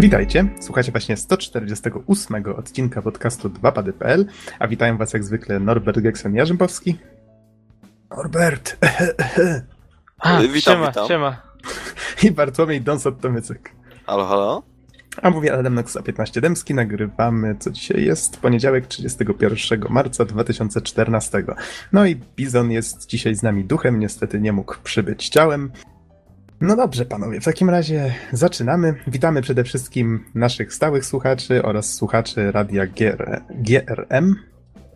Witajcie, słuchacie właśnie 148 odcinka podcastu 2pady.pl, a witają was jak zwykle Norbert Geksen-Jarzębowski. Norbert! A, Witam, siema, witam. siema. I Bartłomiej Donsot-Tomycyk. Halo, halo? A mówi Adam Noxa 15 Dębski, nagrywamy, co dzisiaj jest, poniedziałek 31 marca 2014. No i Bizon jest dzisiaj z nami duchem, niestety nie mógł przybyć ciałem. No dobrze, panowie, w takim razie zaczynamy. Witamy przede wszystkim naszych stałych słuchaczy oraz słuchaczy radia GR, GRM.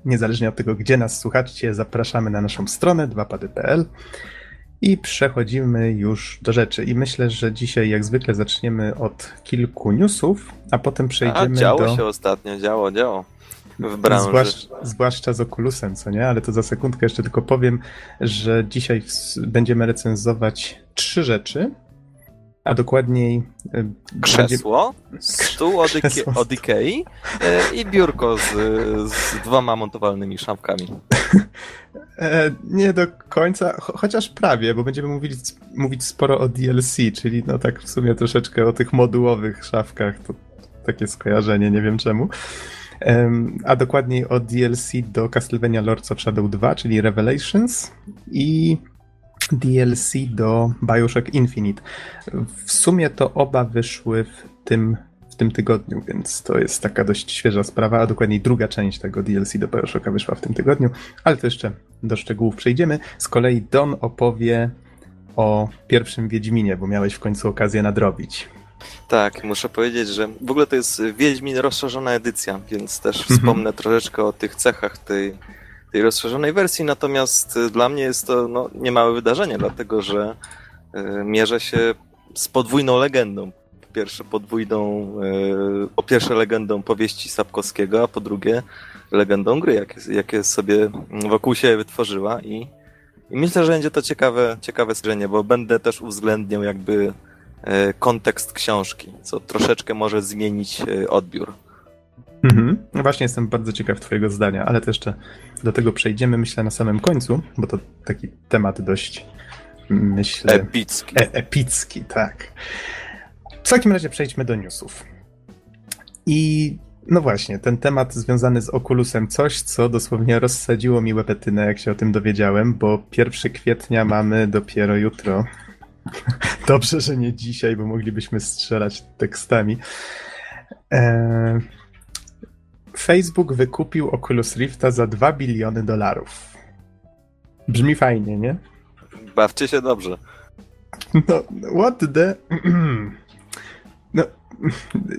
Niezależnie od tego, gdzie nas słuchacie, zapraszamy na naszą stronę 2pady.pl i przechodzimy już do rzeczy. I myślę, że dzisiaj jak zwykle zaczniemy od kilku newsów, a potem A, przejdziemy działo do... się ostatnio, działo, działo. W branży. Zwłasz, zwłaszcza z Oculusem, co nie? Ale to za sekundkę jeszcze tylko powiem, że dzisiaj będziemy recenzować trzy rzeczy, a dokładniej będzie- Krzesło, stół od, Krzesło. od Ikei e, i biurko z, z dwoma montowalnymi szafkami. E, nie do końca, cho- chociaż prawie, bo będziemy mówić, mówić sporo o DLC, czyli no tak w sumie troszeczkę o tych modułowych szafkach, to takie skojarzenie, nie wiem czemu. A dokładniej o DLC do Castlevania Lords of Shadow 2, czyli Revelations i DLC do Bioshock Infinite. W sumie to oba wyszły w tym, w tym tygodniu, więc to jest taka dość świeża sprawa, a dokładniej druga część tego DLC do Bioshocka wyszła w tym tygodniu, ale to jeszcze do szczegółów przejdziemy. Z kolei Don opowie o pierwszym Wiedźminie, bo miałeś w końcu okazję nadrobić. Tak, muszę powiedzieć, że w ogóle to jest Wiedźmin rozszerzona edycja, więc też Mhm. wspomnę troszeczkę o tych cechach tej, tej rozszerzonej wersji, natomiast y, dla mnie jest to no, niemałe wydarzenie, dlatego że y, mierzę się z podwójną legendą. Po pierwsze podwójną, y, po pierwsze legendą powieści Sapkowskiego, a po drugie legendą gry, jakie, jakie sobie wokół siebie wytworzyła i, i myślę, że będzie to ciekawe, ciekawe stworzenie, bo będę też uwzględniał jakby kontekst książki, co troszeczkę może zmienić e, odbiór. Mhm. No właśnie jestem bardzo ciekaw twojego zdania, ale to jeszcze do tego przejdziemy, myślę, na samym końcu, bo to taki temat dość, myślę... Epicki. E epicki, tak. W takim razie przejdźmy do newsów. I no właśnie, ten temat związany z Oculusem, coś, co dosłownie rozsadziło mi łepetynę, jak się o tym dowiedziałem, bo 1 kwietnia mamy dopiero jutro. Dobrze, że nie dzisiaj, bo moglibyśmy strzelać tekstami. E... Facebook wykupił Oculus Rifta za 2 biliony dolarów. Brzmi fajnie, nie? Bawcie się dobrze. No, what the... No,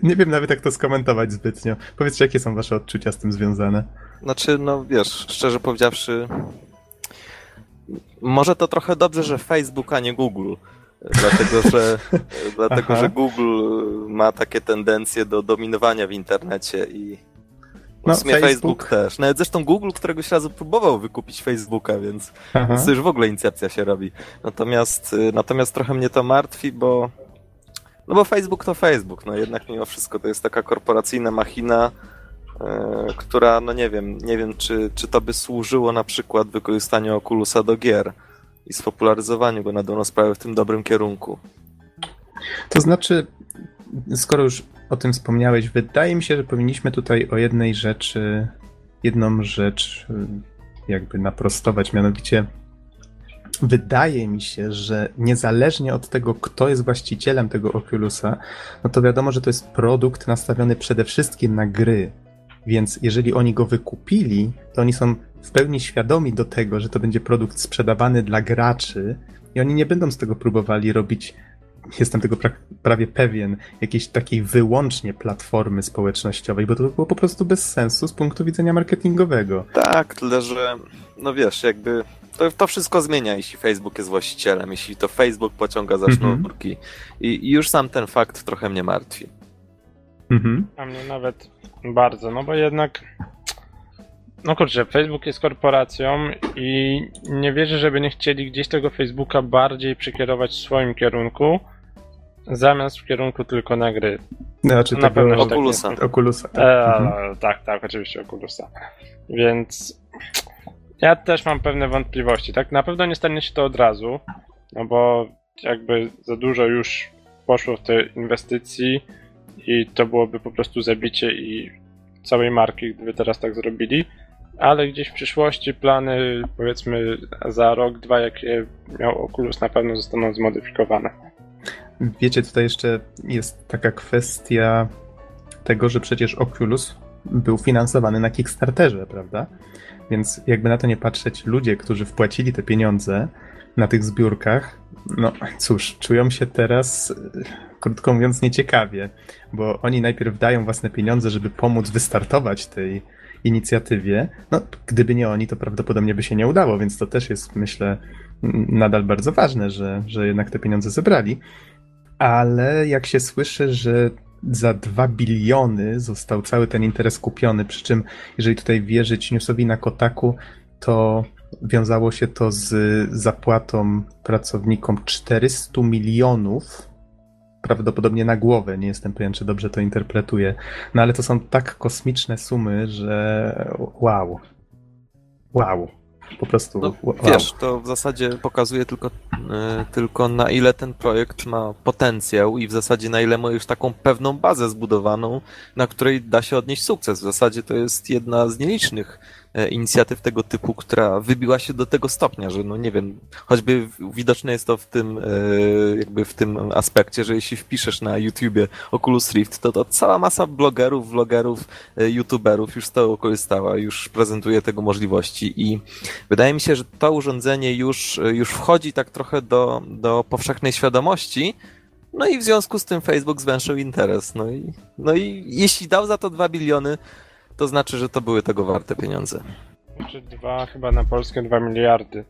nie wiem nawet jak to skomentować zbytnio. Powiedzcie, jakie są wasze odczucia z tym związane? Znaczy, no wiesz, szczerze powiedziawszy, może to trochę dobrze, że Facebook, a nie Google. Dlatego, że, dlatego, że Google ma takie tendencje do dominowania w internecie i No, w sumie Facebook. Facebook też. Nawet zresztą Google któregoś razu próbował wykupić Facebooka, więc. Więc to już w ogóle incepcja się robi. Natomiast, y, natomiast trochę mnie to martwi, bo no bo Facebook to Facebook, no jednak mimo wszystko to jest taka korporacyjna machina, która, no nie wiem, nie wiem czy, czy to by służyło na przykład wykorzystaniu Oculusa do gier i spopularyzowaniu go na dobrą sprawę w tym dobrym kierunku. To znaczy, skoro już o tym wspomniałeś, wydaje mi się, że powinniśmy tutaj o jednej rzeczy, jedną rzecz y, jakby naprostować, mianowicie wydaje mi się, że niezależnie od tego, kto jest właścicielem tego Oculusa, no to wiadomo, że to jest produkt nastawiony przede wszystkim na gry. Więc jeżeli oni go wykupili, to oni są w pełni świadomi do tego, że to będzie produkt sprzedawany dla graczy i oni nie będą z tego próbowali robić jestem tego pra- prawie pewien, jakiejś takiej wyłącznie platformy społecznościowej, bo to by było po prostu bez sensu z punktu widzenia marketingowego. Tak, tyle że, no wiesz, jakby to, to wszystko zmienia, jeśli Facebook jest właścicielem, jeśli to Facebook pociąga za Mhm. sznurki. I, I już sam ten fakt trochę mnie martwi. Mhm. A mnie nawet bardzo, no bo jednak. No kurczę, Facebook jest korporacją i nie wierzę, żeby nie chcieli gdzieś tego Facebooka bardziej przekierować w swoim kierunku, zamiast w kierunku tylko na gry. Znaczy Na pewno, tak Oculusa. jest. Oculusa. Tak. E, Mhm. Tak, tak, oczywiście Oculusa. Więc ja też mam pewne wątpliwości, tak? Na pewno nie stanie się to od razu, no bo jakby za dużo już poszło w te inwestycji i to byłoby po prostu zabicie i całej marki, gdyby teraz tak zrobili. Ale gdzieś w przyszłości plany, powiedzmy za rok, dwa, jakie miał Oculus, na pewno zostaną zmodyfikowane. Wiecie, tutaj jeszcze jest taka kwestia tego, że przecież Oculus był finansowany na Kickstarterze, prawda? Więc jakby na to nie patrzeć, ludzie, którzy wpłacili te pieniądze na tych zbiórkach, no cóż, czują się teraz, krótko mówiąc, nieciekawie, bo oni najpierw dają własne pieniądze, żeby pomóc wystartować tej inicjatywie. No, gdyby nie oni, to prawdopodobnie by się nie udało, więc to też jest, myślę, nadal bardzo ważne, że, że jednak te pieniądze zebrali. Ale jak się słyszy, że za 2 biliony został cały ten interes kupiony, przy czym jeżeli tutaj wierzyć newsowi na Kotaku, to wiązało się to z zapłatą pracownikom 400 milionów, prawdopodobnie na głowę, nie jestem pewien, czy dobrze to interpretuję, no ale to są tak kosmiczne sumy, że wow. Wow. Po prostu. No, wow. Wiesz, to w zasadzie pokazuje tylko, y, tylko na ile ten projekt ma potencjał i w zasadzie na ile ma już taką pewną bazę zbudowaną, na której da się odnieść sukces. W zasadzie to jest jedna z nielicznych E, inicjatyw tego typu, która wybiła się do tego stopnia, że no nie wiem, choćby widoczne jest to w tym, e, jakby w tym aspekcie, że jeśli wpiszesz na YouTubie Oculus Rift, to, to cała masa blogerów, vlogerów, e, youtuberów już z tego korzystała, już prezentuje tego możliwości i wydaje mi się, że to urządzenie już, już wchodzi tak trochę do, do powszechnej świadomości, no i w związku z tym Facebook zwęszył interes. No i, no i jeśli dał za to 2 biliony, to znaczy, że to były tego warte pieniądze. Znaczy dwa, chyba na Polskę dwa miliardy.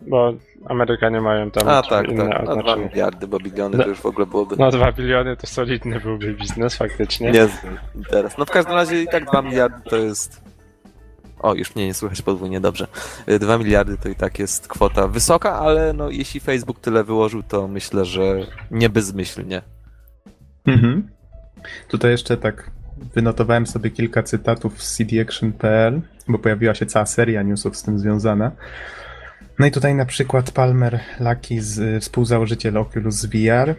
Bo Amerykanie mają tam A tak, inne tak. A dwa miliardy, bo biliony no, to już w ogóle byłoby. No dwa biliony to solidny byłby biznes faktycznie. Nie teraz. No w każdym razie i tak dwa miliardy to jest. O, już mnie nie słychać podwójnie dobrze. Dwa miliardy to i tak jest kwota wysoka, ale no jeśli Facebook tyle wyłożył, to myślę, że nie bezmyślnie. Mhm. Tutaj jeszcze tak wynotowałem sobie kilka cytatów z cdaction.pl, bo pojawiła się cała seria newsów z tym związana. No i tutaj na przykład Palmer Lucky, z, współzałożyciel Oculus VR,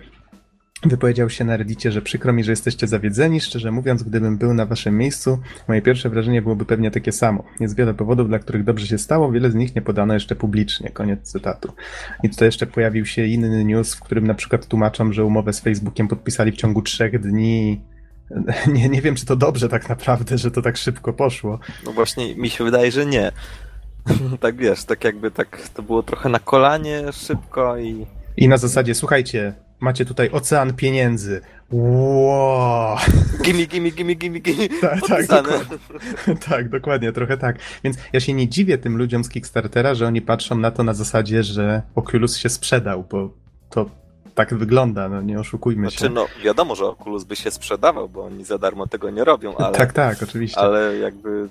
wypowiedział się na Reddicie, że przykro mi, że jesteście zawiedzeni. Szczerze mówiąc, gdybym był na waszym miejscu, moje pierwsze wrażenie byłoby pewnie takie samo. Jest wiele powodów, dla których dobrze się stało, wiele z nich nie podano jeszcze publicznie. Koniec cytatu. I tutaj jeszcze pojawił się inny news, w którym na przykład tłumaczą, że umowę z Facebookiem podpisali w ciągu trzech dni nie, nie wiem, czy to dobrze tak naprawdę, że to tak szybko poszło. No właśnie, mi się wydaje, że nie. tak wiesz, tak jakby tak to było trochę na kolanie, szybko i... I na zasadzie, słuchajcie, macie tutaj ocean pieniędzy. Wow. Gimme, gimme, gimme, gimme. Tak, tak, dokładnie. tak, dokładnie, trochę tak. Więc ja się nie dziwię tym ludziom z Kickstartera, że oni patrzą na to na zasadzie, że Oculus się sprzedał, bo to tak wygląda, no nie oszukujmy znaczy, się. no wiadomo, że Oculus by się sprzedawał, bo oni za darmo tego nie robią, ale... tak, tak, oczywiście. Ale jakby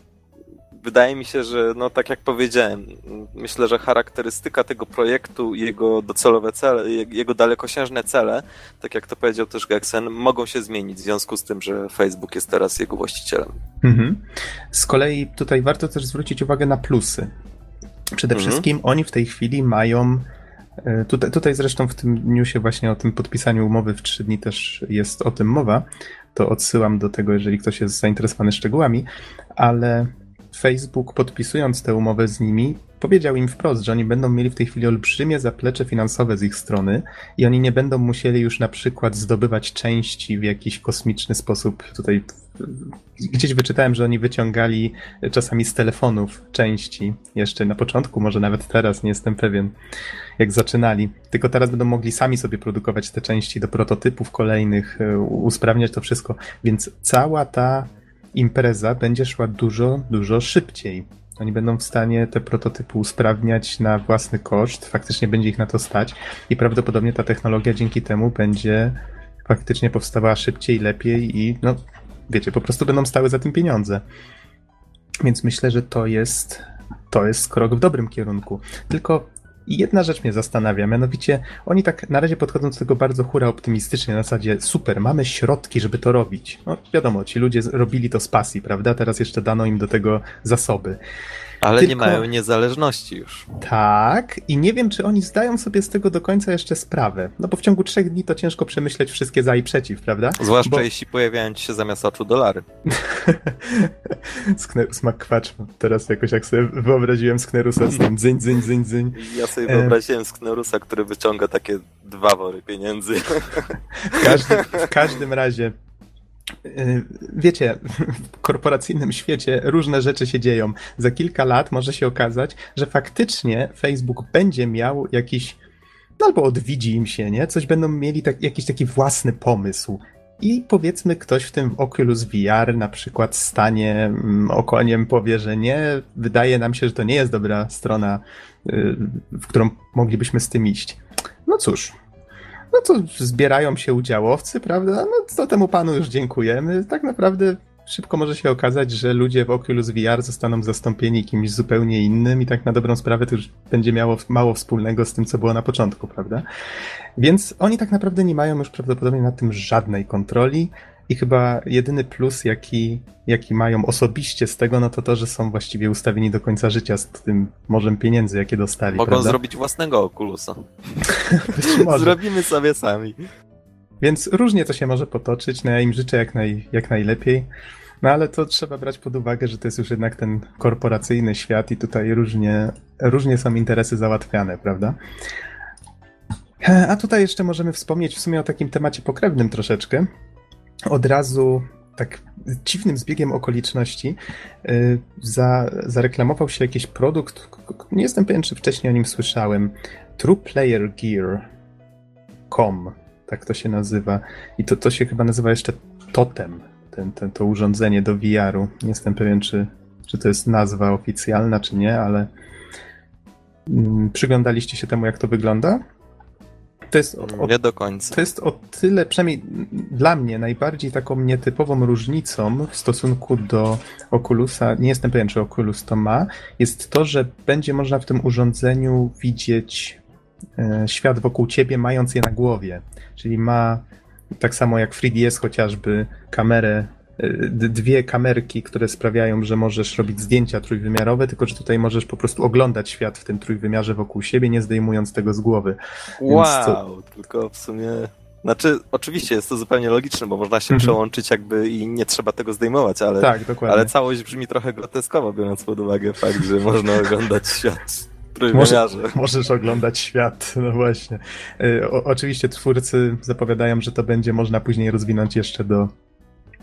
wydaje mi się, że no tak jak powiedziałem, myślę, że charakterystyka tego projektu, jego docelowe cele, jego dalekosiężne cele, tak jak to powiedział też Gexen, mogą się zmienić w związku z tym, że Facebook jest teraz jego właścicielem. Mhm. Z kolei tutaj warto też zwrócić uwagę na plusy. Przede mhm. wszystkim oni w tej chwili mają tutaj, tutaj zresztą w tym newsie właśnie o tym podpisaniu umowy w trzy dni też jest o tym mowa. To odsyłam do tego, jeżeli ktoś jest zainteresowany szczegółami, ale Facebook podpisując tę umowę z nimi powiedział im wprost, że oni będą mieli w tej chwili olbrzymie zaplecze finansowe z ich strony i oni nie będą musieli już na przykład zdobywać części w jakiś kosmiczny sposób. Tutaj gdzieś wyczytałem, że oni wyciągali czasami z telefonów części jeszcze na początku, może nawet teraz, nie jestem pewien, jak zaczynali. Tylko teraz będą mogli sami sobie produkować te części do prototypów kolejnych, usprawniać to wszystko. Więc cała ta impreza będzie szła dużo, dużo szybciej. Oni będą w stanie te prototypy usprawniać na własny koszt, faktycznie będzie ich na to stać i prawdopodobnie ta technologia dzięki temu będzie faktycznie powstawała szybciej, lepiej i no wiecie, po prostu będą stały za tym pieniądze. Więc myślę, że to jest to jest krok w dobrym kierunku. Tylko jedna rzecz mnie zastanawia, mianowicie oni tak na razie podchodzą do tego bardzo hura optymistycznie, na zasadzie super, mamy środki, żeby to robić. No wiadomo, ci ludzie robili to z pasji, prawda? Teraz jeszcze dano im do tego zasoby. Ale nie Tylko- mają niezależności już. Tak, i nie wiem, czy oni zdają sobie z tego do końca jeszcze sprawę. No bo w ciągu trzech dni to ciężko przemyśleć wszystkie za i przeciw, prawda? Zwłaszcza Bo- jeśli pojawiają ci się zamiast oczu dolary. Ma kwacz. Teraz jakoś jak sobie wyobraziłem Sknerusa z tym dzyń, dzyń, dzyń, dzyń. Ja sobie wyobraziłem Sknerusa, który wyciąga takie dwa wory pieniędzy. W każdym, w każdym razie, wiecie, w korporacyjnym świecie różne rzeczy się dzieją. Za kilka lat może się okazać, że faktycznie Facebook będzie miał jakiś, no albo odwiedzi im się, nie? Coś będą mieli tak, jakiś taki własny pomysł. I powiedzmy, ktoś w tym Oculus VR na przykład stanie mm, okoniem, powie, że nie, wydaje nam się, że to nie jest dobra strona, yy, w którą moglibyśmy z tym iść. No cóż, no to zbierają się udziałowcy, prawda? No to temu panu już dziękujemy. Tak naprawdę szybko może się okazać, że ludzie w Oculus VR zostaną zastąpieni kimś zupełnie innym i tak na dobrą sprawę to już będzie miało mało wspólnego z tym, co było na początku, prawda? Więc oni tak naprawdę nie mają już prawdopodobnie nad tym żadnej kontroli i chyba jedyny plus, jaki, jaki mają osobiście z tego, no to to, że są właściwie ustawieni do końca życia z tym morzem pieniędzy, jakie dostali, Mogą prawda? zrobić własnego może. Zrobimy sobie sami. Więc różnie to się może potoczyć, no ja im życzę jak, naj, jak najlepiej. No ale to trzeba brać pod uwagę, że to jest już jednak ten korporacyjny świat i tutaj różnie, różnie są interesy załatwiane, prawda? E, A tutaj jeszcze możemy wspomnieć w sumie o takim temacie pokrewnym troszeczkę. Od razu tak dziwnym zbiegiem okoliczności y, za, zareklamował się jakiś produkt, nie jestem pewien, czy wcześniej o nim słyszałem, True Player Gear.com, tak to się nazywa. I to, to się chyba nazywa jeszcze Totem, ten, ten, to urządzenie do VR-u. Nie jestem pewien, czy, czy to jest nazwa oficjalna, czy nie, ale mm, przyglądaliście się temu, jak to wygląda? To jest o, o, Nie do końca. to jest o tyle, przynajmniej dla mnie, najbardziej taką nietypową różnicą w stosunku do Oculusa, nie jestem pewien, czy Oculus to ma, jest to, że będzie można w tym urządzeniu widzieć e, świat wokół ciebie, mając je na głowie. Czyli ma, tak samo jak 3DS chociażby, kamerę, dwie kamerki, które sprawiają, że możesz robić zdjęcia trójwymiarowe, tylko że tutaj możesz po prostu oglądać świat w tym trójwymiarze wokół siebie, nie zdejmując tego z głowy. Wow, tylko w sumie... Znaczy, oczywiście jest to zupełnie logiczne, bo można się Mhm. przełączyć jakby i nie trzeba tego zdejmować, ale, Tak, dokładnie. ale całość brzmi trochę groteskowo, biorąc pod uwagę fakt, że można oglądać świat trójwymiarze. Możesz oglądać świat, no właśnie. Y, O, oczywiście twórcy zapowiadają, że to będzie można później rozwinąć jeszcze do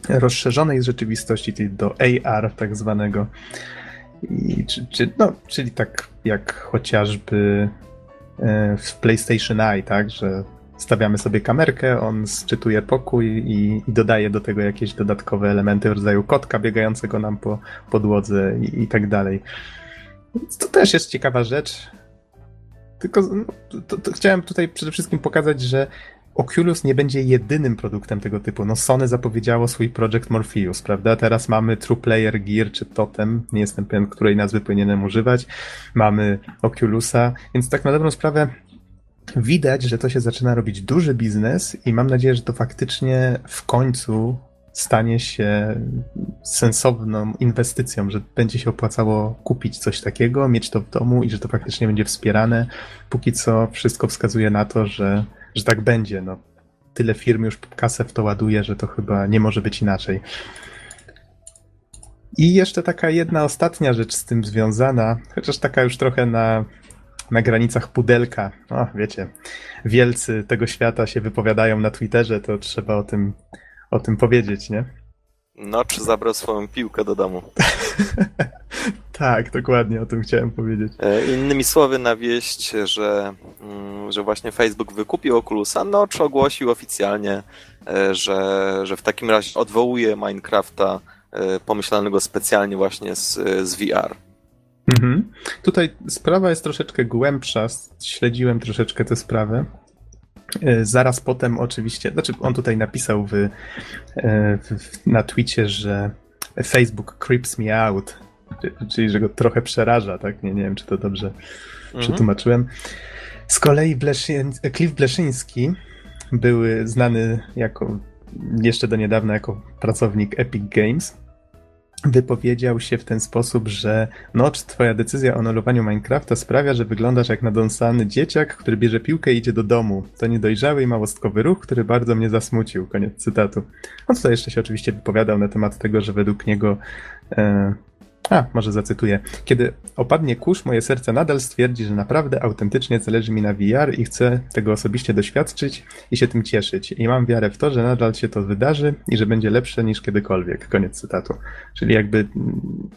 rozszerzonej rzeczywistości, czyli do AR tak zwanego. I, czy, czy, no, czyli tak jak chociażby e, w PlayStation Eye, tak, że stawiamy sobie kamerkę, on sczytuje pokój i, i dodaje do tego jakieś dodatkowe elementy w rodzaju kotka biegającego nam po podłodze i, i tak dalej. Więc to też jest ciekawa rzecz. Tylko no, to, to chciałem tutaj przede wszystkim pokazać, że Oculus nie będzie jedynym produktem tego typu. No Sony zapowiedziało swój Project Morpheus, prawda? Teraz mamy True Player Gear czy Totem, nie jestem pewien, której nazwy powinienem używać. Mamy Oculusa, więc tak na dobrą sprawę widać, że to się zaczyna robić duży biznes i mam nadzieję, że to faktycznie w końcu stanie się sensowną inwestycją, że będzie się opłacało kupić coś takiego, mieć to w domu i że to faktycznie będzie wspierane. Póki co wszystko wskazuje na to, że, że tak będzie. No, tyle firm już kasę w to ładuje, że to chyba nie może być inaczej. I jeszcze taka jedna ostatnia rzecz z tym związana, chociaż taka już trochę na, na granicach pudelka. O, wiecie, wielcy tego świata się wypowiadają na Twitterze, to trzeba o tym, o tym powiedzieć, nie? No, czy zabrał swoją piłkę do domu. tak, dokładnie o tym chciałem powiedzieć. E, Innymi słowy, na wieść, że, mm, że właśnie Facebook wykupił Oculusa, Notch ogłosił oficjalnie, e, że, że w takim razie odwołuje Minecrafta e, pomyślanego specjalnie właśnie z, z VR. Mhm. Tutaj sprawa jest troszeczkę głębsza. Śledziłem troszeczkę tę sprawę. E, Zaraz potem oczywiście, znaczy on tutaj napisał w, e, w, na Twicie, że Facebook creeps me out, czyli że go trochę przeraża, tak? Nie, nie wiem, czy to dobrze Mhm. przetłumaczyłem. Z kolei Bleszyn, Cliff Bleszyński, były znany jako jeszcze do niedawna jako pracownik Epic Games, wypowiedział się w ten sposób, że Notch, twoja decyzja o anulowaniu Minecrafta sprawia, że wyglądasz jak nadąsany dzieciak, który bierze piłkę i idzie do domu. To niedojrzały i małostkowy ruch, który bardzo mnie zasmucił. Koniec cytatu. On tutaj jeszcze się oczywiście wypowiadał na temat tego, że według niego e, a, może zacytuję. Kiedy opadnie kurz, moje serce nadal stwierdzi, że naprawdę autentycznie zależy mi na VR i chcę tego osobiście doświadczyć i się tym cieszyć. I mam wiarę w to, że nadal się to wydarzy i że będzie lepsze niż kiedykolwiek. Koniec cytatu. Czyli jakby mm,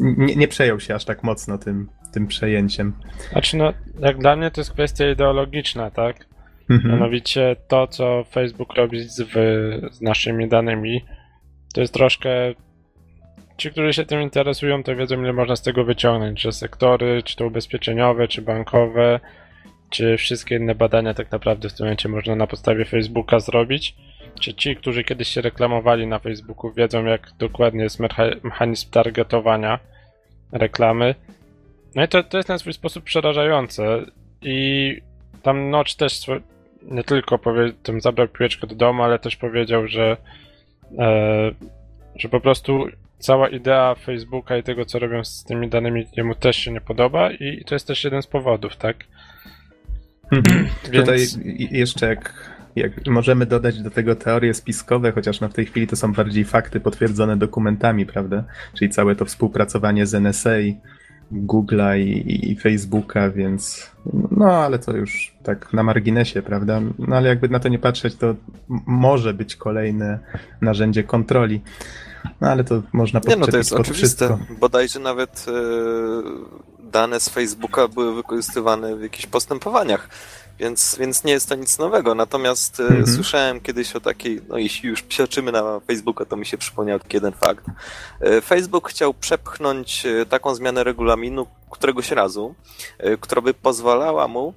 nie, nie przejął się aż tak mocno tym, tym przejęciem. Znaczy, no, jak dla mnie to jest kwestia ideologiczna, tak? Mhm. Mianowicie to, co Facebook robi z, z naszymi danymi, to jest troszkę ci, którzy się tym interesują, to wiedzą, ile można z tego wyciągnąć, że sektory, czy to ubezpieczeniowe, czy bankowe, czy wszystkie inne badania tak naprawdę w tym momencie można na podstawie Facebooka zrobić. Czy ci, którzy kiedyś się reklamowali na Facebooku, wiedzą, jak dokładnie jest mechanizm targetowania reklamy. No i to, to jest na swój sposób przerażające. I tam Notch też nie tylko powie, tam zabrał piłeczkę do domu, ale też powiedział, że, e, że po prostu cała idea Facebooka i tego, co robią z tymi danymi, jemu też się nie podoba i to jest też jeden z powodów, tak? Mhm. Więc... Tutaj jeszcze jak, jak możemy dodać do tego teorie spiskowe, chociaż no w tej chwili to są bardziej fakty potwierdzone dokumentami, prawda? Czyli całe to współpracowanie z NSA, Google'a i, i, Facebooka, więc no ale to już tak na marginesie, prawda? No ale jakby na to nie patrzeć, to może być kolejne narzędzie kontroli. No ale to można Nie no, to jest oczywiste. Wszystko. Bodajże nawet e, dane z Facebooka były wykorzystywane w jakichś postępowaniach, więc, więc nie jest to nic nowego. Natomiast e, mhm. słyszałem kiedyś o takiej, no jeśli już psioczymy na Facebooka, to mi się przypomniał taki jeden fakt. E, Facebook chciał przepchnąć taką zmianę regulaminu któregoś razu, która by pozwalała mu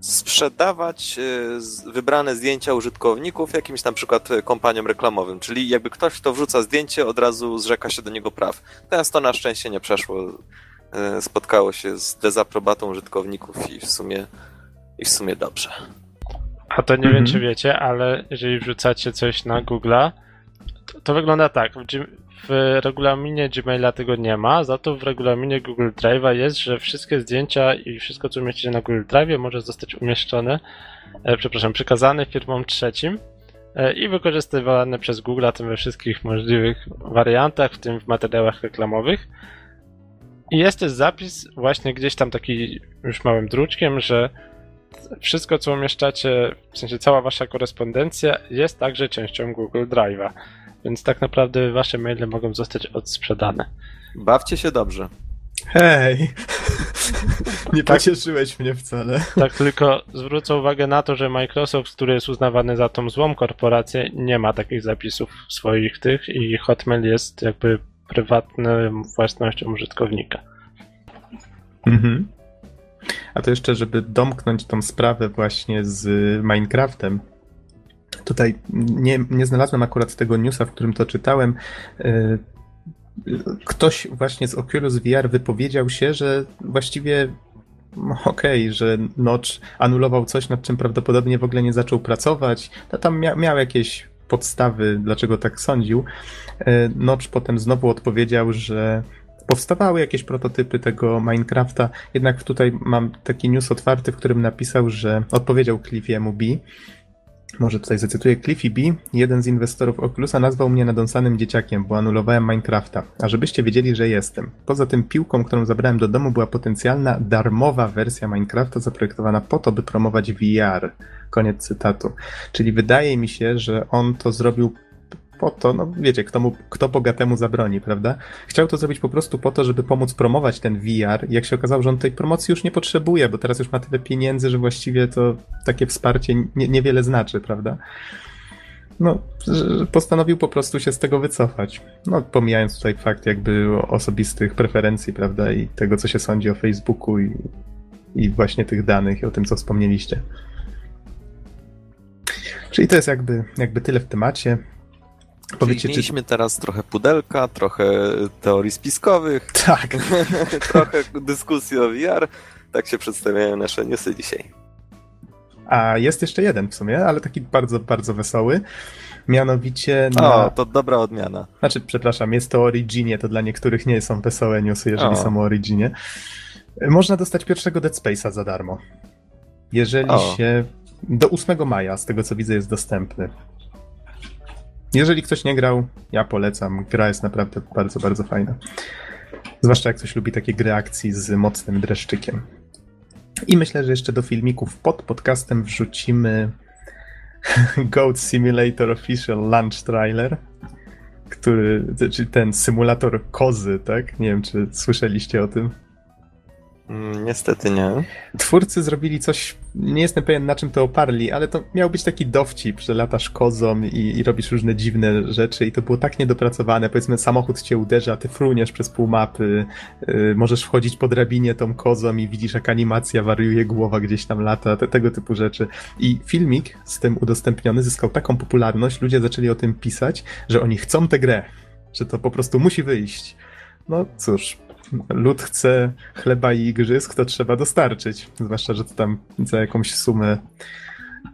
sprzedawać e, wybrane zdjęcia użytkowników jakimś na przykład kompaniom reklamowym, czyli jakby ktoś, kto wrzuca zdjęcie, od razu zrzeka się do niego praw. Teraz to na szczęście nie przeszło. E, spotkało się z dezaprobatą użytkowników i w sumie, i w sumie dobrze. A to nie mhm. wiem, czy wiecie, ale jeżeli wrzucacie coś na Google'a, to, to wygląda tak. W regulaminie Gmaila tego nie ma, za to w regulaminie Google Drive'a jest, że wszystkie zdjęcia i wszystko, co umieścicie na Google Drive może zostać umieszczone, e, przepraszam, przekazane firmom trzecim e, i wykorzystywane przez Google tym we wszystkich możliwych wariantach, w tym w materiałach reklamowych. I jest też zapis właśnie gdzieś tam taki już małym druczkiem, że wszystko, co umieszczacie, w sensie cała wasza korespondencja jest także częścią Google Drive'a. Więc tak naprawdę wasze maile mogą zostać odsprzedane. Bawcie się dobrze. Hej! Nie tak, pocieszyłeś mnie wcale. Tak, tylko zwrócę uwagę na to, że Microsoft, który jest uznawany za tą złą korporację, nie ma takich zapisów swoich tych i Hotmail jest jakby prywatną własnością użytkownika. Mhm. A to jeszcze, żeby domknąć tą sprawę właśnie z Minecraftem, Tutaj nie, nie znalazłem akurat tego newsa, w którym to czytałem. E, ktoś właśnie z Oculus VR wypowiedział się, że właściwie no, okej, okay, że Notch anulował coś, nad czym prawdopodobnie w ogóle nie zaczął pracować. To tam mia miał jakieś podstawy, dlaczego tak sądził. E, Notch potem znowu odpowiedział, że powstawały jakieś prototypy tego Minecrafta, jednak tutaj mam taki news otwarty, w którym napisał, że odpowiedział Cliffiemu B, może tutaj zacytuję Cliffy B. Jeden z inwestorów Oculusa nazwał mnie nadąsanym dzieciakiem, bo anulowałem Minecrafta. A żebyście wiedzieli, że jestem. Poza tym piłką, którą zabrałem do domu była potencjalna darmowa wersja Minecrafta zaprojektowana po to, by promować VR. Koniec cytatu. Czyli wydaje mi się, że on to zrobił po to, no wiecie, kto, mu, kto bogatemu zabroni, prawda? Chciał to zrobić po prostu po to, żeby pomóc promować ten VR. Jak się okazało, że on tej promocji już nie potrzebuje, bo teraz już ma tyle pieniędzy, że właściwie to takie wsparcie nie, niewiele znaczy, prawda? No, postanowił po prostu się z tego wycofać. No, pomijając tutaj fakt jakby osobistych preferencji, prawda, i tego, co się sądzi o Facebooku i, i właśnie tych danych i o tym, co wspomnieliście. Czyli to jest jakby, jakby tyle w temacie. Powiedzcie, mieliśmy czy... teraz trochę pudelka, trochę teorii spiskowych, tak. trochę dyskusji o VR. Tak się przedstawiają nasze newsy dzisiaj. A jest jeszcze jeden w sumie, ale taki bardzo, bardzo wesoły. Mianowicie na... O, to dobra odmiana. Znaczy, przepraszam, jest to o Originie, to dla niektórych nie są wesołe newsy, jeżeli O. są o Originie. Można dostać pierwszego Dead Space'a za darmo. Jeżeli O. się... Do 8 maja, z tego co widzę, jest dostępny. Jeżeli ktoś nie grał, ja polecam. Gra jest naprawdę bardzo, bardzo fajna. Zwłaszcza jak ktoś lubi takie gry akcji z mocnym dreszczykiem. I myślę, że jeszcze do filmików pod podcastem wrzucimy Goat Simulator Official Launch Trailer, który, czyli ten symulator kozy, tak? Nie wiem, czy słyszeliście o tym. Mm, niestety nie. Twórcy zrobili coś, nie jestem pewien na czym to oparli, ale to miał być taki dowcip, że latasz kozą i, i robisz różne dziwne rzeczy i to było tak niedopracowane. Powiedzmy, samochód cię uderza, ty fruniesz przez pół mapy, yy, możesz wchodzić po drabinie tą kozą i widzisz jak animacja wariuje, głowa gdzieś tam lata, te, tego typu rzeczy. I filmik z tym udostępniony zyskał taką popularność, ludzie zaczęli o tym pisać, że oni chcą tę grę, że to po prostu musi wyjść. No cóż, lud chce chleba i igrzysk, to trzeba dostarczyć. Zwłaszcza, że to tam za jakąś sumę,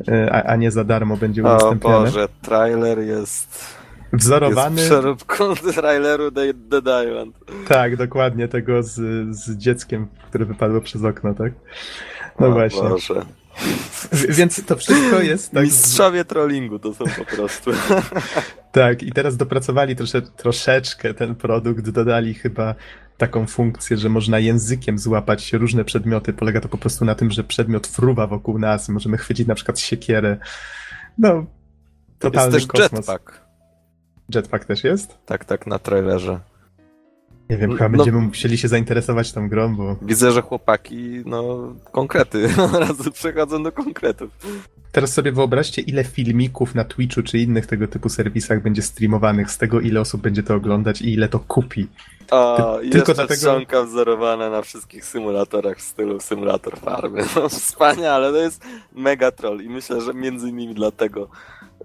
e, a, a nie za darmo będzie O udostępnione. Boże, trailer jest... Wzorowany. Jest przeróbką traileru The, The Diamond. Tak, dokładnie, tego z, z dzieckiem, które wypadło przez okno, tak? No o właśnie. Boże. Więc to wszystko jest tak. Mistrzowie trollingu to są po prostu. Tak, i teraz dopracowali trosze, troszeczkę ten produkt, dodali chyba taką funkcję, że można językiem złapać różne przedmioty. Polega to po prostu na tym, że przedmiot fruwa wokół nas, możemy chwycić na przykład siekierę. No, Jest totalny też kosmos. jetpack. Jetpack też jest? Tak, tak, na trailerze. Nie wiem, chyba No- będziemy musieli się zainteresować tą grą, bo Widzę, że chłopaki, no, konkrety. Od razu przechodzą do konkretów. teraz sobie wyobraźcie, ile filmików na Twitchu czy innych tego typu serwisach będzie streamowanych z tego, ile osób będzie to oglądać i ile to kupi. O, Ty- tylko dlatego- trzonka wzorowana na wszystkich symulatorach w stylu symulator farmy. No, wspaniale, to jest mega troll i myślę, że między innymi dlatego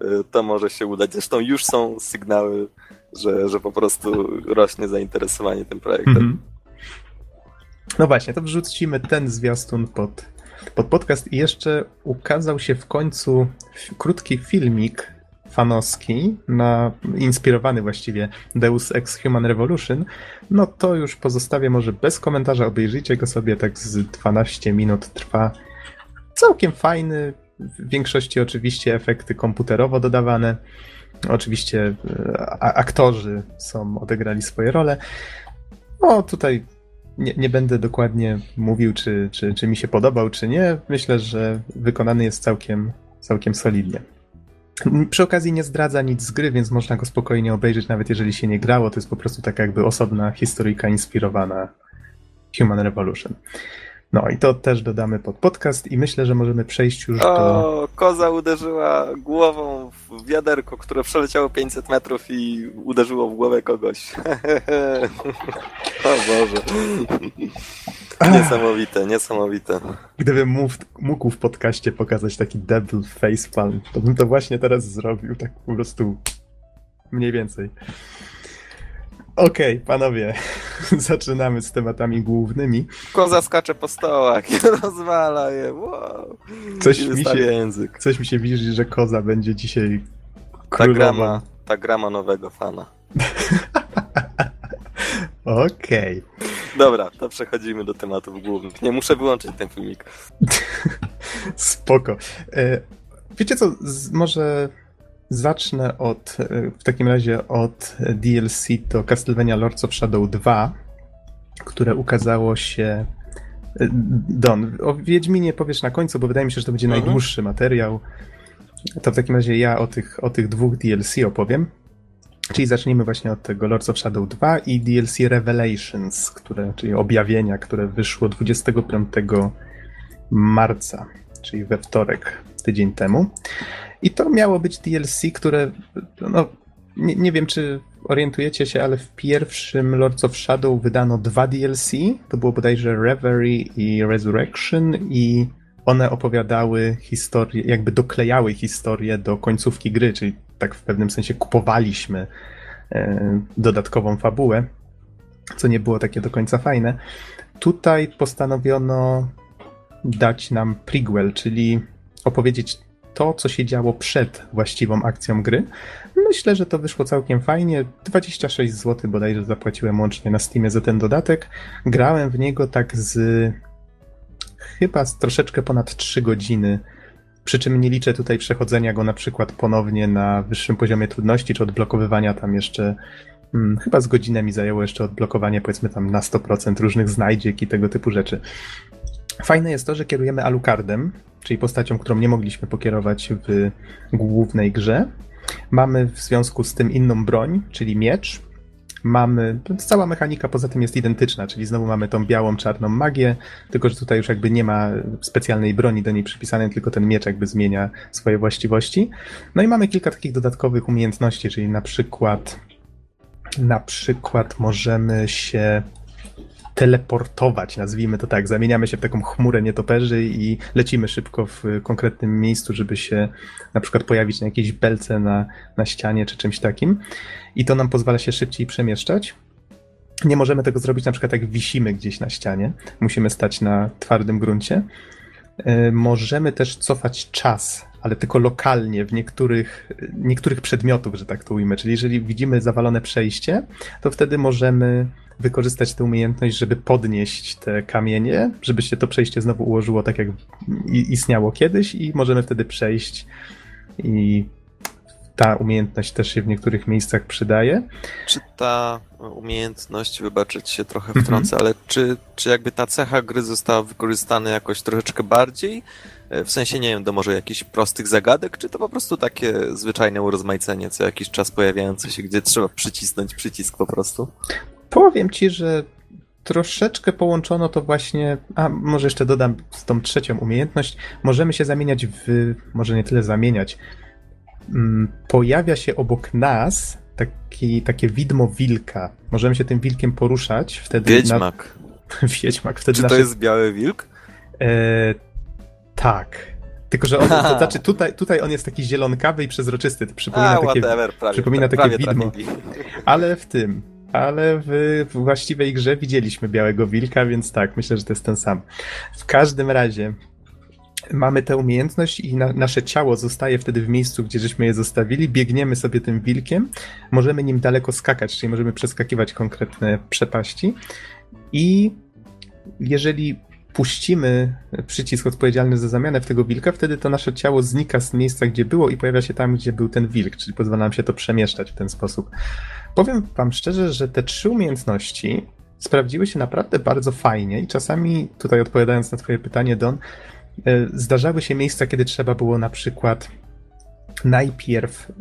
y, to może się udać. Zresztą już są sygnały, że, że po prostu rośnie zainteresowanie tym projektem. Mhm. No właśnie, to wrzucimy ten zwiastun pod, pod podcast i jeszcze ukazał się w końcu krótki filmik fanowski, na, inspirowany właściwie Deus Ex Human Revolution, no to już pozostawię może bez komentarza, obejrzyjcie go sobie, tak z 12 minut trwa. Całkiem fajny, w większości oczywiście efekty komputerowo dodawane. Oczywiście e, aktorzy są, odegrali swoje role. No tutaj nie, nie będę dokładnie mówił, czy, czy, czy mi się podobał, czy nie. Myślę, że wykonany jest całkiem, całkiem solidnie. Przy okazji nie zdradza nic z gry, więc można go spokojnie obejrzeć, nawet jeżeli się nie grało. To jest po prostu taka jakby osobna historyjka inspirowana Human Revolution. No i to też dodamy pod podcast i myślę, że możemy przejść już do... O, koza uderzyła głową w wiaderko, które przeleciało 500 metrów i uderzyło w głowę kogoś. o Boże. Niesamowite, niesamowite. Gdybym mógł, mógł w podcaście pokazać taki devil facepalm, to bym to właśnie teraz zrobił, tak po prostu mniej więcej. Okej, panowie, zaczynamy z tematami głównymi. Koza skacze po stołach rozwala je. Wow. Coś mi się- język. Coś mi się widzi, że koza będzie dzisiaj Ta królową. gra, ma, ta gra ma nowego fana. Okej. Dobra, to przechodzimy do tematów głównych. Nie muszę wyłączyć ten filmik. Spoko. E, Wiecie co, może zacznę od, e, w takim razie od DLC do Castlevania Lords of Shadow 2, które ukazało się e, Don, o Wiedźminie powiesz na końcu, bo wydaje mi się, że to będzie Mhm. najdłuższy materiał. To w takim razie ja o tych, o tych dwóch DLC opowiem. Czyli zacznijmy właśnie od tego Lords of Shadow 2 i DLC Revelations, które, czyli objawienia, które wyszło 25 marca, czyli we wtorek, tydzień temu. I to miało być DLC, które, no, nie, nie wiem czy orientujecie się, ale w pierwszym Lords of Shadow wydano dwa DLC. To było bodajże Reverie i Resurrection i one opowiadały historię, jakby doklejały historię do końcówki gry, czyli tak w pewnym sensie kupowaliśmy e, dodatkową fabułę, co nie było takie do końca fajne. Tutaj postanowiono dać nam prequel, czyli opowiedzieć to, co się działo przed właściwą akcją gry. Myślę, że to wyszło całkiem fajnie. 26 zł bodajże zapłaciłem łącznie na Steamie za ten dodatek. Grałem w niego tak z chyba z troszeczkę ponad 3 godziny. Przy czym nie liczę tutaj przechodzenia go na przykład ponownie na wyższym poziomie trudności, czy odblokowywania tam jeszcze. Hmm, chyba z godzinę mi zajęło jeszcze odblokowanie, powiedzmy tam na 100% różnych znajdziek i tego typu rzeczy. Fajne jest to, że kierujemy Alucardem, czyli postacią, którą nie mogliśmy pokierować w głównej grze. Mamy w związku z tym inną broń, czyli miecz. Mamy, cała mechanika poza tym jest identyczna, czyli znowu mamy tą białą, czarną magię, tylko że tutaj już jakby nie ma specjalnej broni do niej przypisanej, tylko ten miecz jakby zmienia swoje właściwości. No i mamy kilka takich dodatkowych umiejętności, czyli na przykład na przykład możemy się teleportować, nazwijmy to tak. Zamieniamy się w taką chmurę nietoperzy i lecimy szybko w konkretnym miejscu, żeby się na przykład pojawić na jakiejś belce na, na ścianie czy czymś takim. I to nam pozwala się szybciej przemieszczać. Nie możemy tego zrobić na przykład jak wisimy gdzieś na ścianie. Musimy stać na twardym gruncie. E, możemy też cofać czas, ale tylko lokalnie w niektórych, niektórych przedmiotów, że tak to ujmę. Czyli jeżeli widzimy zawalone przejście, to wtedy możemy wykorzystać tę umiejętność, żeby podnieść te kamienie, żeby się to przejście znowu ułożyło tak, jak istniało kiedyś i możemy wtedy przejść i ta umiejętność też się w niektórych miejscach przydaje. Czy ta umiejętność, wybaczyć się trochę wtrącę, mhm. ale czy, czy jakby ta cecha gry została wykorzystana jakoś troszeczkę bardziej? E, w sensie, nie wiem, do może jakichś prostych zagadek, czy to po prostu takie zwyczajne urozmaicenie, co jakiś czas pojawiające się, gdzie trzeba przycisnąć przycisk po prostu? Powiem ci, że troszeczkę połączono to właśnie, a może jeszcze dodam z tą trzecią umiejętność, możemy się zamieniać w, może nie tyle zamieniać, mm, pojawia się obok nas taki, takie widmo wilka. Możemy się tym wilkiem poruszać. Wtedy Wiedźmak. Na... Wiedźmak. Wtedy Czy to nasze... jest biały wilk? E... Tak. Tylko, że on, to znaczy tutaj, tutaj on jest taki zielonkawy i przezroczysty. Przypomina A, takie, whatever, prawie, przypomina takie widmo. Ale w tym, ale w, właściwej grze widzieliśmy Białego Wilka, więc tak, myślę, że to jest ten sam. W każdym razie mamy tę umiejętność i na, nasze ciało zostaje wtedy w miejscu, gdzie żeśmy je zostawili, biegniemy sobie tym wilkiem, możemy nim daleko skakać, czyli możemy przeskakiwać konkretne przepaści i jeżeli puścimy przycisk odpowiedzialny za zamianę w tego wilka, wtedy to nasze ciało znika z miejsca, gdzie było i pojawia się tam, gdzie był ten wilk, czyli pozwala nam się to przemieszczać w ten sposób. Powiem wam szczerze, że te trzy umiejętności sprawdziły się naprawdę bardzo fajnie i czasami, tutaj odpowiadając na twoje pytanie, Don, e, zdarzały się miejsca, kiedy trzeba było na przykład najpierw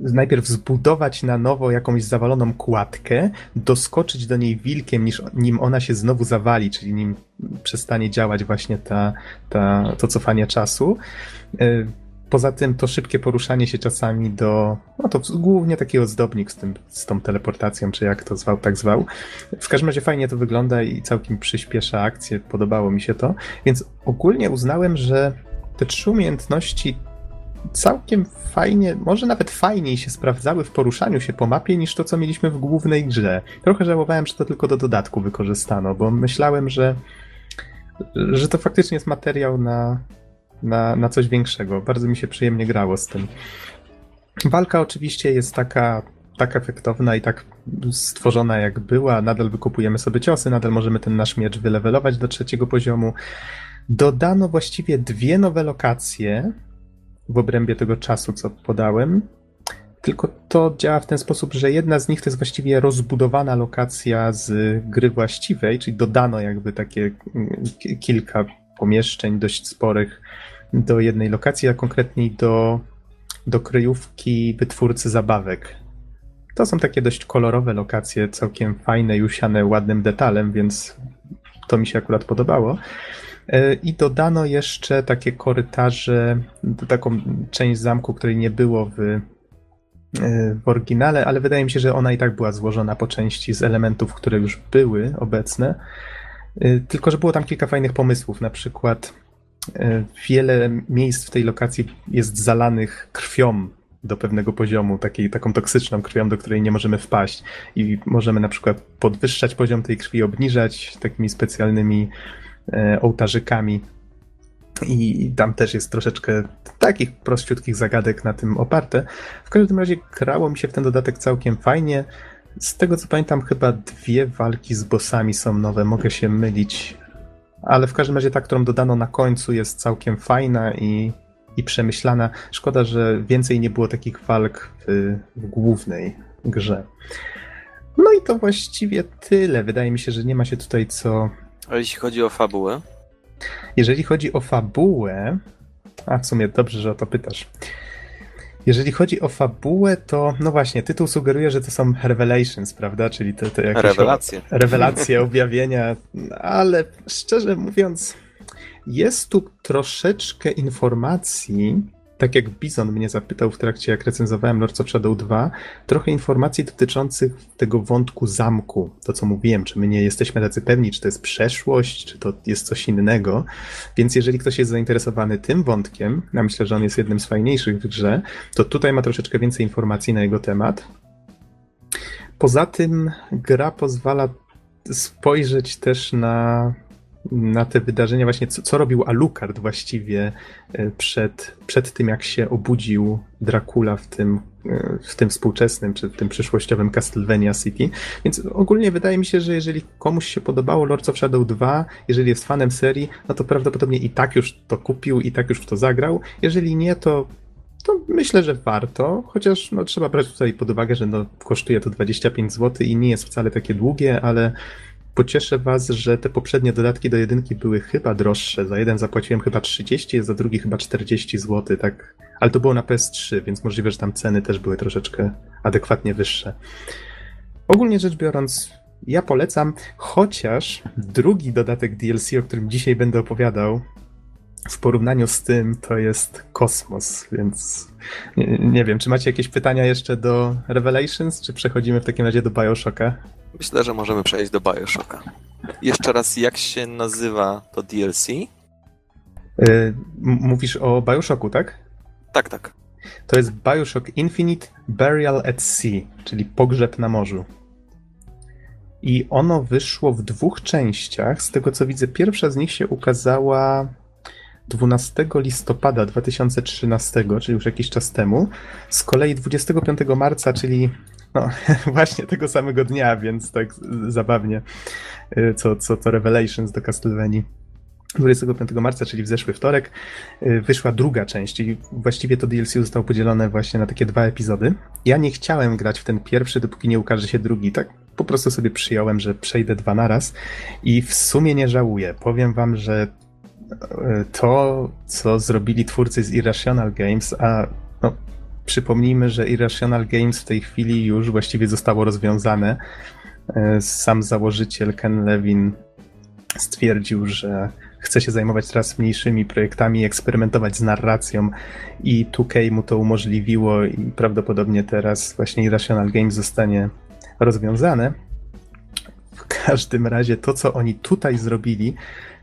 najpierw zbudować na nowo jakąś zawaloną kładkę, doskoczyć do niej wilkiem, niż, nim ona się znowu zawali, czyli nim przestanie działać właśnie ta, ta, to cofanie czasu. E, poza tym to szybkie poruszanie się czasami do, no to głównie taki ozdobnik z, tym, z tą teleportacją, czy jak to zwał, tak zwał. W każdym razie fajnie to wygląda i całkiem przyspiesza akcję, podobało mi się to, więc ogólnie uznałem, że te trzy umiejętności całkiem fajnie, może nawet fajniej się sprawdzały w poruszaniu się po mapie niż to, co mieliśmy w głównej grze. Trochę żałowałem, że to tylko do dodatku wykorzystano, bo myślałem, że, że to faktycznie jest materiał na, na, na coś większego. Bardzo mi się przyjemnie grało z tym. Walka oczywiście jest taka, tak efektowna i tak stworzona jak była. Nadal wykupujemy sobie ciosy, nadal możemy ten nasz miecz wylewelować do trzeciego poziomu. Dodano właściwie dwie nowe lokacje, w obrębie tego czasu, co podałem. Tylko to działa w ten sposób, że jedna z nich to jest właściwie rozbudowana lokacja z gry właściwej, czyli dodano jakby takie mm, kilka pomieszczeń dość sporych do jednej lokacji, a konkretniej do, do kryjówki wytwórcy zabawek. To są takie dość kolorowe lokacje, całkiem fajne i usiane ładnym detalem, więc to mi się akurat podobało. E, I dodano jeszcze takie korytarze, taką część zamku, której nie było w, e, w oryginale, ale wydaje mi się, że ona i tak była złożona po części z elementów, które już były obecne. E, tylko, że było tam kilka fajnych pomysłów. Na przykład wiele miejsc w tej lokacji jest zalanych krwią do pewnego poziomu, takiej, taką toksyczną krwią, do której nie możemy wpaść. I możemy na przykład podwyższać poziom tej krwi, obniżać takimi specjalnymi ołtarzykami. I tam też jest troszeczkę takich prościutkich zagadek na tym oparte. W każdym razie grało mi się w ten dodatek całkiem fajnie. Z tego co pamiętam, chyba dwie walki z bossami są nowe, mogę się mylić. Ale w każdym razie ta, którą dodano na końcu, jest całkiem fajna i, i przemyślana. Szkoda, że więcej nie było takich walk w, w głównej grze. No i to właściwie tyle. Wydaje mi się, że nie ma się tutaj co. A jeśli chodzi o fabułę? Jeżeli chodzi o fabułę. A w sumie dobrze, że o to pytasz. Jeżeli chodzi o fabułę, to no właśnie, tytuł sugeruje, że to są revelations, prawda? Czyli te, te jakieś Rewelacje. rewelacje, objawienia, ale szczerze mówiąc, jest tu troszeczkę informacji, tak jak Bizon mnie zapytał w trakcie, jak recenzowałem Lords of Shadow 2, trochę informacji dotyczących tego wątku zamku. To, co mówiłem, czy my nie jesteśmy tacy pewni, czy to jest przeszłość, czy to jest coś innego. Więc jeżeli ktoś jest zainteresowany tym wątkiem, ja myślę, że on jest jednym z fajniejszych w grze, to tutaj ma troszeczkę więcej informacji na jego temat. Poza tym gra pozwala spojrzeć też na, na te wydarzenia, właśnie co, co robił Alucard właściwie e, przed, przed tym, jak się obudził Dracula w tym, e, w tym współczesnym, czy w tym przyszłościowym Castlevania City. Więc ogólnie wydaje mi się, że jeżeli komuś się podobało Lords of Shadow 2, jeżeli jest fanem serii, no to prawdopodobnie i tak już to kupił, i tak już w to zagrał. Jeżeli nie, to to myślę, że warto, chociaż no, trzeba brać tutaj pod uwagę, że no, kosztuje to 25 zł i nie jest wcale takie długie, ale pocieszę Was, że te poprzednie dodatki do jedynki były chyba droższe. Za jeden zapłaciłem chyba 30, za drugi chyba 40 zł, tak. Ale to było na PS3, więc możliwe, że tam ceny też były troszeczkę adekwatnie wyższe. Ogólnie rzecz biorąc, ja polecam, chociaż drugi dodatek DLC, o którym dzisiaj będę opowiadał, w porównaniu z tym to jest kosmos, więc nie, nie, wiem, czy macie jakieś pytania jeszcze do Revelations, czy przechodzimy w takim razie do Bioshocka? Myślę, że możemy przejść do Bioshocka. Jeszcze raz, jak się nazywa to DLC? Yy, mówisz o Bioshocku, tak? Tak, tak. To jest Bioshock Infinite Burial at Sea, czyli pogrzeb na morzu. I ono wyszło w dwóch częściach. Z tego co widzę, pierwsza z nich się ukazała 12 listopada 2013, czyli już jakiś czas temu. Z kolei 25 marca, czyli no, właśnie tego samego dnia, więc tak zabawnie, co, co to Revelations do Castlevanii. 25 marca, czyli w zeszły wtorek, wyszła druga część i właściwie to DLC zostało podzielone właśnie na takie dwa epizody. Ja nie chciałem grać w ten pierwszy, dopóki nie ukaże się drugi, tak po prostu sobie przyjąłem, że przejdę dwa naraz i w sumie nie żałuję. Powiem wam, że to, co zrobili twórcy z Irrational Games, a no, przypomnijmy, że Irrational Games w tej chwili już właściwie zostało rozwiązane. Sam założyciel Ken Levin stwierdził, że chce się zajmować teraz mniejszymi projektami, eksperymentować z narracją i 2K mu to umożliwiło i prawdopodobnie teraz właśnie Irrational Games zostanie rozwiązane. W każdym razie to, co oni tutaj zrobili,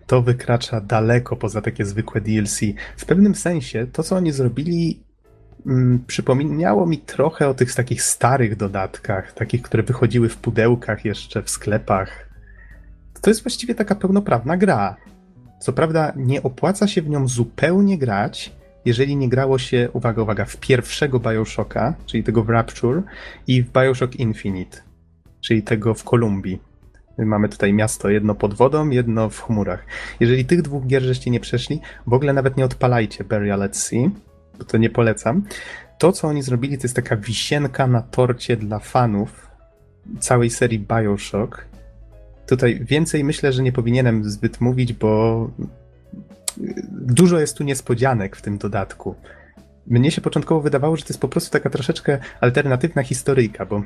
to wykracza daleko poza takie zwykłe DLC. W pewnym sensie to, co oni zrobili, mm, przypomniało mi trochę o tych takich starych dodatkach, takich, które wychodziły w pudełkach jeszcze w sklepach. To jest właściwie taka pełnoprawna gra. Co prawda nie opłaca się w nią zupełnie grać, jeżeli nie grało się, uwaga, uwaga, w pierwszego Bioshocka, czyli tego w Rapture i w Bioshock Infinite, czyli tego w Kolumbii. Mamy tutaj miasto, jedno pod wodą, jedno w chmurach. Jeżeli tych dwóch gier żeście nie przeszli, w ogóle nawet nie odpalajcie Burial at Sea, to nie polecam. To, co oni zrobili, to jest taka wisienka na torcie dla fanów całej serii Bioshock. Tutaj więcej myślę, że nie powinienem zbyt mówić, bo dużo jest tu niespodzianek w tym dodatku. Mnie się początkowo wydawało, że to jest po prostu taka troszeczkę alternatywna historyjka, bo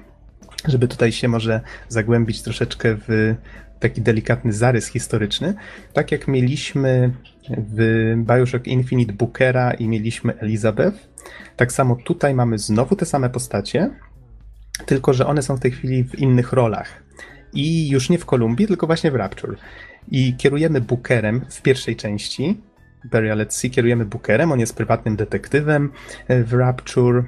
żeby tutaj się może zagłębić troszeczkę w taki delikatny zarys historyczny. Tak jak mieliśmy w Bioshock Infinite Bookera i mieliśmy Elizabeth, tak samo tutaj mamy znowu te same postacie, tylko że one są w tej chwili w innych rolach. I już nie w Kolumbii, tylko właśnie w Rapture. I kierujemy Bookerem w pierwszej części, Burial at Sea, kierujemy Bookerem, on jest prywatnym detektywem w Rapture,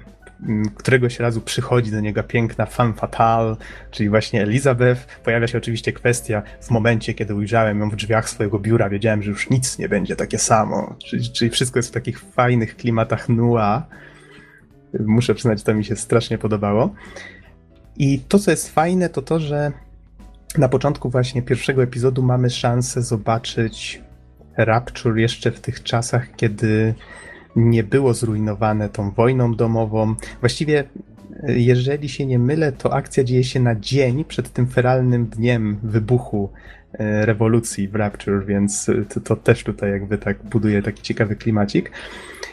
któregoś razu przychodzi do niego piękna femme fatale, czyli właśnie Elizabeth. Pojawia się oczywiście kwestia w momencie, kiedy ujrzałem ją w drzwiach swojego biura, wiedziałem, że już nic nie będzie takie samo. Czyli, czyli wszystko jest w takich fajnych klimatach nua. Muszę przyznać, to mi się strasznie podobało. I to, co jest fajne, to to, że na początku właśnie pierwszego epizodu mamy szansę zobaczyć Rapture jeszcze w tych czasach, kiedy nie było zrujnowane tą wojną domową. Właściwie, jeżeli się nie mylę, to akcja dzieje się na dzień przed tym feralnym dniem wybuchu e, rewolucji w Rapture, więc to, to też tutaj jakby tak buduje taki ciekawy klimacik.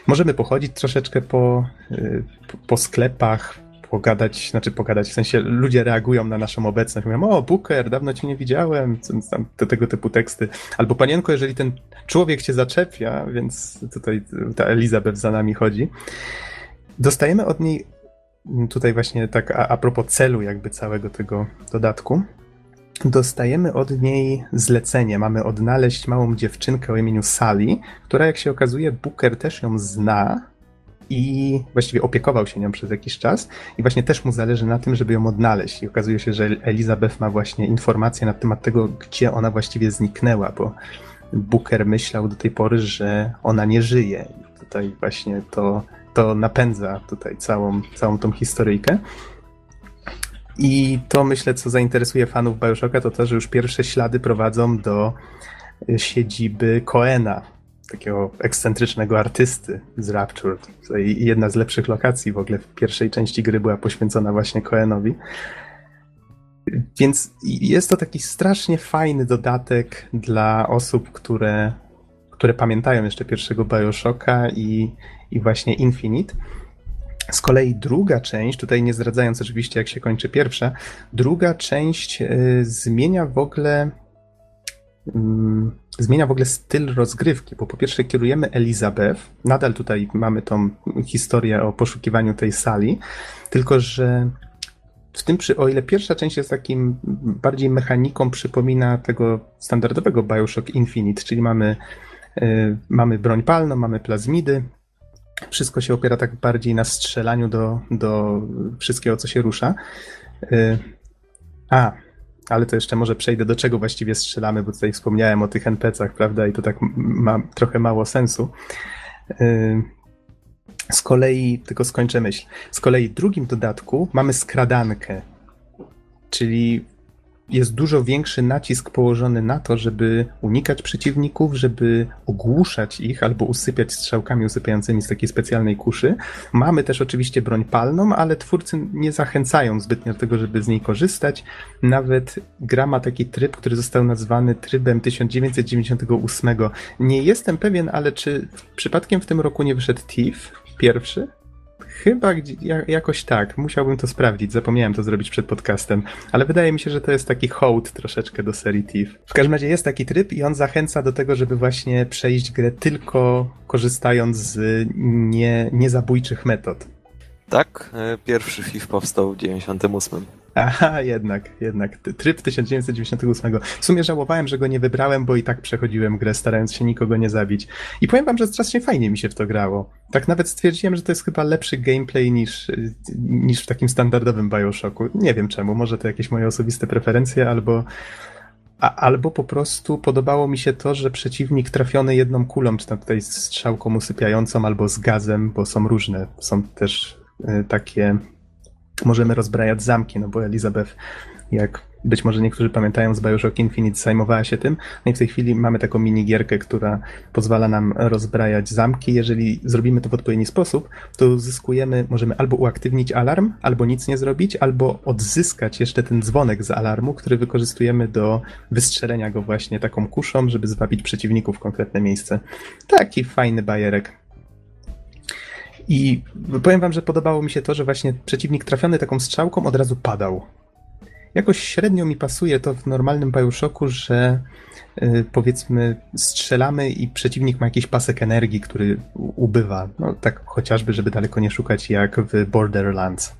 Możemy pochodzić troszeczkę po, e, po sklepach, pogadać, znaczy pogadać, w sensie ludzie reagują na naszą obecność, mówią, o Booker, dawno cię nie widziałem, tam, te, tego typu teksty. Albo panienko, jeżeli ten człowiek cię zaczepia, więc tutaj ta Elizabeth za nami chodzi. Dostajemy od niej tutaj właśnie tak a, a propos celu jakby całego tego dodatku, dostajemy od niej zlecenie. Mamy odnaleźć małą dziewczynkę o imieniu Sally, która jak się okazuje Booker też ją zna, i właściwie opiekował się nią przez jakiś czas i właśnie też mu zależy na tym, żeby ją odnaleźć. I okazuje się, że Elizabeth ma właśnie informacje na temat tego, gdzie ona właściwie zniknęła, bo Booker myślał do tej pory, że ona nie żyje. I tutaj właśnie to, to napędza tutaj całą, całą tą historyjkę. I to myślę, co zainteresuje fanów Bioshocka, to to, że już pierwsze ślady prowadzą do siedziby Coena, takiego ekscentrycznego artysty z Rapture. I jedna z lepszych lokacji w ogóle w pierwszej części gry była poświęcona właśnie Coenowi. Więc jest to taki strasznie fajny dodatek dla osób, które, które pamiętają jeszcze pierwszego Bioshocka i, i właśnie Infinite. Z kolei druga część, tutaj nie zdradzając oczywiście jak się kończy pierwsza, druga część y, zmienia w ogóle zmienia w ogóle styl rozgrywki, bo po pierwsze kierujemy Elizabeth, nadal tutaj mamy tą historię o poszukiwaniu tej sali, tylko że w tym, przy, o ile pierwsza część jest takim bardziej mechaniką, przypomina tego standardowego Bioshock Infinite, czyli mamy, y, mamy broń palną, mamy plazmidy, wszystko się opiera tak bardziej na strzelaniu do, do wszystkiego, co się rusza. Y, a, ale to jeszcze może przejdę do czego właściwie strzelamy, bo tutaj wspomniałem o tych NPC-ach, prawda, i to tak ma trochę mało sensu. Y, z kolei, tylko skończę myśl, z kolei w drugim dodatku mamy skradankę, czyli jest dużo większy nacisk położony na to, żeby unikać przeciwników, żeby ogłuszać ich albo usypiać strzałkami usypiającymi z takiej specjalnej kuszy. Mamy też oczywiście broń palną, ale twórcy nie zachęcają zbytnio do tego, żeby z niej korzystać. Nawet gra ma taki tryb, który został nazwany trybem 1998. Nie jestem pewien, ale czy przypadkiem w tym roku nie wyszedł Thief pierwszy? Chyba jakoś tak. Musiałbym to sprawdzić. Zapomniałem to zrobić przed podcastem. Ale wydaje mi się, że to jest taki hołd troszeczkę do serii Thief. W każdym razie jest taki tryb i on zachęca do tego, żeby właśnie przejść grę tylko korzystając z nie, niezabójczych metod. Tak, e, pierwszy Thief powstał w 98. Aha, jednak, jednak. Tryb 1998. W sumie żałowałem, że go nie wybrałem, bo i tak przechodziłem grę, starając się nikogo nie zabić. I powiem wam, że strasznie fajnie mi się w to grało. Tak nawet stwierdziłem, że to jest chyba lepszy gameplay niż, niż w takim standardowym Bioshocku. Nie wiem czemu, może to jakieś moje osobiste preferencje, albo, a, albo po prostu podobało mi się to, że przeciwnik trafiony jedną kulą, czy tam tutaj strzałką usypiającą, albo z gazem, bo są różne. Są też y, takie możemy rozbrajać zamki, no bo Elizabeth, jak być może niektórzy pamiętają z Bioshock Infinite, zajmowała się tym. No i w tej chwili mamy taką minigierkę, która pozwala nam rozbrajać zamki. Jeżeli zrobimy to w odpowiedni sposób, to uzyskujemy, możemy albo uaktywnić alarm, albo nic nie zrobić, albo odzyskać jeszcze ten dzwonek z alarmu, który wykorzystujemy do wystrzelenia go właśnie taką kuszą, żeby zwabić przeciwników w konkretne miejsce. Taki fajny bajerek. I powiem wam, że podobało mi się to, że właśnie przeciwnik trafiony taką strzałką od razu padał. Jakoś średnio mi pasuje to w normalnym Bioshocku, że yy, powiedzmy strzelamy i przeciwnik ma jakiś pasek energii, który ubywa. No tak chociażby, żeby daleko nie szukać jak w Borderlands.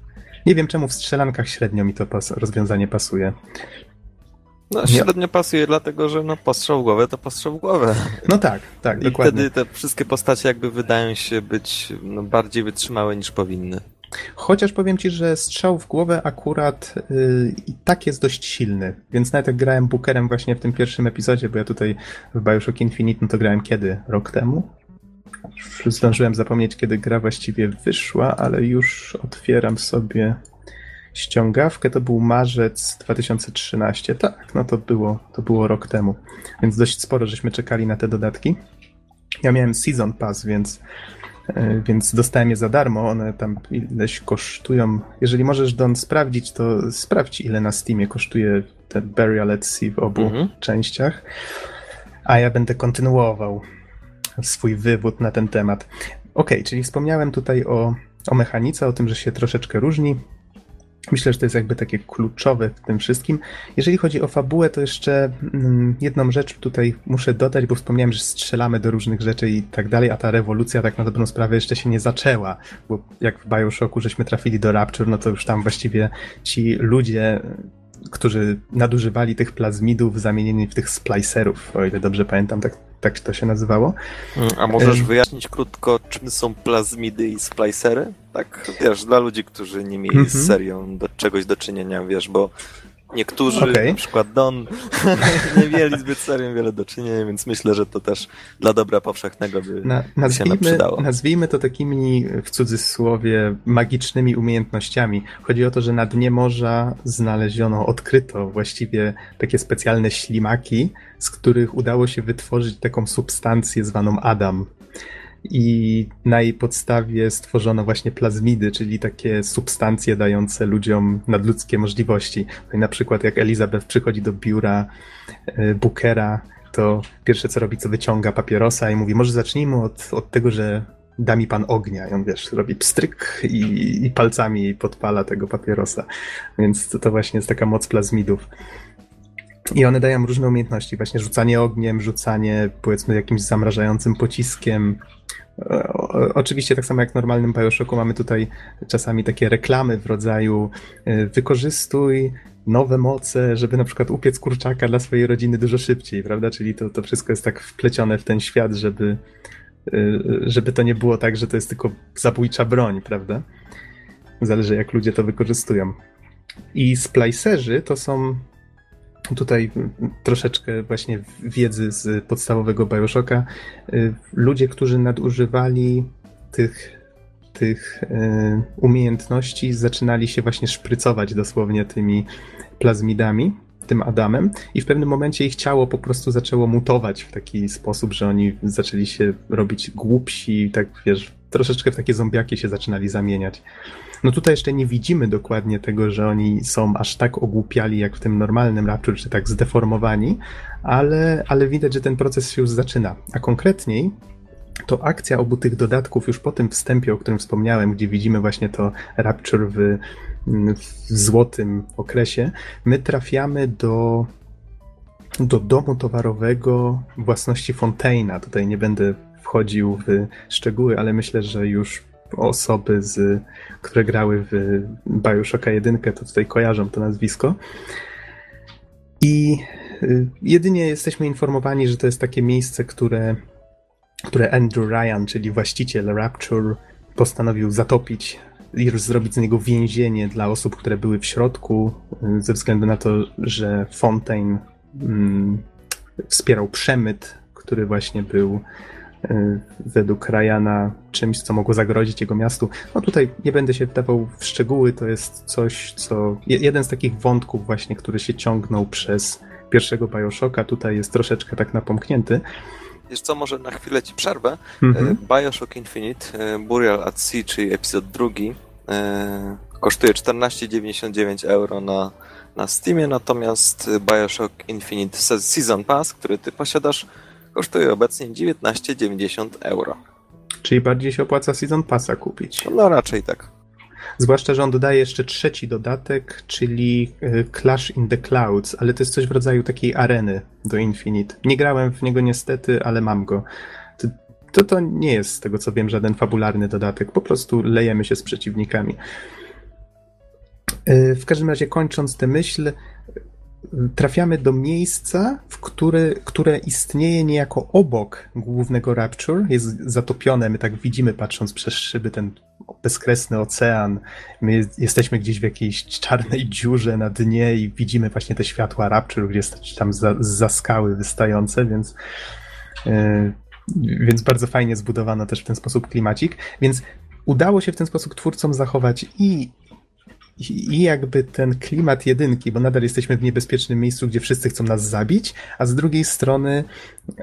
Nie wiem czemu w strzelankach średnio mi to pas rozwiązanie pasuje. No średnio pasuje, dlatego że no postrzał w głowę to postrzał w głowę. No tak, tak, I dokładnie. wtedy te wszystkie postacie jakby wydają się być no, bardziej wytrzymałe niż powinny. Chociaż powiem ci, że strzał w głowę akurat yy, i tak jest dość silny. Więc nawet jak grałem Bookerem właśnie w tym pierwszym epizodzie, bo ja tutaj w Bioshock Infinite, no to grałem kiedy? Rok temu? Już zdążyłem zapomnieć, kiedy gra właściwie wyszła, ale już otwieram sobie ściągawkę. To był marzec 2013. Tak, no to było, to było rok temu. Więc dość sporo żeśmy czekali na te dodatki. Ja miałem Season Pass, więc E, więc dostałem je za darmo. One tam ileś kosztują. Jeżeli możesz Don sprawdzić, to sprawdź, ile na Steamie kosztuje ten Burial at Sea w obu mhm. częściach. A ja będę kontynuował swój wywód na ten temat. Ok, czyli wspomniałem tutaj o, o mechanice, o tym, że się troszeczkę różni. Myślę, że to jest jakby takie kluczowe w tym wszystkim. Jeżeli chodzi o fabułę, to jeszcze mm, jedną rzecz tutaj muszę dodać, bo wspomniałem, że strzelamy do różnych rzeczy i tak dalej, a ta rewolucja tak na dobrą sprawę jeszcze się nie zaczęła, bo jak w Bioshocku żeśmy trafili do Rapture, no to już tam właściwie ci ludzie którzy nadużywali tych plazmidów zamienieni w tych splicerów, o ile dobrze pamiętam, tak, tak to się nazywało. Mm, a możesz wyjaśnić krótko, czym są plazmidy i splicery? Tak, wiesz, dla ludzi, którzy nie mieli z mhm. serią do czegoś do czynienia, wiesz, bo Niektórzy, okay. na przykład Don, nie mieli zbyt serio wiele do czynienia, więc myślę, że to też dla dobra powszechnego by, na, nazwijmy, się przydało. Nazwijmy to takimi w cudzysłowie magicznymi umiejętnościami. Chodzi o to, że na dnie morza znaleziono, odkryto właściwie takie specjalne ślimaki, z których udało się wytworzyć taką substancję zwaną Adam i na jej podstawie stworzono właśnie plazmidy, czyli takie substancje dające ludziom nadludzkie możliwości. No na przykład jak Elizabeth przychodzi do biura e, Bookera, to pierwsze co robi, to wyciąga papierosa i mówi, może zacznijmy od, od tego, że da mi pan ognia. I on, wiesz, robi pstryk i, i palcami podpala tego papierosa. Więc to, to właśnie jest taka moc plazmidów. I one dają różne umiejętności, właśnie rzucanie ogniem, rzucanie powiedzmy jakimś zamrażającym pociskiem, Oczywiście tak samo jak w normalnym Bioshocku mamy tutaj czasami takie reklamy w rodzaju e, wykorzystuj nowe moce, żeby na przykład upiec kurczaka dla swojej rodziny dużo szybciej, prawda? Czyli to, to wszystko jest tak wplecione w ten świat, żeby, e, żeby to nie było tak, że to jest tylko zabójcza broń, prawda? Zależy jak ludzie to wykorzystują. I splicerzy to są tutaj troszeczkę właśnie wiedzy z podstawowego Bioshocka. Y, ludzie, którzy nadużywali tych, tych y, umiejętności, zaczynali się właśnie szprycować dosłownie tymi plazmidami, tym Adamem i w pewnym momencie ich ciało po prostu zaczęło mutować w taki sposób, że oni zaczęli się robić głupsi, tak wiesz, troszeczkę w takie zombiaki się zaczynali zamieniać. No tutaj jeszcze nie widzimy dokładnie tego, że oni są aż tak ogłupiali jak w tym normalnym Rapture, czy tak zdeformowani, ale, ale widać, że ten proces się już zaczyna. A konkretniej to akcja obu tych dodatków już po tym wstępie, o którym wspomniałem, gdzie widzimy właśnie to Rapture w, w złotym okresie, my trafiamy do, do domu towarowego własności Fontaina. Tutaj nie będę wchodził w szczegóły, ale myślę, że już osoby, z, które grały w Bioshocka 1, to tutaj kojarzą to nazwisko. I y, jedynie jesteśmy informowani, że to jest takie miejsce, które, które Andrew Ryan, czyli właściciel Rapture, postanowił zatopić i zrobić z niego więzienie dla osób, które były w środku, y, ze względu na to, że Fontaine mm, wspierał przemyt, który właśnie był według Ryana czymś, co mogło zagrozić jego miastu. No tutaj nie będę się wdawał w szczegóły, to jest coś, co. Jeden z takich wątków, właśnie, który się ciągnął przez pierwszego Bioshocka, tutaj jest troszeczkę tak napomknięty. Wiesz co, może na chwilę ci przerwę. Mm-hmm. Bioshock Infinite, y, Burial at Sea, czyli epizod drugi, kosztuje 14,99 euro na, na Steamie, natomiast Bioshock Infinite Season Pass, który ty posiadasz, kosztuje obecnie 19,90 euro. Czyli bardziej się opłaca Season Passa kupić. No raczej tak. Zwłaszcza, że on dodaje jeszcze trzeci dodatek, czyli e, Clash in the Clouds, ale to jest coś w rodzaju takiej areny do Infinite. Nie grałem w niego niestety, ale mam go. To, to, to nie jest, z tego co wiem, żaden fabularny dodatek. Po prostu lejemy się z przeciwnikami. E, w każdym razie, kończąc tę myśl, trafiamy do miejsca, w które, które istnieje niejako obok głównego Rapture, jest zatopione, my tak widzimy patrząc przez szyby ten bezkresny ocean. My jest- jesteśmy gdzieś w jakiejś czarnej dziurze na dnie i widzimy właśnie te światła Rapture gdzieś tam za, za skały wystające, więc, yy, więc bardzo fajnie zbudowano też w ten sposób klimacik. Więc udało się w ten sposób twórcom zachować i i jakby ten klimat jedynki, bo nadal jesteśmy w niebezpiecznym miejscu, gdzie wszyscy chcą nas zabić, a z drugiej strony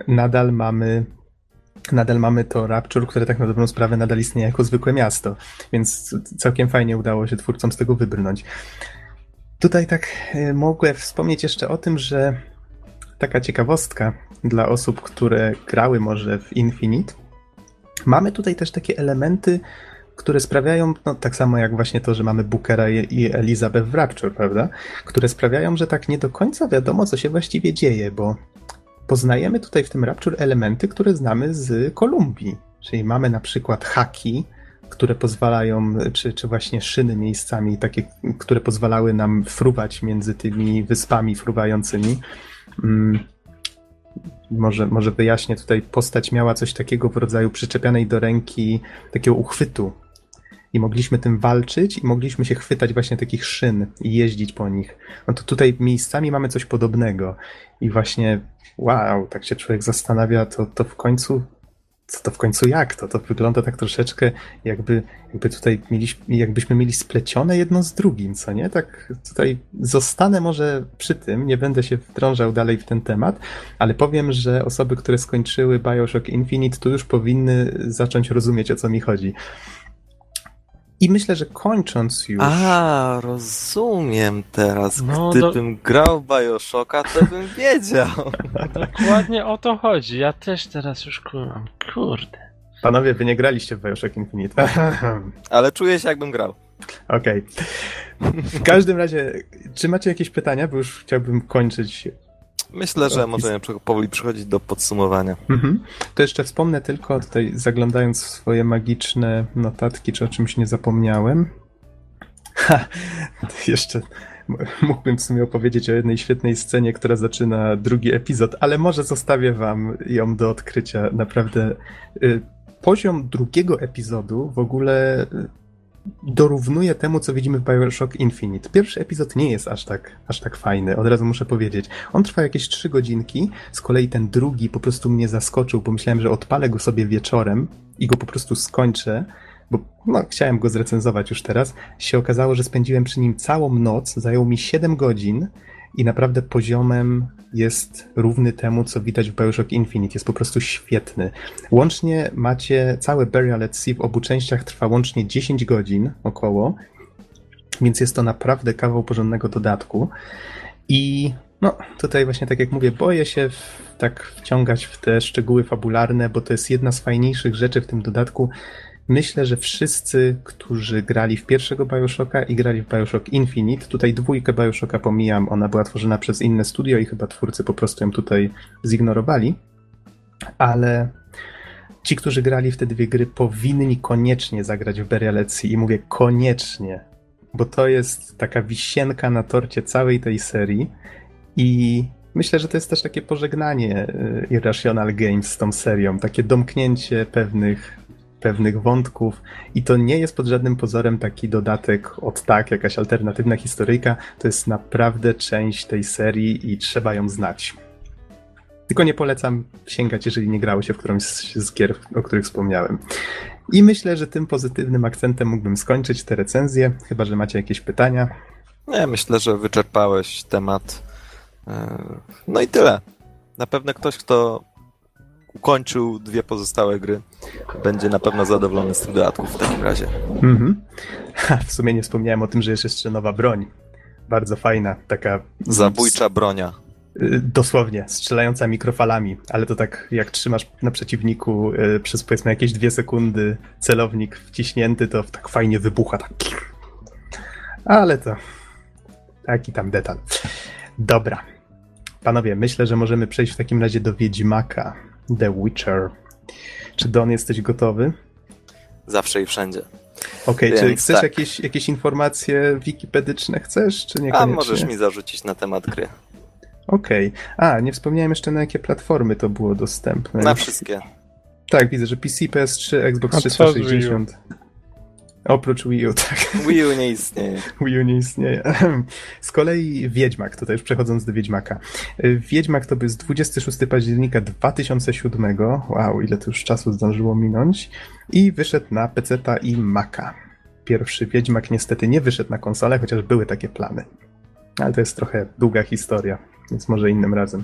nadal mamy nadal mamy to Rapture, które tak na dobrą sprawę nadal istnieje jako zwykłe miasto, więc całkiem fajnie udało się twórcom z tego wybrnąć. Tutaj tak e, mogę wspomnieć jeszcze o tym, że taka ciekawostka dla osób, które grały może w Infinite, mamy tutaj też takie elementy, które sprawiają, no tak samo jak właśnie to, że mamy Bookera i i Elizabeth w Rapture, prawda? Które sprawiają, że tak nie do końca wiadomo, co się właściwie dzieje, bo poznajemy tutaj w tym Rapture elementy, które znamy z Kolumbii. Czyli mamy na przykład haki, które pozwalają, czy, czy właśnie szyny miejscami, takie, które pozwalały nam fruwać między tymi wyspami fruwającymi. Mm, Może, może wyjaśnię tutaj, postać miała coś takiego w rodzaju przyczepianej do ręki takiego uchwytu. I mogliśmy tym walczyć i mogliśmy się chwytać właśnie takich szyn i jeździć po nich. No to tutaj miejscami mamy coś podobnego. I właśnie, wow, tak się człowiek zastanawia, to, to w końcu, co to w końcu jak to? To wygląda tak troszeczkę jakby, jakby tutaj mieliśmy, jakbyśmy mieli splecione jedno z drugim, co nie? Tak tutaj zostanę może przy tym, nie będę się wdrążał dalej w ten temat, ale powiem, że osoby, które skończyły Bioshock Infinite, to już powinny zacząć rozumieć, o co mi chodzi. I myślę, że kończąc już... A, rozumiem teraz. No, Gdybym do- grał w Bioshocka, to bym wiedział. Dokładnie o to chodzi. Ja też teraz już kumam. Kurde. Panowie, wy nie graliście w Bioshock Infinite. Ale czuję się, jakbym grał. Okej. W każdym razie, czy macie jakieś pytania? Bo już chciałbym kończyć. Myślę, że możemy powoli przechodzić do podsumowania. Mhm. To jeszcze wspomnę tylko tutaj, zaglądając w swoje magiczne notatki, czy o czymś nie zapomniałem. Ha, jeszcze mógłbym w sumie opowiedzieć o jednej świetnej scenie, która zaczyna drugi epizod, ale może zostawię wam ją do odkrycia. Naprawdę y, poziom drugiego epizodu w ogóle dorównuje temu, co widzimy w Bioshock Infinite. Pierwszy epizod nie jest aż tak, aż tak fajny, od razu muszę powiedzieć. On trwa jakieś trzy godzinki, z kolei ten drugi po prostu mnie zaskoczył, bo myślałem, że odpalę go sobie wieczorem i go po prostu skończę, bo no, chciałem go zrecenzować już teraz. Się okazało, że spędziłem przy nim całą noc, zajął mi 7 godzin i naprawdę poziomem jest równy temu, co widać w Bioshock Infinite. Jest po prostu świetny. Łącznie macie całe Burial at Sea w obu częściach trwa łącznie 10 godzin około, więc jest to naprawdę kawał porządnego dodatku. I no, tutaj właśnie tak jak mówię, boję się w, tak wciągać w te szczegóły fabularne, bo to jest jedna z fajniejszych rzeczy w tym dodatku. Myślę, że wszyscy, którzy grali w pierwszego Bioshocka i grali w Bioshock Infinite, tutaj dwójkę Bioshocka pomijam, ona była tworzona przez inne studio i chyba twórcy po prostu ją tutaj zignorowali, ale ci, którzy grali w te dwie gry, powinni koniecznie zagrać w Burial i mówię koniecznie, bo to jest taka wisienka na torcie całej tej serii i myślę, że to jest też takie pożegnanie y, Irrational Games z tą serią, takie domknięcie pewnych, pewnych wątków i to nie jest pod żadnym pozorem taki dodatek od tak, jakaś alternatywna historyjka, to jest naprawdę część tej serii i trzeba ją znać. Tylko nie polecam sięgać, jeżeli nie grało się w którąś z gier, o których wspomniałem. I myślę, że tym pozytywnym akcentem mógłbym skończyć tę recenzję, chyba że macie jakieś pytania. Nie, myślę, że wyczerpałeś temat. E, No i tyle. Na pewno ktoś, kto ukończył dwie pozostałe gry, będzie na pewno zadowolony z tych dodatków w takim razie. Mhm. Ha, w sumie nie wspomniałem o tym, że jest jeszcze nowa broń. Bardzo fajna, taka. Zabójcza bronia. Y, Dosłownie, strzelająca mikrofalami, ale to tak jak trzymasz na przeciwniku y, przez powiedzmy jakieś dwie sekundy celownik wciśnięty, to tak fajnie wybucha. Tak. Ale to taki tam detal. Dobra. Panowie, myślę, że możemy przejść w takim razie do Wiedźmaka, The Witcher. Czy Don jesteś gotowy? Zawsze i wszędzie. Okej, czy Więc chcesz tak. jakieś, jakieś informacje wikipedyczne? Chcesz, czy A niekoniecznie? możesz mi zarzucić na temat gry. Okej. A, nie wspomniałem jeszcze na jakie platformy to było dostępne. Na wszystkie. Tak, widzę, że PC, PS3, Xbox A co 360. Oprócz Wii U, tak. Wii U nie istnieje. Wii U nie istnieje. Z kolei Wiedźmak, tutaj już przechodząc do Wiedźmaka. Wiedźmak to był z 26 października 2007. Wow, ile to już czasu zdążyło minąć. I wyszedł na PC-ta i Maca. Pierwszy Wiedźmak niestety nie wyszedł na konsolę, chociaż były takie plany. Ale to jest trochę długa historia, więc może innym razem.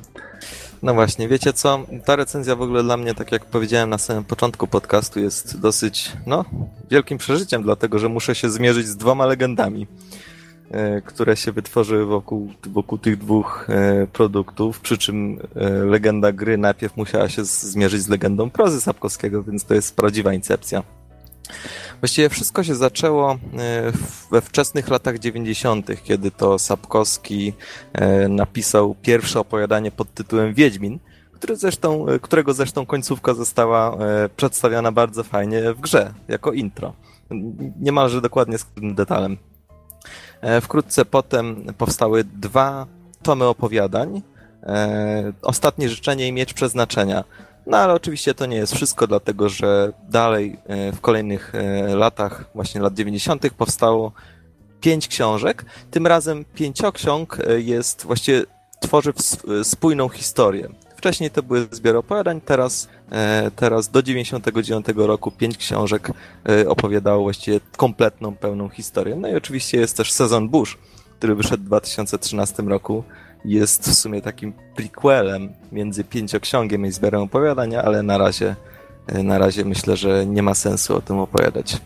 No właśnie, wiecie co? Ta recenzja w ogóle dla mnie, tak jak powiedziałem na samym początku podcastu, jest dosyć, no, wielkim przeżyciem, dlatego że muszę się zmierzyć z dwoma legendami, e, które się wytworzyły wokół, wokół tych dwóch e, produktów, przy czym e, legenda gry najpierw musiała się zmierzyć z legendą prozy Sapkowskiego, więc to jest prawdziwa incepcja. Właściwie wszystko się zaczęło e, we wczesnych latach 90., kiedy to Sapkowski e, napisał pierwsze opowiadanie pod tytułem Wiedźmin, który zresztą, e, którego zresztą końcówka została przedstawiona bardzo fajnie w grze, jako intro. Niemalże dokładnie z tym detalem. Wkrótce potem powstały dwa tomy opowiadań. Ostatnie życzenie i miecz przeznaczenia. No ale oczywiście to nie jest wszystko, dlatego że dalej e, w kolejnych e, latach, właśnie lat 90., powstało pięć książek. Tym razem pięcioksiąg e, jest właściwie tworzy spójną historię. Wcześniej to były zbiory opowiadań, teraz, teraz do 99 roku pięć książek opowiadało właściwie kompletną, pełną historię. No i oczywiście jest też Sezon Bush, który wyszedł w 2013 roku jest w sumie takim prequelem między pięcioksiągiem i zbiorem opowiadania, ale na razie, na razie myślę, że nie ma sensu o tym opowiadać.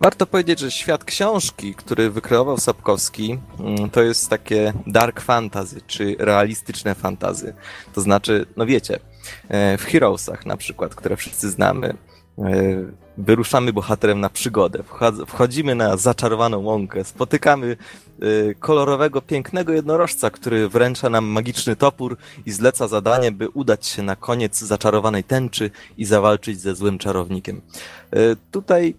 Warto powiedzieć, że świat książki, który wykreował Sapkowski, mm, to jest takie dark fantasy, czy realistyczne fantazy. To znaczy, no wiecie, e, w Heroesach na przykład, które wszyscy znamy, E, wyruszamy bohaterem na przygodę. Wchodzimy na zaczarowaną łąkę, spotykamy e, kolorowego, pięknego jednorożca, który wręcza nam magiczny topór i zleca zadanie, by udać się na koniec zaczarowanej tęczy i zawalczyć ze złym czarownikiem. E, tutaj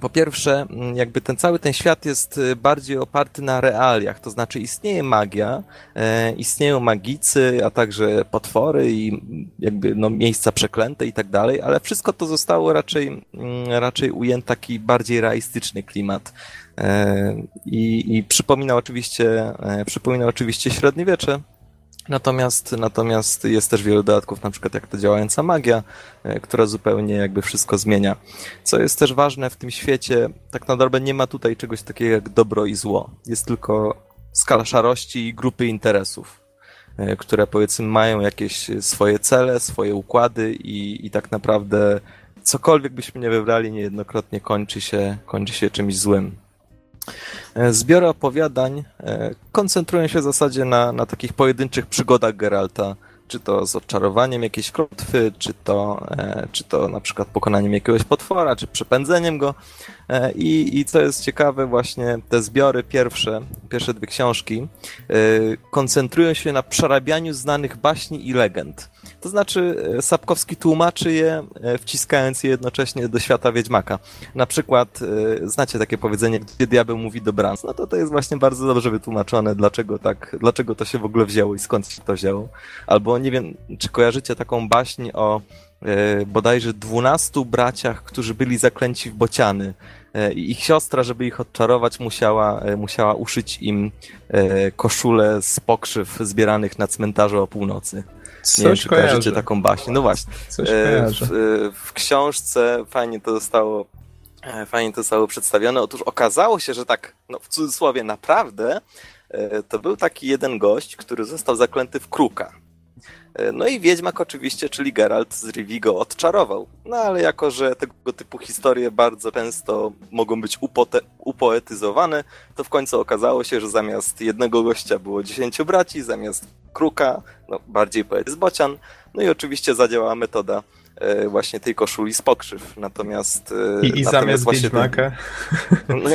po pierwsze, mm, jakby ten cały ten świat jest y, bardziej oparty na realiach, to znaczy istnieje magia, e, istnieją magicy, a także potwory i jakby no, miejsca przeklęte i tak dalej, ale wszystko to zostało raczej, mm, raczej ujęty taki bardziej realistyczny klimat. E, I, i przypomina oczywiście, e, przypomina oczywiście średniowiecze, Natomiast, natomiast jest też wiele dodatków, na przykład jak to działająca magia, e, która zupełnie jakby wszystko zmienia. Co jest też ważne w tym świecie, tak na dobrze nie ma tutaj czegoś takiego jak dobro i zło. Jest tylko skala szarości i grupy interesów, e, które powiedzmy mają jakieś swoje cele, swoje układy i, i tak naprawdę cokolwiek byśmy nie wybrali, niejednokrotnie kończy się, kończy się czymś złym. E, zbiory opowiadań e, koncentrują się w zasadzie na, na takich pojedynczych przygodach Geralta, czy to z odczarowaniem jakiejś klątwy, czy to, e, czy to na przykład pokonaniem jakiegoś potwora, czy przepędzeniem go. I, I co jest ciekawe, właśnie te zbiory pierwsze, pierwsze dwie książki, koncentrują się na przerabianiu znanych baśni i legend. To znaczy, e, Sapkowski tłumaczy je, e, wciskając je jednocześnie do świata Wiedźmaka. Na przykład, e, znacie takie powiedzenie, gdzie diabeł mówi dobranoc? No to to jest właśnie bardzo dobrze wytłumaczone, dlaczego tak, dlaczego to się w ogóle wzięło i skąd się to wzięło. Albo nie wiem, czy kojarzycie taką baśń o bodajże dwunastu braciach, którzy byli zaklęci w bociany. I ich siostra, żeby ich odczarować, musiała, musiała uszyć im koszulę z pokrzyw zbieranych na cmentarzu o północy. Coś nie wiem, czy kojarzy. kojarzycie taką baśń. No właśnie. Coś e, w, w książce fajnie to zostało e, fajnie to zostało przedstawione. Otóż okazało się, że tak, no w cudzysłowie naprawdę, e, to był taki jeden gość, który został zaklęty w kruka. No i Wiedźmak oczywiście, czyli Geralt z Rivi go odczarował. No ale jako, że tego typu historie bardzo często mogą być upote- upoetyzowane, to w końcu okazało się, że zamiast jednego gościa było dziesięciu braci, zamiast kruka, no bardziej poety z bocian. No i oczywiście zadziałała metoda e, właśnie tej koszuli z pokrzyw. Natomiast. E, I, i zamiast Wiedźmaka. Ten, no,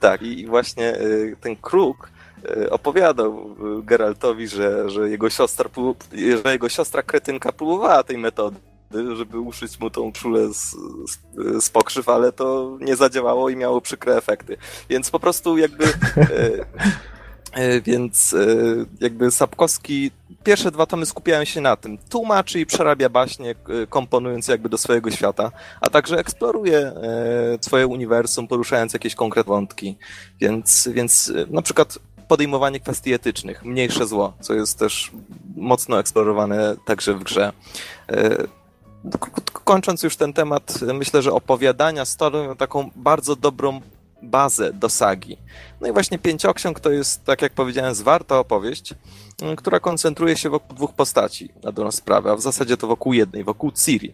tak, i właśnie e, ten kruk E, opowiadał Geraltowi, że, że, jego siostra, że jego siostra kretynka próbowała tej metody, żeby uszyć mu tą czulę z, z, z pokrzyw, ale to nie zadziałało i miało przykre efekty. Więc po prostu jakby... E, e, więc jakby Sapkowski pierwsze dwa tomy skupiają się na tym. Tłumaczy i przerabia baśnie, komponując jakby do swojego świata, a także eksploruje e, swoje uniwersum, poruszając jakieś konkretne wątki. Więc, więc na przykład podejmowanie kwestii etycznych, mniejsze zło, co jest też mocno eksplorowane także w grze. Kończąc już ten temat, myślę, że opowiadania stanowią taką bardzo dobrą bazę do sagi. No i właśnie Pięcioksiąg to jest, tak jak powiedziałem, zwarta opowieść, która koncentruje się wokół dwóch postaci na dobrą sprawę, a w zasadzie to wokół jednej, wokół Ciri.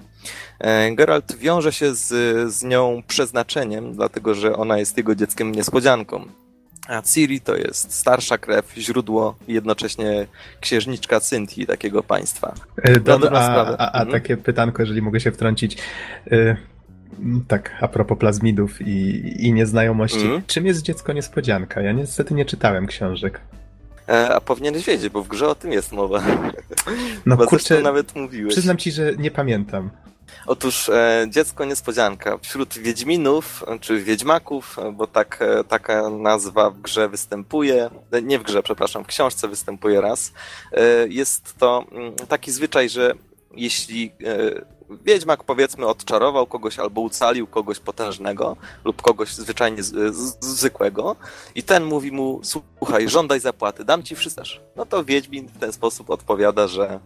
E, Geralt wiąże się z, z nią przeznaczeniem, dlatego że ona jest jego dzieckiem niespodzianką. A Ciri to jest starsza krew, źródło i jednocześnie księżniczka Cynthii takiego państwa. E, dobra, a, a, a mhm. takie pytanko, jeżeli mogę się wtrącić. E, tak, a propos plazmidów i, i nieznajomości. Mm. Czym jest dziecko niespodzianka? Ja niestety nie czytałem książek. E, a powinieneś wiedzieć, bo w grze o tym jest mowa. No bo kurczę, nawet mówiłeś. Przyznam ci, że nie pamiętam. Otóż e, dziecko niespodzianka. Wśród Wiedźminów, czy Wiedźmaków, bo tak, e, taka nazwa w grze występuje, e, nie w grze, przepraszam, w książce występuje raz, e, jest to mm, taki zwyczaj, że jeśli e, Wiedźmak powiedzmy odczarował kogoś albo ucalił kogoś potężnego lub kogoś zwyczajnie z, z, zwykłego i ten mówi mu, słuchaj, żądaj zapłaty, dam ci wszystko. No to Wiedźmin w ten sposób odpowiada, że, e,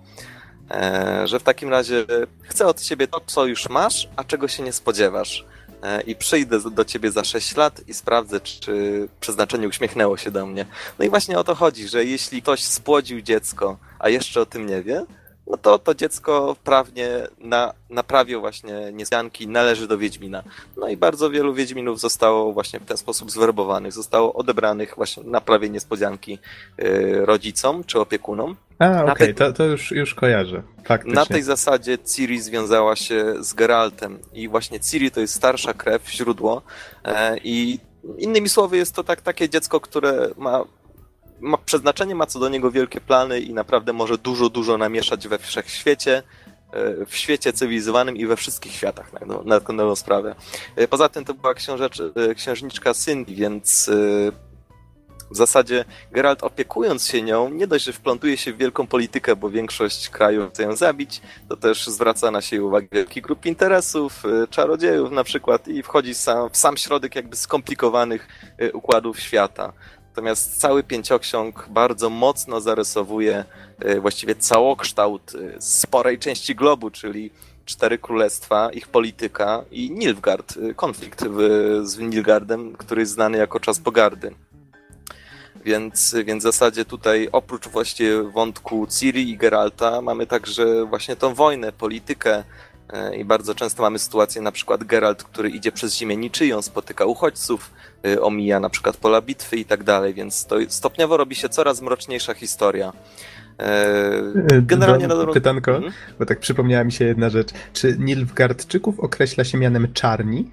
że w takim razie chcę od ciebie to, co już masz, a czego się nie spodziewasz. E, I przyjdę do ciebie za 6 lat i sprawdzę, czy przeznaczenie uśmiechnęło się do mnie. No i właśnie o to chodzi, że jeśli ktoś spłodził dziecko, a jeszcze o tym nie wie, no to to dziecko prawnie na, na prawie właśnie niespianki należy do Wiedźmina. No i bardzo wielu Wiedźminów zostało właśnie w ten sposób zwerbowanych, zostało odebranych właśnie na prawie niespodzianki yy, rodzicom czy opiekunom. A, okej, okay. to, to już, już kojarzę. Faktycznie. Na tej zasadzie Ciri związała się z Geraltem i właśnie Ciri to jest starsza krew, źródło yy, i innymi słowy jest to tak, takie dziecko, które ma ma przeznaczenie, ma co do niego wielkie plany i naprawdę może dużo, dużo namieszać we wszechświecie, e, w świecie cywilizowanym i we wszystkich światach na, na tę sprawę. E, poza tym to była e, księżniczka Cindy, więc w zasadzie Geralt opiekując się nią, nie dość, że wplątuje się w wielką politykę, bo większość krajów chce ją zabić, to też zwraca na siebie uwagę wielki grup interesów, czarodziejów na przykład i wchodzi sam, w sam środek jakby skomplikowanych układów świata. Natomiast cały pięcioksiąg bardzo mocno zarysowuje e, właściwie całokształt e, sporej części globu, czyli cztery królestwa, ich polityka i Nilfgaard, e, konflikt z Nilgardem, który jest znany jako czas pogardy. Więc, więc w zasadzie tutaj oprócz właściwie wątku Ciri i Geralta mamy także właśnie tą wojnę, politykę i bardzo często mamy sytuację na przykład Geralt, który idzie przez ziemię niczyją, spotyka uchodźców, Y, omija na przykład pola bitwy i tak dalej, więc to stopniowo robi się coraz mroczniejsza historia. E, generalnie Do, na Pytanko, mhm. bo tak przypomniała mi się jedna rzecz. Czy Nilfgaardczyków określa się mianem czarni?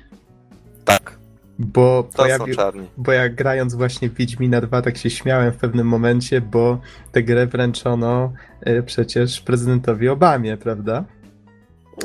Tak. Bo, pojawi... bo ja grając właśnie w Wiedźmina 2 tak się śmiałem w pewnym momencie, bo tę grę wręczono e, przecież prezydentowi Obamie, prawda?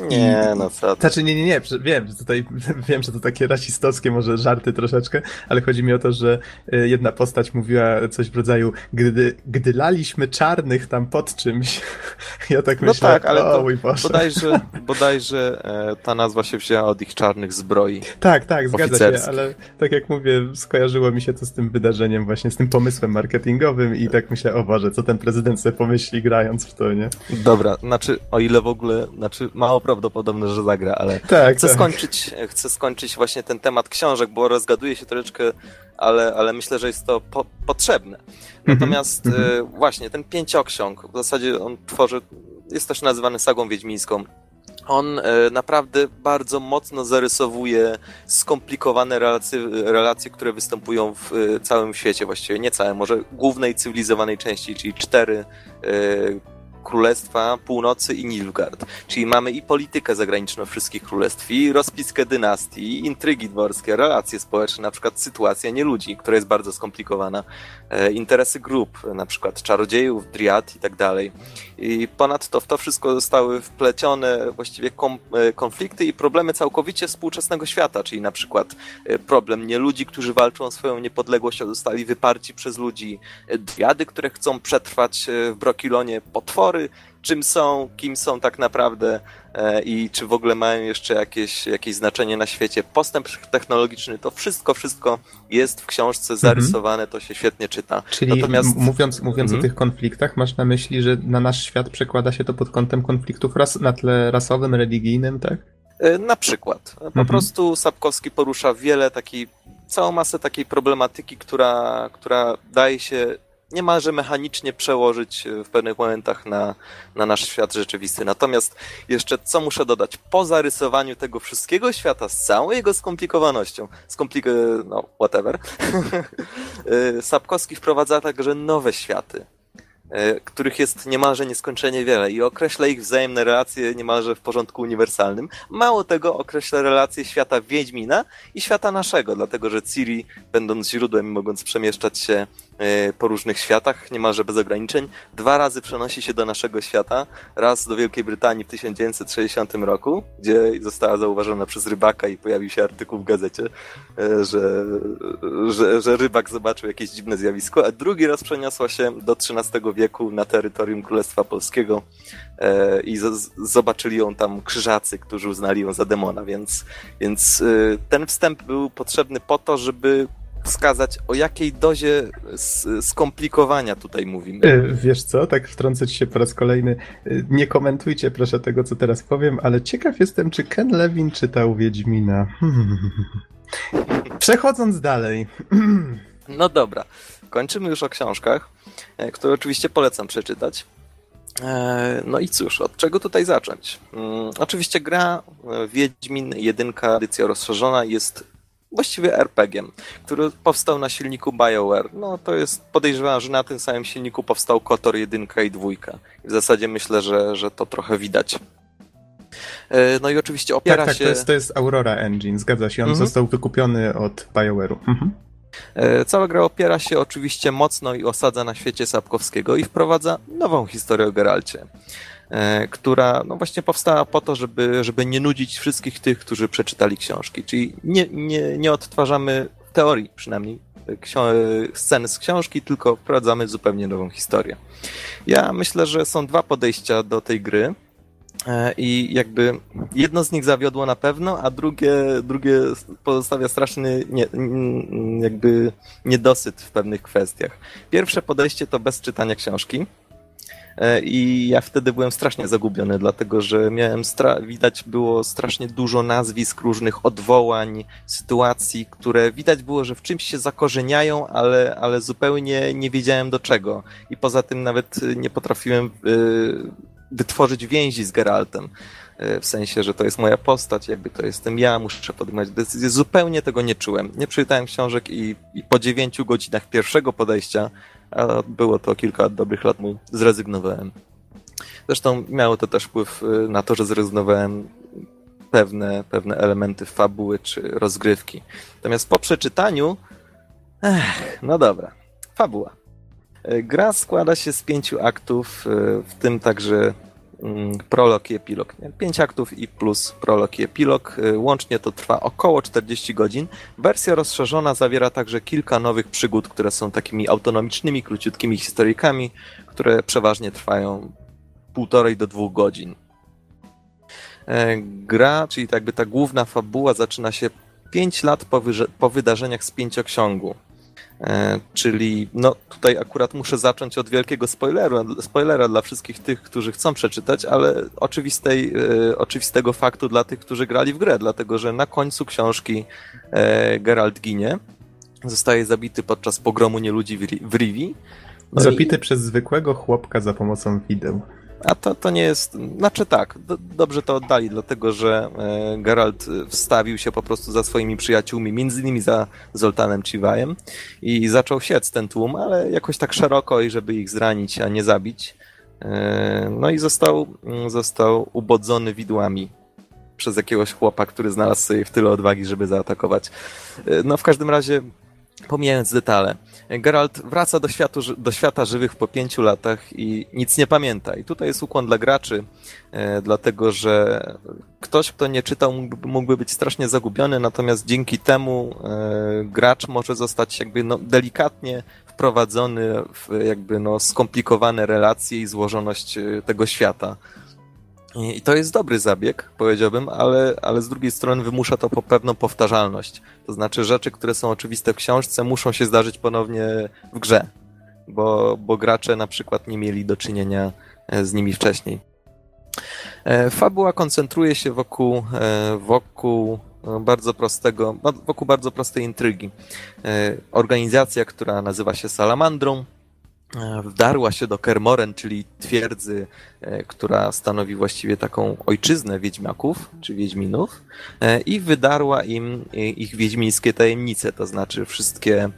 Nie, no co ty. Znaczy, nie, nie, nie, wiem, że tutaj, wiem, że to takie rasistowskie może żarty troszeczkę, ale chodzi mi o to, że e, jedna postać mówiła coś w rodzaju, gdy, gdy laliśmy czarnych tam pod czymś, ja tak myślę, no tak, ale o mój Boże. Bodajże, bodajże e, ta nazwa się wzięła od ich czarnych zbroi. Tak, tak, zgadza się, ale tak jak mówię, skojarzyło mi się to z tym wydarzeniem właśnie, z tym pomysłem marketingowym i tak myślę, o Boże, co ten prezydent sobie pomyśli grając w to, nie? Dobra, znaczy, o ile w ogóle, znaczy mało prawdopodobne, że zagra, ale tak, chcę, tak. Skończyć, chcę skończyć właśnie ten temat książek, bo rozgaduje się troszeczkę, ale, ale myślę, że jest to po, potrzebne. Mhm. Natomiast mm-hmm. właśnie ten pięcioksiąg, w zasadzie on tworzy, jest też nazywany sagą wiedźmińską. On e, naprawdę bardzo mocno zarysowuje skomplikowane relacje, relacje, które występują w e, całym świecie, właściwie nie całym, może głównej cywilizowanej części, czyli cztery Królestwa Północy i Nilfgaard. Czyli mamy i politykę zagraniczną wszystkich królestw, i rozpiskę dynastii, intrygi dworskie, relacje społeczne, na przykład sytuacja nieludzi, która jest bardzo skomplikowana, e, interesy grup, na przykład czarodziejów, driad i tak dalej. I ponadto w to wszystko zostały wplecione właściwie e, konflikty i problemy całkowicie współczesnego świata, czyli na przykład e, problem nieludzi, którzy walczą o swoją niepodległość, a zostali wyparci przez ludzi, driady, które chcą przetrwać w Brokilonie, potwory, czym są, kim są tak naprawdę i czy w ogóle mają jeszcze jakieś, jakieś znaczenie na świecie. Postęp technologiczny, to wszystko, wszystko jest w książce mhm. zarysowane, to się świetnie czyta. Czyli Natomiast... mówiąc, mówiąc mhm. o tych konfliktach, masz na myśli, że na nasz świat przekłada się to pod kątem konfliktów ras, na tle rasowym, religijnym, tak? Na przykład. Po mhm. prostu Sapkowski porusza wiele takiej, całą masę takiej problematyki, która, która daje się niemalże mechanicznie przełożyć e, w pewnych momentach na, na nasz świat rzeczywisty. Natomiast jeszcze co muszę dodać? Po zarysowaniu tego wszystkiego świata z całą jego skomplikowanością, skomplik no whatever, e, Sapkowski wprowadza także nowe światy. E, których jest niemalże nieskończenie wiele i określa ich wzajemne relacje niemalże w porządku uniwersalnym. Mało tego, określa relacje świata Wiedźmina i świata naszego, dlatego że Ciri, będąc źródłem i mogąc przemieszczać się e, po różnych światach, niemalże bez ograniczeń, dwa razy przenosi się do naszego świata. Raz do Wielkiej Brytanii w 1960 roku, gdzie została zauważona przez rybaka i pojawił się artykuł w gazecie, e, że, że, że rybak zobaczył jakieś dziwne zjawisko, a drugi raz przeniosła się do XIII wieku na terytorium Królestwa Polskiego e, i zobaczyli ją tam krzyżacy, którzy uznali ją za demona, więc, więc e, ten wstęp był potrzebny po to, żeby wskazać, o jakiej dozie skomplikowania tutaj mówimy. E, wiesz co, tak wtrącę ci się po raz kolejny. Nie komentujcie proszę tego, co teraz powiem, ale ciekaw jestem, czy Ken Levin czytał Wiedźmina. Przechodząc dalej. No dobra, kończymy już o książkach. E, które oczywiście polecam przeczytać. E, no i cóż, od czego tutaj zacząć? Mm, oczywiście gra e, Wiedźmin 1 edycja rozszerzona jest właściwie RPG-iem, który powstał na silniku BioWare. No to jest, podejrzewam, że na tym samym silniku powstał KOTOR 1 i 2. I w zasadzie myślę, że, że to trochę widać. No i oczywiście opiera tak, tak, się... To jest, to jest Aurora Engine, zgadza się. On mhm. został wykupiony od BioWare'u. Mhm. E, cała gra opiera się oczywiście mocno i osadza na świecie Sapkowskiego i wprowadza nową historię o Geralcie, e, która no właśnie powstała po to, żeby, żeby nie nudzić wszystkich tych, którzy przeczytali książki. Czyli nie, nie, nie odtwarzamy teorii przynajmniej sceny z książki, tylko wprowadzamy zupełnie nową historię. Ja myślę, że są dwa podejścia do tej gry. E, I jakby jedno z nich zawiodło na pewno, a drugie, drugie pozostawia straszny nie, jakby niedosyt w pewnych kwestiach. Pierwsze podejście to bez czytania książki. E, I ja wtedy byłem strasznie zagubiony, dlatego że miałem stra- widać było strasznie dużo nazwisk, różnych odwołań, sytuacji, które widać było, że w czymś się zakorzeniają, ale, ale zupełnie nie wiedziałem do czego. I poza tym nawet nie potrafiłem y, wytworzyć więzi z Geraltem. E, w sensie, że to jest moja postać, jakby to jestem ja, muszę podejmować decyzje. Zupełnie tego nie czułem. Nie przeczytałem książek i, i po dziewięciu godzinach pierwszego podejścia, a było to kilka dobrych lat mu, zrezygnowałem. Zresztą miało to też wpływ e, na to, że zrezygnowałem pewne, pewne elementy fabuły czy rozgrywki. Natomiast po przeczytaniu, ech, no dobra, fabuła. E, gra składa się z pięciu aktów, e, w tym także prolog i epilog. Pięć aktów i plus prolog i epilog. E, łącznie to trwa około 40 godzin. Wersja rozszerzona zawiera także kilka nowych przygód, które są takimi autonomicznymi, króciutkimi historyjkami, które przeważnie trwają półtorej do dwóch godzin. Gra, czyli tak jakby ta główna fabuła zaczyna się 5 lat po, po wydarzeniach z pięcioksiągu. E, czyli no tutaj akurat muszę zacząć od wielkiego spoileru, spoilera dla wszystkich tych, którzy chcą przeczytać, ale oczywistej, e, oczywistego faktu dla tych, którzy grali w grę, dlatego że na końcu książki e, Geralt ginie, zostaje zabity podczas pogromu nieludzi w Rivi. No Zabity i... przez zwykłego chłopka za pomocą wideł. A to, to nie jest. Znaczy tak, do, dobrze to oddali, dlatego że e, Geralt wstawił się po prostu za swoimi przyjaciółmi, między innymi za Zoltanem Chiwajem i zaczął siec ten tłum, ale jakoś tak szeroko i żeby ich zranić, a nie zabić. E, no i został, został ubodzony widłami przez jakiegoś chłopa, który znalazł sobie w tyle odwagi, żeby zaatakować. E, no w każdym razie, pomijając detale, Geralt wraca do, światu, do świata żywych po pięciu latach i nic nie pamięta. I tutaj jest ukłon dla graczy, e, dlatego że ktoś, kto nie czytał, mógłby, być strasznie zagubiony, natomiast dzięki temu e, gracz może zostać jakby no, delikatnie wprowadzony w jakby no, skomplikowane relacje i złożoność e, tego świata. I to jest dobry zabieg, powiedziałbym, ale, ale z drugiej strony wymusza to po pewną powtarzalność. To znaczy rzeczy, które są oczywiste w książce, muszą się zdarzyć ponownie w grze, bo, bo gracze na przykład nie mieli do czynienia e, z nimi wcześniej. E, fabuła koncentruje się wokół, e, wokół bardzo prostego, wokół bardzo prostej intrygi. Organizacja, która nazywa się Salamandrą, wdarła się do Kermoren, czyli twierdzy, e, która stanowi właściwie taką ojczyznę wiedźmiaków, czy wiedźminów, e, i wydarła im ich wiedźmińskie tajemnice, to znaczy wszystkie,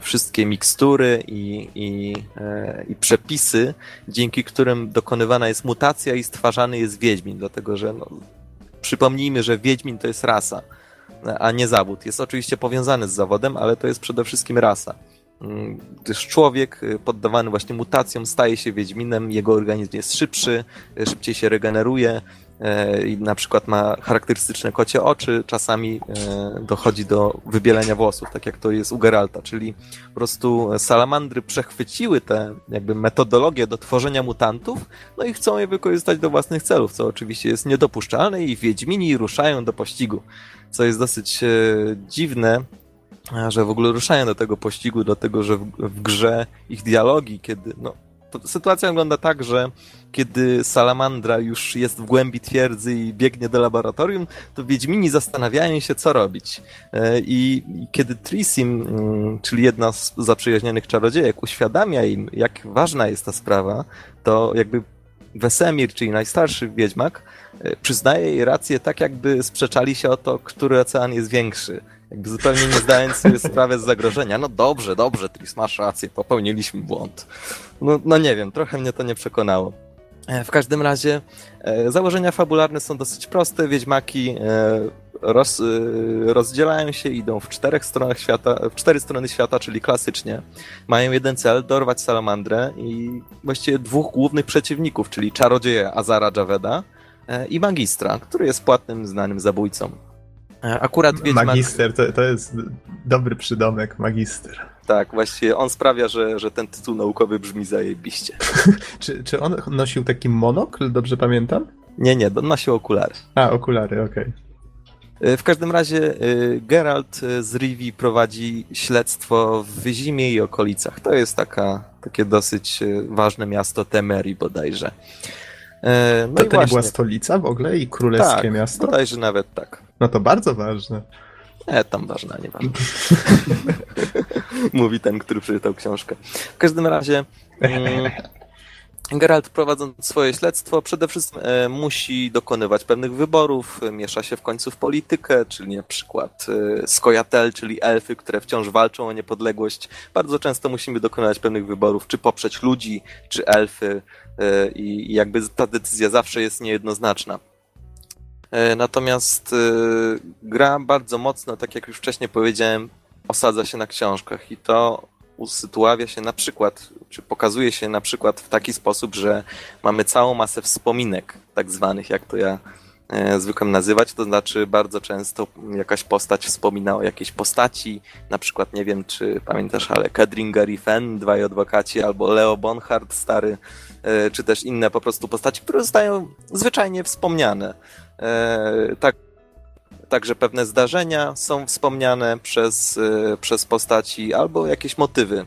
wszystkie mikstury i, i, i przepisy, dzięki którym dokonywana jest mutacja i stwarzany jest wiedźmin, dlatego że no, przypomnijmy, że wiedźmin to jest rasa, a nie zawód. Jest oczywiście powiązany z zawodem, ale to jest przede wszystkim rasa gdyż człowiek y, poddawany właśnie mutacjom staje się wiedźminem, jego organizm jest szybszy, y, szybciej się regeneruje y, i na przykład ma charakterystyczne kocie oczy, czasami dochodzi do wybielenia włosów, tak jak to jest u Geralta, czyli po prostu salamandry przechwyciły tę jakby metodologię do tworzenia mutantów, no i chcą je wykorzystać do własnych celów, co oczywiście jest niedopuszczalne i wiedźmini ruszają do pościgu, co jest dosyć dziwne, że w ogóle ruszają do tego pościgu, do tego, że w, w grze ich dialogi, kiedy, no, sytuacja wygląda tak, że kiedy salamandra już jest w głębi twierdzy i biegnie do laboratorium, to Wiedźmini zastanawiają się, co robić. E, I, i kiedy Trisim, mm, czyli jedna z zaprzyjaźnionych czarodziejek, uświadamia im, jak ważna jest ta sprawa, to jakby Wesemir, czyli najstarszy wiedźmak, e, przyznaje jej rację tak, jakby sprzeczali się o to, który ocean jest większy. Jakby zupełnie nie zdając sobie sprawy z zagrożenia. No dobrze, dobrze, Tris, masz rację, popełniliśmy błąd. No, no nie wiem, trochę mnie to nie przekonało. E, w każdym razie e, założenia fabularne są dosyć proste. Wiedźmaki e, roz, rozdzielają się, idą w czterech stronach świata, w cztery strony świata, czyli klasycznie. Mają jeden cel, dorwać salamandrę i właściwie dwóch głównych przeciwników, czyli czarodzieja Azara Javeda i magistra, który jest płatnym, znanym zabójcą. E, akurat Wiedźmak... Magister, to, to jest dobry przydomek, magister. Tak, właściwie on sprawia, że, że ten tytuł naukowy brzmi zajebiście. czy, czy on nosił taki monokl, dobrze pamiętam? Nie, nie, nosił okulary. A, okulary, okej. Okay. E, w każdym razie e, Geralt z Rivi prowadzi śledztwo w Wyzimie i okolicach. To jest taka, takie dosyć ważne miasto Temerii bodajże. No to, to nie była stolica w ogóle i królewskie tak, miasto? bodajże nawet tak. No to bardzo ważne. E, tam ważne, nie ważne. Mówi ten, który przeczytał książkę. W każdym razie mm, Geralt prowadząc swoje śledztwo przede wszystkim e, musi dokonywać pewnych wyborów, miesza się w końcu w politykę, czyli na przykład e, Skojatel, czyli elfy, które wciąż walczą o niepodległość. Bardzo często musimy dokonywać pewnych wyborów, czy poprzeć ludzi, czy elfy e, i jakby ta decyzja zawsze jest niejednoznaczna. E, natomiast e, gra bardzo mocno, tak jak już wcześniej powiedziałem, osadza się na książkach i to usytuawia się na przykład, czy pokazuje się na przykład w taki sposób, że mamy całą masę wspominek, tak zwanych, jak to ja e, zwykłem nazywać, to znaczy bardzo często jakaś postać wspomina o jakiejś postaci, na przykład nie wiem, czy pamiętasz, ale Kedringer i Fenn, dwaj adwokaci, albo Leo Bonhart, stary, czy też inne po prostu postaci, które zostają zwyczajnie wspomniane. E, tak, także pewne zdarzenia są wspomniane przez, e, przez postaci albo jakieś motywy,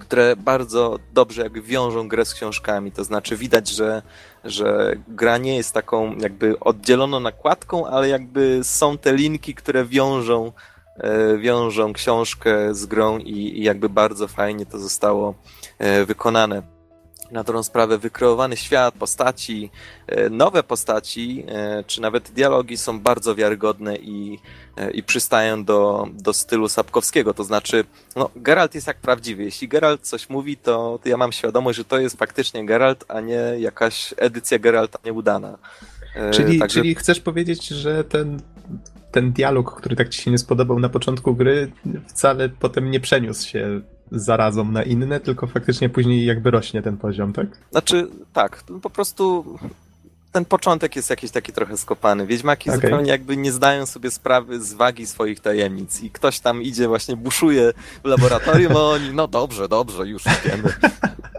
które bardzo dobrze jakby wiążą grę z książkami. To znaczy widać, że, że gra nie jest taką jakby oddzieloną nakładką, ale jakby są te linki, które wiążą, e, wiążą książkę z grą i, i jakby bardzo fajnie to zostało wykonane. Na dobrą sprawę wykreowany świat, postaci, e, nowe postaci, e, czy nawet dialogi są bardzo wiarygodne i, e, i przystają do, do stylu Sapkowskiego. To znaczy, no, Geralt jest jak prawdziwy. Jeśli Geralt coś mówi, to, to ja mam świadomość, że to jest faktycznie Geralt, a nie jakaś edycja Geralta nieudana. Czyli, Także... czyli chcesz powiedzieć, że ten, ten dialog, który tak ci się nie spodobał na początku gry, wcale potem nie przeniósł się zarazą na inne, tylko faktycznie później jakby rośnie ten poziom, tak? Znaczy, tak, po prostu ten początek jest jakiś taki trochę skopany. Wiedźmaki okay. zupełnie jakby nie zdają sobie sprawy z wagi swoich tajemnic i ktoś tam idzie, właśnie buszuje w laboratorium, a oni, no dobrze, dobrze, już wiemy.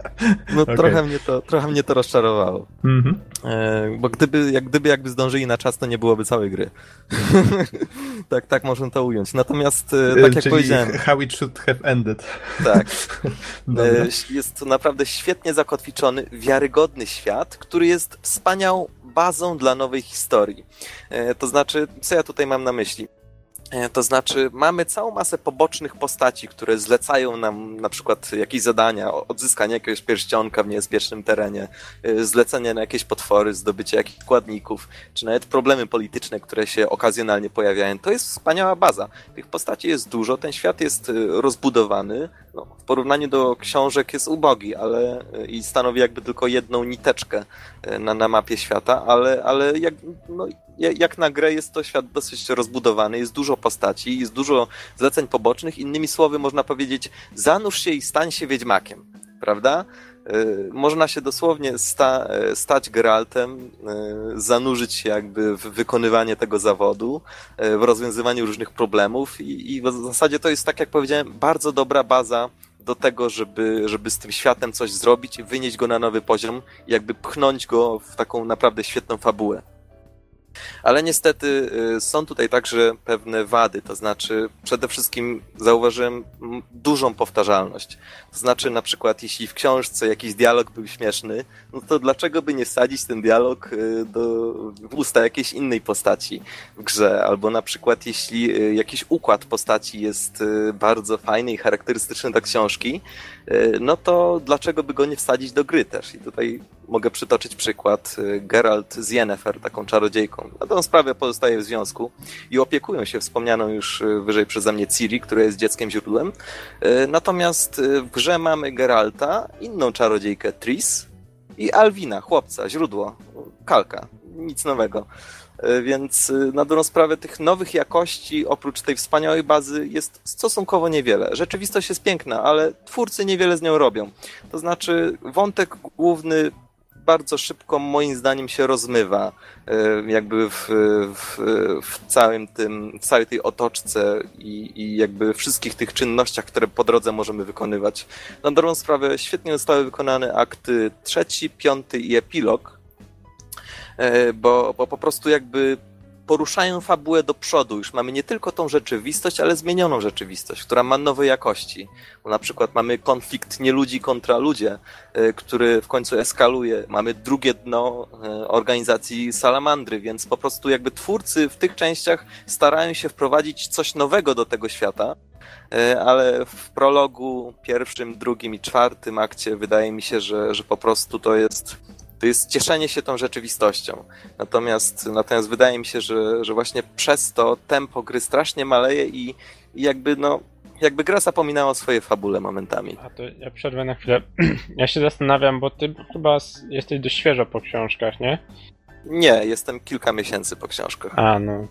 No okay. trochę, mnie to, trochę mnie to rozczarowało. Mm -hmm. e, bo gdyby, jak gdyby jakby zdążyli na czas, to nie byłoby całej gry. tak, tak można to ująć. Natomiast, e, tak jak Czyli powiedziałem... how it should have ended. Tak. e, jest to naprawdę świetnie zakotwiczony, wiarygodny świat, który jest wspaniałą bazą dla nowej historii. E, to znaczy, co ja tutaj mam na myśli? E, to znaczy, mamy całą masę pobocznych postaci, które zlecają nam na przykład jakieś zadania, odzyskanie jakiegoś pierścionka w niebezpiecznym terenie, e, zlecenie na jakieś potwory, zdobycie jakichś składników, czy nawet problemy polityczne, które się okazjonalnie pojawiają. To jest wspaniała baza. Tych postaci jest dużo, ten świat jest e, rozbudowany. No, w porównaniu do książek jest ubogi, ale i stanowi jakby tylko jedną niteczkę na, na mapie świata, ale, ale jak, no, jak na grę jest to świat dosyć rozbudowany, jest dużo postaci, jest dużo zleceń pobocznych. Innymi słowy, można powiedzieć, zanurz się i stań się wiedźmakiem, prawda? Y, można się dosłownie sta, stać Geraltem, y, zanurzyć się jakby w wykonywanie tego zawodu, y, w rozwiązywaniu różnych problemów i, i w zasadzie to jest, tak jak powiedziałem, bardzo dobra baza do tego, żeby, żeby z tym światem coś zrobić wynieść go na nowy poziom, jakby pchnąć go w taką naprawdę świetną fabułę. Ale niestety y, są tutaj także pewne wady, to znaczy przede wszystkim zauważyłem dużą powtarzalność. To znaczy na przykład jeśli w książce jakiś dialog był śmieszny, no to dlaczego by nie wsadzić ten dialog y, do, usta jakiejś innej postaci w grze? Albo na przykład jeśli y, jakiś układ postaci jest bardzo fajny i charakterystyczny dla książki, no to dlaczego by go nie wsadzić do gry też? I tutaj mogę przytoczyć przykład. Geralt z Yennefer, taką czarodziejką, na tą sprawę pozostaje w związku i opiekują się wspomnianą już y, wyżej przeze mnie Ciri, która jest dzieckiem źródłem. Natomiast w grze mamy Geralta, inną czarodziejkę Tris i Alwina, chłopca, źródło, kalka, nic nowego. Więc na dobrą sprawę tych nowych jakości, oprócz tej wspaniałej bazy, jest stosunkowo niewiele. Rzeczywistość jest piękna, ale twórcy niewiele z nią robią. To znaczy, wątek główny bardzo szybko moim zdaniem się rozmywa e, jakby w, w, w całym tym, w całej tej otoczce i, i jakby wszystkich tych czynnościach, które po drodze możemy wykonywać. Na dobrą sprawę świetnie zostały wykonane akty trzeci, piąty i epilog, e, bo, bo po prostu jakby poruszają fabułę do przodu. Już mamy nie tylko tą rzeczywistość, ale zmienioną rzeczywistość, która ma nowe jakości. Bo na przykład mamy konflikt nie ludzi kontra ludzie, e, który w końcu eskaluje. Mamy drugie dno e, organizacji Salamandry, więc po prostu jakby twórcy w tych częściach starają się wprowadzić coś nowego do tego świata. E, ale w prologu pierwszym, drugim i czwartym akcie wydaje mi się, że, że po prostu to jest to jest cieszenie się tą rzeczywistością. Natomiast, natomiast wydaje mi się, że, że właśnie przez to tempo gry strasznie maleje i, i jakby no, jakby gra zapominała o swojej fabule momentami. A to ja przerwę na chwilę. Ja się zastanawiam, bo ty chyba jesteś dość świeżo po książkach, nie? Nie, jestem kilka miesięcy po książkach. A, no.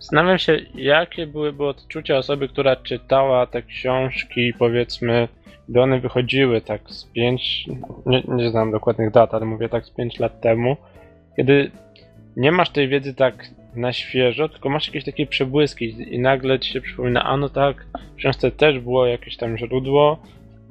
Zastanawiam się, jakie byłyby odczucia osoby, która czytała te książki, powiedzmy, gdy one wychodziły tak z 5, nie, nie znam dokładnych dat, ale mówię tak z 5 lat temu, kiedy nie masz tej wiedzy tak na świeżo, tylko masz jakieś takie przebłyski i nagle ci się przypomina, a no tak, w książce też było jakieś tam źródło,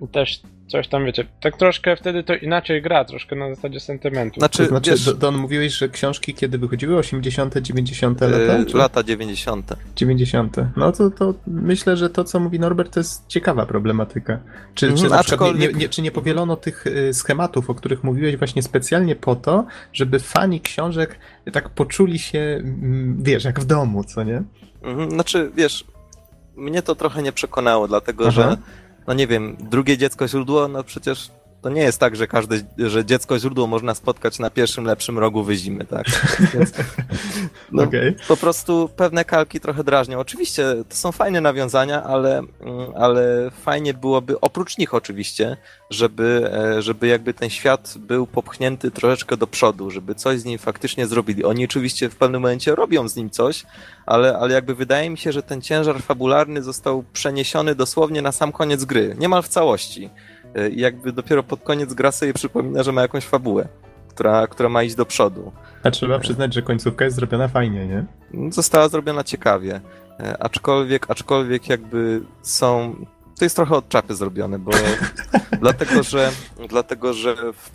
też coś tam, wiecie, tak troszkę wtedy to inaczej gra, troszkę na zasadzie sentymentu. Znaczy, to znaczy wiesz, Don, mówiłeś, że książki kiedy wychodziły? 80., 90. lata? Yy, lata 90. 90. No to, to myślę, że to, co mówi Norbert, to jest ciekawa problematyka. Czy, czy, na przykład nie, nie, czy nie powielono tych y, schematów, o których mówiłeś właśnie specjalnie po to, żeby fani książek tak poczuli się, mm, wiesz, jak w domu, co nie? Mhm, znaczy, wiesz, mnie to trochę nie przekonało, dlatego Aha. że no nie wiem, drugie dziecko źródło, no przecież to nie jest tak, że każde, że dziecko źródło można spotkać na pierwszym lepszym rogu wyzimy, tak? Więc, no, Okej. po prostu pewne kalki trochę drażnią. Oczywiście to są fajne nawiązania, ale, mm, ale fajnie byłoby, oprócz nich oczywiście, żeby, e, żeby jakby ten świat był popchnięty troszeczkę do przodu, żeby coś z nim faktycznie zrobili. Oni oczywiście w pewnym momencie robią z nim coś, ale, ale jakby wydaje mi się, że ten ciężar fabularny został przeniesiony dosłownie na sam koniec gry, niemal w całości. E, I jakby dopiero pod koniec gra sobie przypomina, że ma jakąś fabułę, która, która ma iść do przodu. A trzeba przyznać, że końcówka jest zrobiona fajnie, nie? została zrobiona ciekawie. E, Aczkolwiek, aczkolwiek jakby są. To jest trochę od czapy zrobione, bo dlatego, że dlatego, że w,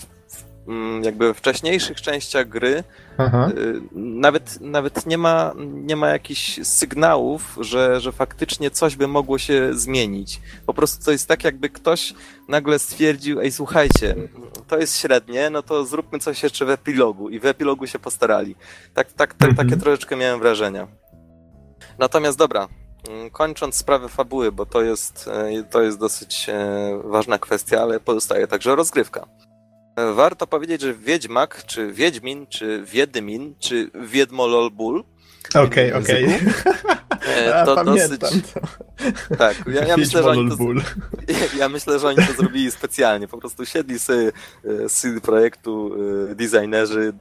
jakby w wcześniejszych częściach gry Aha. y, nawet, nawet nie ma, nie ma jakichś sygnałów, że, że faktycznie coś by mogło się zmienić. Po prostu to jest tak, jakby ktoś nagle stwierdził, ej słuchajcie, to jest średnie, no to zróbmy coś jeszcze w epilogu i w epilogu się postarali. Tak, tak, tak, Mhm. takie troszeczkę miałem wrażenia. Natomiast dobra, mm, kończąc sprawę fabuły, bo to jest, e, to jest dosyć e, ważna kwestia, ale pozostaje także rozgrywka. E, Warto powiedzieć, że Wiedźmak, czy Wiedźmin, czy Wiedymin, czy Wiedmololbul Okej, w okej. języku, e, to dosyć... to. Tak, ja, ja myślę, że oni to, ja myślę, że oni to zrobili specjalnie. Po prostu siedli e, z CD Projektu e, designerzy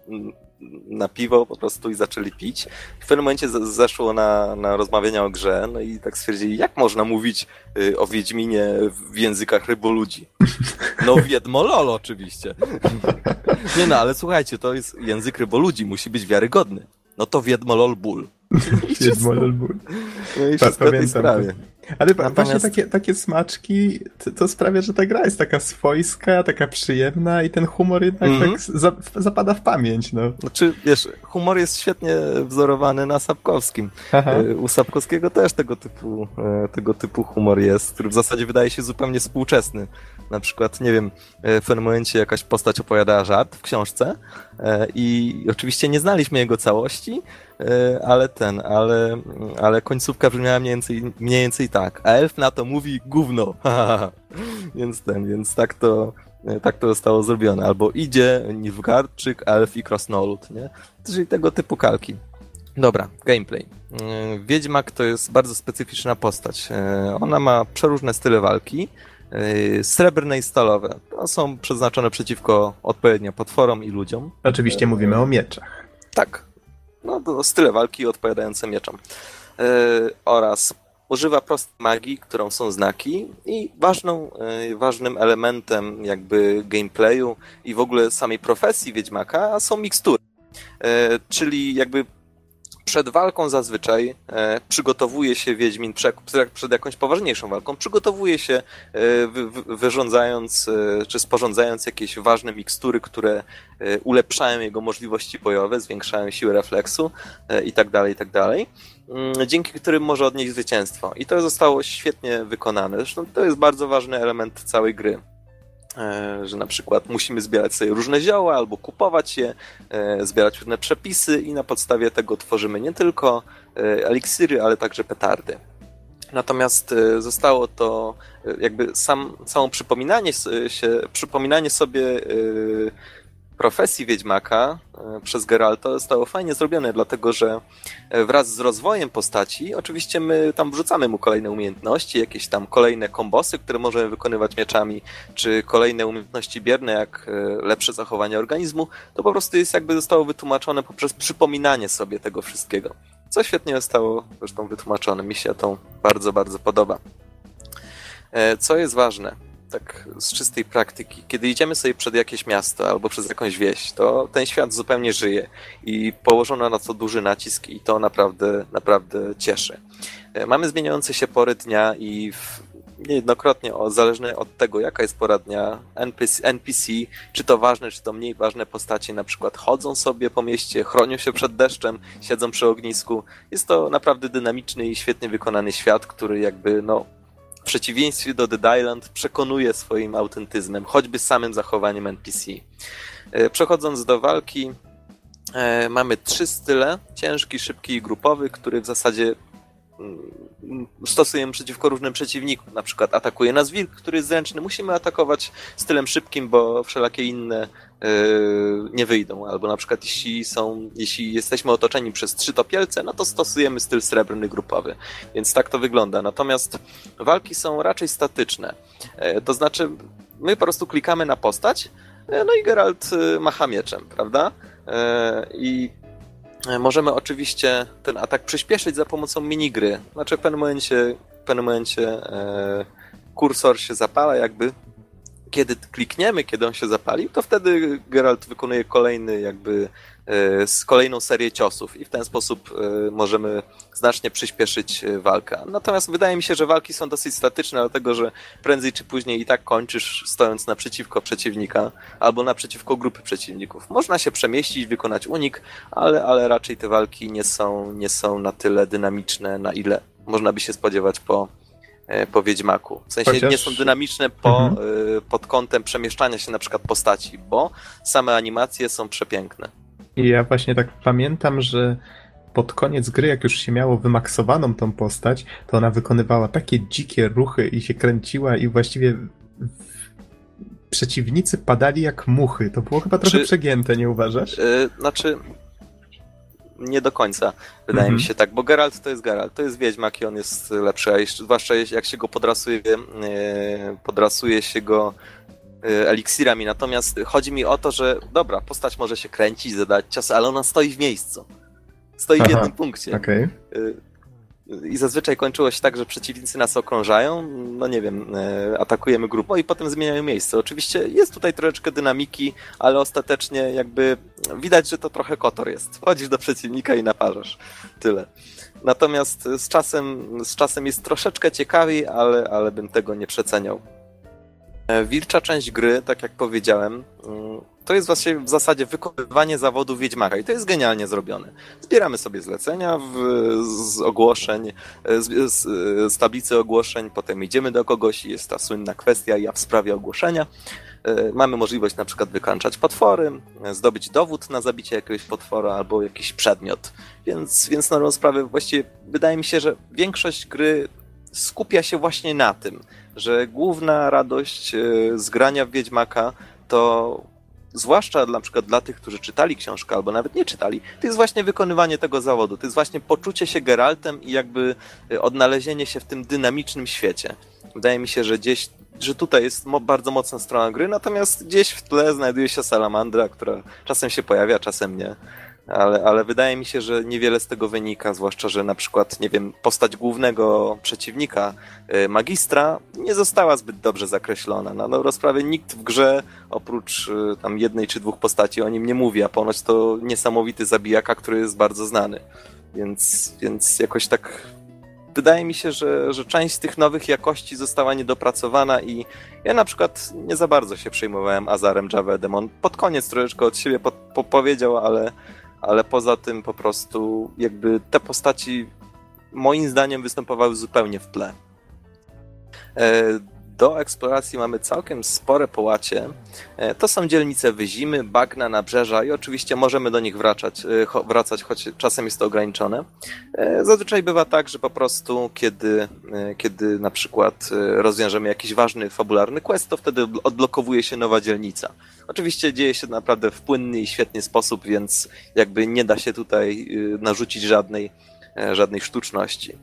na piwo po prostu i zaczęli pić. W pewnym momencie zeszło na, na rozmawiania o grze, no i tak stwierdzili, jak można mówić e, o Wiedźminie w językach ryboludzi. No Wiedmolol oczywiście. Nie no, ale słuchajcie, to jest język ryboludzi, musi być wiarygodny. No to Wiedmolol ból. Wiedmolol ból. No i wszystko w tej sprawie. Ale Natomiast- właśnie takie, takie smaczki, to, to sprawia, że ta gra jest taka swojska, taka przyjemna i ten humor jednak Mhm. tak za, zapada w pamięć, no. Znaczy, wiesz, humor jest świetnie wzorowany na Sapkowskim. Aha. E, U Sapkowskiego też tego typu, e, tego typu humor jest, który w zasadzie wydaje się zupełnie współczesny. Na przykład, nie wiem, e, w pewnym momencie jakaś postać opowiadała żart w książce e, i oczywiście nie znaliśmy jego całości, e, ale ten, ale, ale końcówka brzmiała mniej więcej, mniej więcej tak. A elf na to mówi gówno. więc ten, więc tak to, tak to zostało zrobione. Albo idzie Nilfgaardczyk, elf i krasnolud, nie? Czyli tego typu kalki. Dobra, gameplay. Yy, Wiedźmak to jest bardzo specyficzna postać. Ona ma przeróżne style walki. Yy, Srebrne i stalowe. To są przeznaczone przeciwko odpowiednio potworom i ludziom. Oczywiście mówimy o mieczach. Tak. No to style walki odpowiadające mieczom. Yy, oraz używa prostej magii, którą są znaki i ważną, yy, ważnym elementem jakby gameplayu i w ogóle samej profesji Wiedźmaka są mikstury. Czyli jakby przed walką zazwyczaj e, przygotowuje się Wiedźmin przed, przed jakąś poważniejszą walką, przygotowuje się e, wy, wy, wyrządzając e, czy sporządzając jakieś ważne mikstury, które e, ulepszają jego możliwości bojowe, zwiększają siłę refleksu e, i tak dalej, i tak dalej. Mm, Dzięki którym może odnieść zwycięstwo. I to zostało świetnie wykonane. Zresztą to jest bardzo ważny element całej gry że na przykład musimy zbierać sobie różne zioła albo kupować je, e, zbierać różne przepisy i na podstawie tego tworzymy nie tylko e, eliksiry, ale także petardy. Natomiast e, zostało to e, jakby sam, samo przypominanie się, przypominanie sobie e, profesji Wiedźmaka e, przez Geralta zostało fajnie zrobione, dlatego że e, wraz z rozwojem postaci, oczywiście my tam wrzucamy mu kolejne umiejętności, jakieś tam kolejne kombosy, które możemy wykonywać mieczami, czy kolejne umiejętności bierne, jak e, lepsze zachowanie organizmu, to po prostu jest jakby zostało wytłumaczone poprzez przypominanie sobie tego wszystkiego. Co świetnie zostało zresztą wytłumaczone. Mi się to bardzo, bardzo podoba. Co jest ważne, tak z czystej praktyki, kiedy idziemy sobie przed jakieś miasto albo przez jakąś wieś, to ten świat zupełnie żyje i położono na to duży nacisk i to naprawdę, naprawdę cieszy. E, Mamy zmieniające się pory dnia i w, niejednokrotnie o, zależnie od tego, jaka jest pora dnia, NPC, NPC, czy to ważne, czy to mniej ważne postacie, na przykład chodzą sobie po mieście, chronią się przed deszczem, siedzą przy ognisku. Jest to naprawdę dynamiczny i świetnie wykonany świat, który jakby, no, przeciwieństwie do Dead Island przekonuje swoim autentyzmem, choćby samym zachowaniem NPC. E, Przechodząc do walki, e, mamy trzy style, ciężki, szybki i grupowy, który w zasadzie mm, stosujemy przeciwko różnym przeciwnikom. Na przykład atakuje nas wilk, który jest zręczny. Musimy atakować stylem szybkim, bo wszelakie inne nie wyjdą. Albo na przykład jeśli są, jeśli jesteśmy otoczeni przez trzy topielce, no to stosujemy styl srebrny grupowy. Więc tak to wygląda. Natomiast walki są raczej statyczne. Yy, to znaczy, my po prostu klikamy na postać, yy, no i Geralt yy, macha mieczem, prawda? I Możemy oczywiście ten atak przyspieszyć za pomocą minigry. Znaczy w pewnym momencie, w pewnym momencie e, kursor się zapala jakby. Kiedy klikniemy, kiedy on się zapali, to wtedy Geralt wykonuje kolejny jakby E, z kolejną serię ciosów i w ten sposób e, możemy znacznie przyspieszyć e, walkę. Natomiast wydaje mi się, że walki są dosyć statyczne, dlatego że prędzej czy później i tak kończysz stojąc naprzeciwko przeciwnika albo naprzeciwko grupy przeciwników. Można się przemieścić, wykonać unik, ale, ale raczej te walki nie są, nie są na tyle dynamiczne, na ile można by się spodziewać po, po Wiedźmaku. W sensie Chociaż... nie są dynamiczne po, mhm. pod kątem przemieszczania się na przykład postaci, bo same animacje są przepiękne. I ja właśnie tak pamiętam, że pod koniec gry, jak już się miało wymaksowaną tą postać, to ona wykonywała takie dzikie ruchy i się kręciła i właściwie przeciwnicy padali jak muchy. To było chyba trochę Czy, przegięte, nie uważasz? Yy, znaczy, nie do końca, wydaje mm -hmm. mi mhm. się tak, bo Geralt to jest Geralt, to jest Wiedźmak i on jest lepszy, a jeszcze, zwłaszcza jak się go podrasuje, yy, podrasuje się go Y, eliksirami, natomiast chodzi mi o to, że dobra, postać może się kręcić, zadać cios, ale ona stoi w miejscu. Stoi Aha, w jednym punkcie. Okay. I zazwyczaj kończyło się tak, że przeciwnicy nas okrążają, no nie wiem, y, atakujemy grupą i potem zmieniają miejsce. Oczywiście jest tutaj troszeczkę dynamiki, ale ostatecznie jakby widać, że to trochę kotor jest. Wchodzisz do przeciwnika i naparzasz. Tyle. Natomiast z czasem, z czasem jest troszeczkę ciekawiej, ale, ale bym tego nie przeceniał. E, wilcza część gry, tak jak powiedziałem, mm, to jest właśnie w zasadzie wykonywanie zawodu Wiedźmaka i to jest genialnie zrobione. Zbieramy sobie zlecenia w, z ogłoszeń, e, z, z, z, tablicy ogłoszeń, potem idziemy do kogoś i jest ta słynna kwestia ja w sprawie ogłoszenia. E, mamy możliwość na przykład wykańczać potwory, zdobyć dowód na zabicie jakiegoś potwora albo jakiś przedmiot. Więc, więc na sprawę właściwie wydaje mi się, że większość gry skupia się właśnie na tym, że główna radość e, z grania w Wiedźmaka to zwłaszcza na przykład dla tych, którzy czytali książkę albo nawet nie czytali, to jest właśnie wykonywanie tego zawodu. To jest właśnie poczucie się Geraltem i jakby e, odnalezienie się w tym dynamicznym świecie. Wydaje mi się, że gdzieś, że tutaj jest mo bardzo mocna strona gry, natomiast gdzieś w tle znajduje się salamandra, która czasem się pojawia, czasem nie ale, ale wydaje mi się, że niewiele z tego wynika, zwłaszcza, że na przykład, nie wiem, postać głównego przeciwnika, y, magistra, nie została zbyt dobrze zakreślona. Na dobrą sprawę nikt w grze, oprócz y, tam jednej czy dwóch postaci, o nim nie mówi, a ponoć to niesamowity zabijaka, który jest bardzo znany. Więc, więc jakoś tak wydaje mi się, że, że część z tych nowych jakości została niedopracowana i ja na przykład nie za bardzo się przejmowałem Azarem Javedem. On pod koniec troszeczkę od siebie po powiedział, ale ale poza tym po prostu jakby te postaci moim zdaniem występowały zupełnie w tle. E, do eksploracji mamy całkiem spore połacie. E, to są dzielnice Wyzimy, Bagna, Nabrzeża i oczywiście możemy do nich wracać, e, wracać, choć czasem jest to ograniczone. Zazwyczaj bywa tak, że po prostu kiedy, kiedy na przykład rozwiążemy jakiś ważny, fabularny quest, to wtedy odblokowuje się nowa dzielnica. Oczywiście dzieje się naprawdę w płynny i świetny sposób, więc jakby nie da się tutaj narzucić żadnej, e, żadnej sztuczności.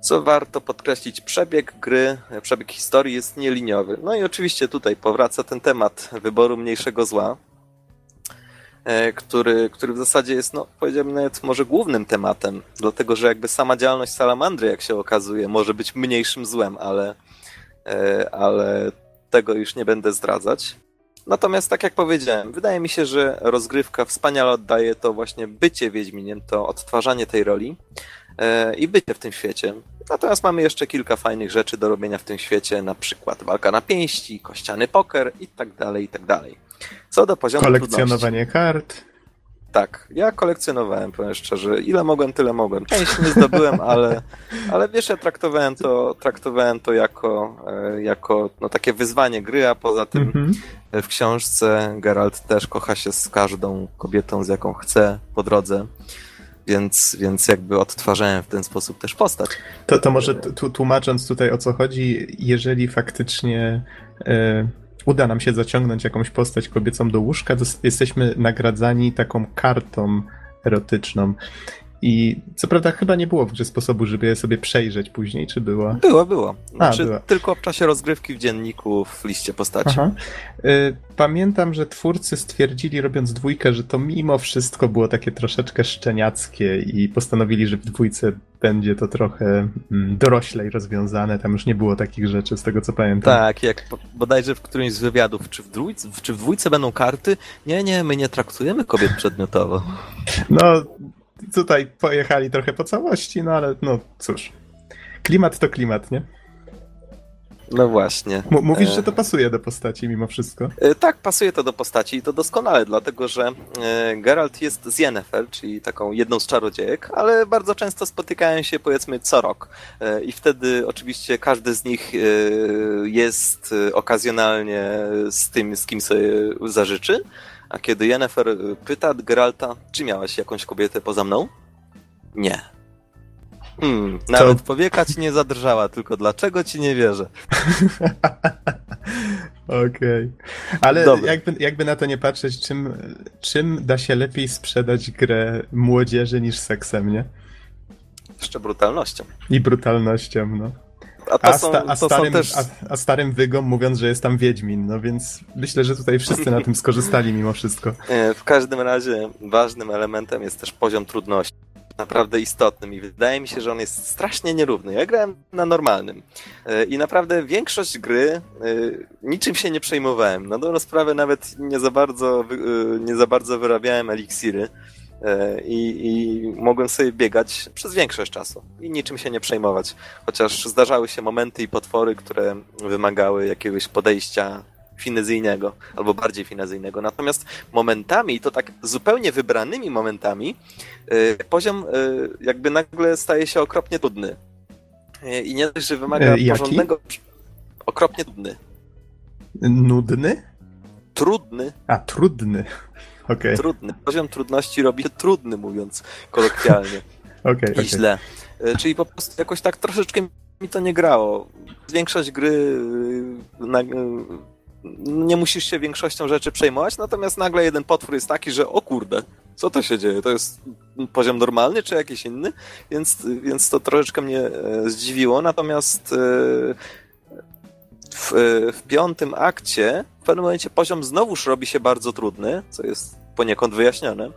Co warto podkreślić, przebieg gry, przebieg historii jest nieliniowy. No i oczywiście tutaj powraca ten temat wyboru mniejszego zła, e, który, który w zasadzie jest, no powiedziałbym nawet może głównym tematem, dlatego że jakby sama działalność salamandry, jak się okazuje, może być mniejszym złem, ale, e, ale tego już nie będę zdradzać. Natomiast, tak jak powiedziałem, wydaje mi się, że rozgrywka wspaniale oddaje to właśnie bycie Wiedźminiem, to odtwarzanie tej roli i bycie w tym świecie. Natomiast mamy jeszcze kilka fajnych rzeczy do robienia w tym świecie, na przykład walka na pięści, kościany poker i tak dalej, i tak dalej. Co do poziomu Kolekcjonowanie trudności. kart. Tak, ja kolekcjonowałem, powiem szczerze. Ile mogłem, tyle mogłem. Część nie zdobyłem, ale, ale wiesz, ja traktowałem to, traktowałem to jako, e, jako no, takie wyzwanie gry, a poza tym mm -hmm. w książce Geralt też kocha się z każdą kobietą, z jaką chce po drodze. Więc, więc jakby odtwarzałem w ten sposób też postać. To, to może tłumacząc tutaj o co chodzi, jeżeli faktycznie e, uda nam się zaciągnąć jakąś postać kobiecą do łóżka, to jesteśmy nagradzani taką kartą erotyczną. I co prawda chyba nie było w grze sposobu, żeby je sobie przejrzeć później, czy było? Było, było. Znaczy, A. Tylko w czasie rozgrywki w dzienniku w liście postaci. Aha. Y, pamiętam, że twórcy stwierdzili, robiąc dwójkę, że to mimo wszystko było takie troszeczkę szczeniackie i postanowili, że w dwójce będzie to trochę mm, doroślej rozwiązane. Tam już nie było takich rzeczy, z tego co pamiętam. Tak, jak bodajże w którymś z wywiadów, czy w, dwójce, czy w dwójce będą karty? Nie, nie, my nie traktujemy kobiet przedmiotowo. No, tutaj pojechali trochę po całości, no ale no cóż. Klimat to klimat, nie? No właśnie. M mówisz, e... że to pasuje do postaci mimo wszystko? E, tak, pasuje to do postaci i to doskonale, dlatego że e, Geralt jest z Yennefer, czyli taką jedną z czarodziejek, ale bardzo często spotykają się powiedzmy co rok. I wtedy oczywiście każdy z nich jest okazjonalnie z tym, z kim sobie zażyczy. A kiedy Yennefer pyta Geralta, czy miałeś jakąś kobietę poza mną? Nie. Hmm, nawet to... powieka ci nie zadrżała, tylko dlaczego ci nie wierzę? Okej. Okay. Ale jakby, jakby na to nie patrzeć, czym, czym da się lepiej sprzedać grę młodzieży niż seksem, nie? Jeszcze brutalnością. I brutalnością, no. A, a, są, sta, a, starym, też... a, a, starym wygom mówiąc, że jest tam Wiedźmin, no więc myślę, że tutaj wszyscy na tym skorzystali mimo wszystko. W każdym razie ważnym elementem jest też poziom trudności. Naprawdę istotnym i wydaje mi się, że on jest strasznie nierówny. Ja grałem na normalnym e, i naprawdę większość gry e, niczym się nie przejmowałem. Na dobrą sprawę nawet nie za bardzo, e, nie za bardzo wyrabiałem eliksiry E, i, i mogłem sobie biegać przez większość czasu i niczym się nie przejmować. Chociaż zdarzały się momenty i potwory, które wymagały jakiegoś podejścia finezyjnego, albo bardziej finezyjnego. Natomiast momentami, to tak zupełnie wybranymi momentami, e, poziom e, jakby nagle staje się okropnie trudny. I nie dość, że wymaga Jaki? porządnego... Okropnie trudny. Nudny? Trudny. A, trudny. Okay. Trudny. Poziom trudności robi się trudny, mówiąc kolokwialnie. okay, I okay. źle. E, czyli po prostu jakoś tak troszeczkę mi to nie grało. Większość gry e, na, e, nie musisz się większością rzeczy przejmować, natomiast nagle jeden potwór jest taki, że o kurde, co to się dzieje? To jest poziom normalny czy jakiś inny? Więc, więc to troszeczkę mnie zdziwiło. Natomiast w, w piątym akcie w pewnym momencie poziom znowuż robi się bardzo trudny, co jest poniekąd wyjaśnione.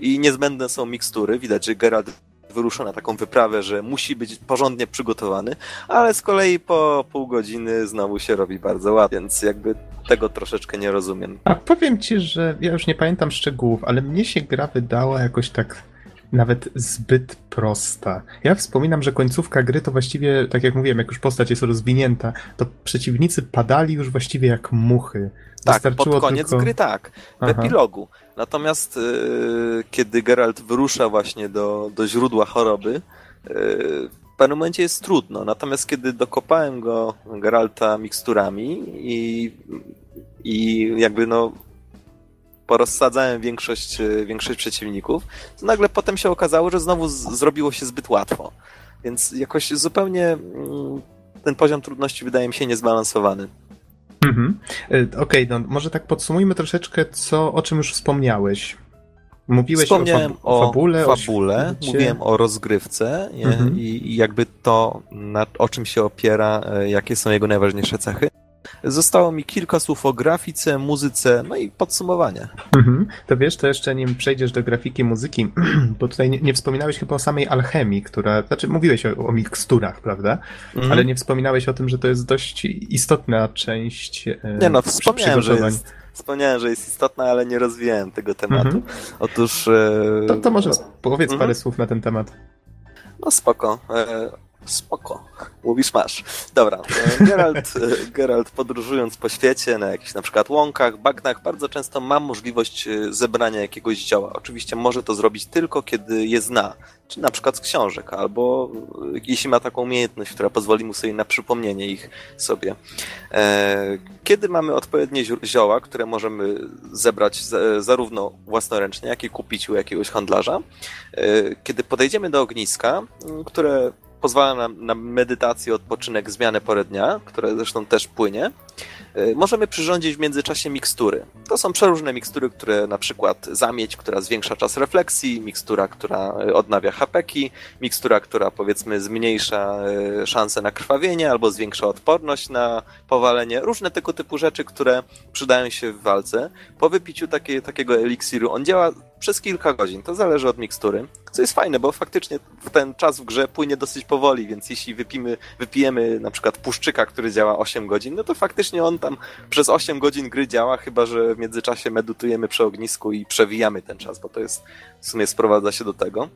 I niezbędne są mikstury. Widać, że Geralt wyrusza na taką wyprawę, że musi być porządnie przygotowany, ale z kolei po pół godziny znowu się robi bardzo łatwo, więc jakby tego troszeczkę nie rozumiem. A powiem ci, że ja już nie pamiętam szczegółów, ale mnie się gra wydała jakoś tak nawet zbyt prosta. Ja wspominam, że końcówka gry to właściwie, tak jak mówiłem, jak już postać jest rozwinięta, to przeciwnicy padali już właściwie jak muchy. Tak, pod koniec tylko... gry tak, w Aha. epilogu. Natomiast yy, kiedy Geralt wyrusza właśnie do, do źródła choroby, yy, w pewnym momencie jest trudno. Natomiast kiedy dokopałem go, Geralta, miksturami i, i jakby no porozsadzałem większość, e, większość przeciwników, to nagle potem się okazało, że znowu zrobiło się zbyt łatwo. Więc jakoś zupełnie mm, ten poziom trudności wydaje mi się niezbalansowany. Mhm. E, okej, okay, no może tak podsumujmy troszeczkę, co, o czym już wspomniałeś. Mówiłeś Wspomniałem o, fab fabule, o fabule o mówiłem o rozgrywce mhm. i, i, jakby to, na, o czym się opiera, e, jakie są jego najważniejsze cechy. Zostało mi kilka słów o grafice, muzyce, no i podsumowanie. Mhm. To wiesz, to jeszcze nim przejdziesz do grafiki, muzyki, bo tutaj nie, nie wspominałeś chyba o samej alchemii, która, znaczy mówiłeś o, o miksturach, prawda? Mhm. Ale nie wspominałeś o tym, że to jest dość istotna część e, Nie no, wspomniałem, że jest, wspomniałem, że jest istotna, ale nie rozwijałem tego tematu. Mhm. Otóż... E... To, to może powiedz mhm. parę słów na ten temat. No spoko. Spoko. Mówisz masz. Dobra. e, Geralt, e, Geralt podróżując po świecie na jakichś na przykład łąkach, bagnach, bardzo często ma możliwość e, zebrania jakiegoś zioła. Oczywiście może to zrobić tylko, kiedy je zna. Czy na przykład z książek, albo jeśli ma taką umiejętność, która pozwoli mu sobie na przypomnienie ich sobie. Kiedy mamy odpowiednie zioła, które możemy zebrać za- zarówno własnoręcznie, jak i kupić u jakiegoś handlarza, kiedy podejdziemy do ogniska, które pozwala nam na medytację, odpoczynek, zmianę pory dnia, które zresztą też płynie, możemy przyrządzić w międzyczasie mikstury. To są przeróżne mikstury, które na przykład zamieć, która zwiększa czas refleksji, mikstura, która e, odnawia hapeki, mikstura, która powiedzmy zmniejsza e, szanse na krwawienie albo zwiększa odporność na powalenie. Różne tego typu rzeczy, które przydają się w walce. Po wypiciu takie, takiego eliksiru on działa przez kilka godzin. To zależy od mikstury. Co jest fajne, bo faktycznie ten czas w grze płynie dosyć powoli, więc jeśli wypijemy, wypijemy na przykład puszczyka, który działa 8 godzin, no to faktycznie on tam przez 8 godzin gry działa, chyba że w międzyczasie medytujemy przy ognisku i przewijamy ten czas, bo to jest w sumie sprowadza się do tego.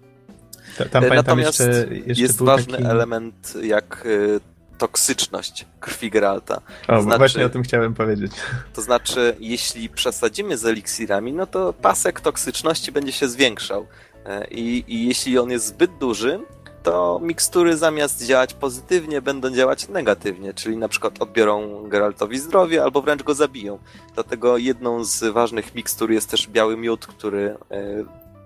Ta- Tam Natomiast jeszcze, jeszcze jest ważny taki... element jak y, toksyczność krwi Geralta. O, znaczy- właśnie o tym chciałem powiedzieć. To znaczy, jeśli przesadzimy z eliksirami, no to pasek toksyczności będzie się zwiększał. E, I, I jeśli on jest zbyt duży, to mikstury zamiast działać pozytywnie, będą działać negatywnie, czyli na przykład odbiorą Geraltowi zdrowie albo wręcz go zabiją. Dlatego jedną z ważnych mikstur jest też biały miód, który e,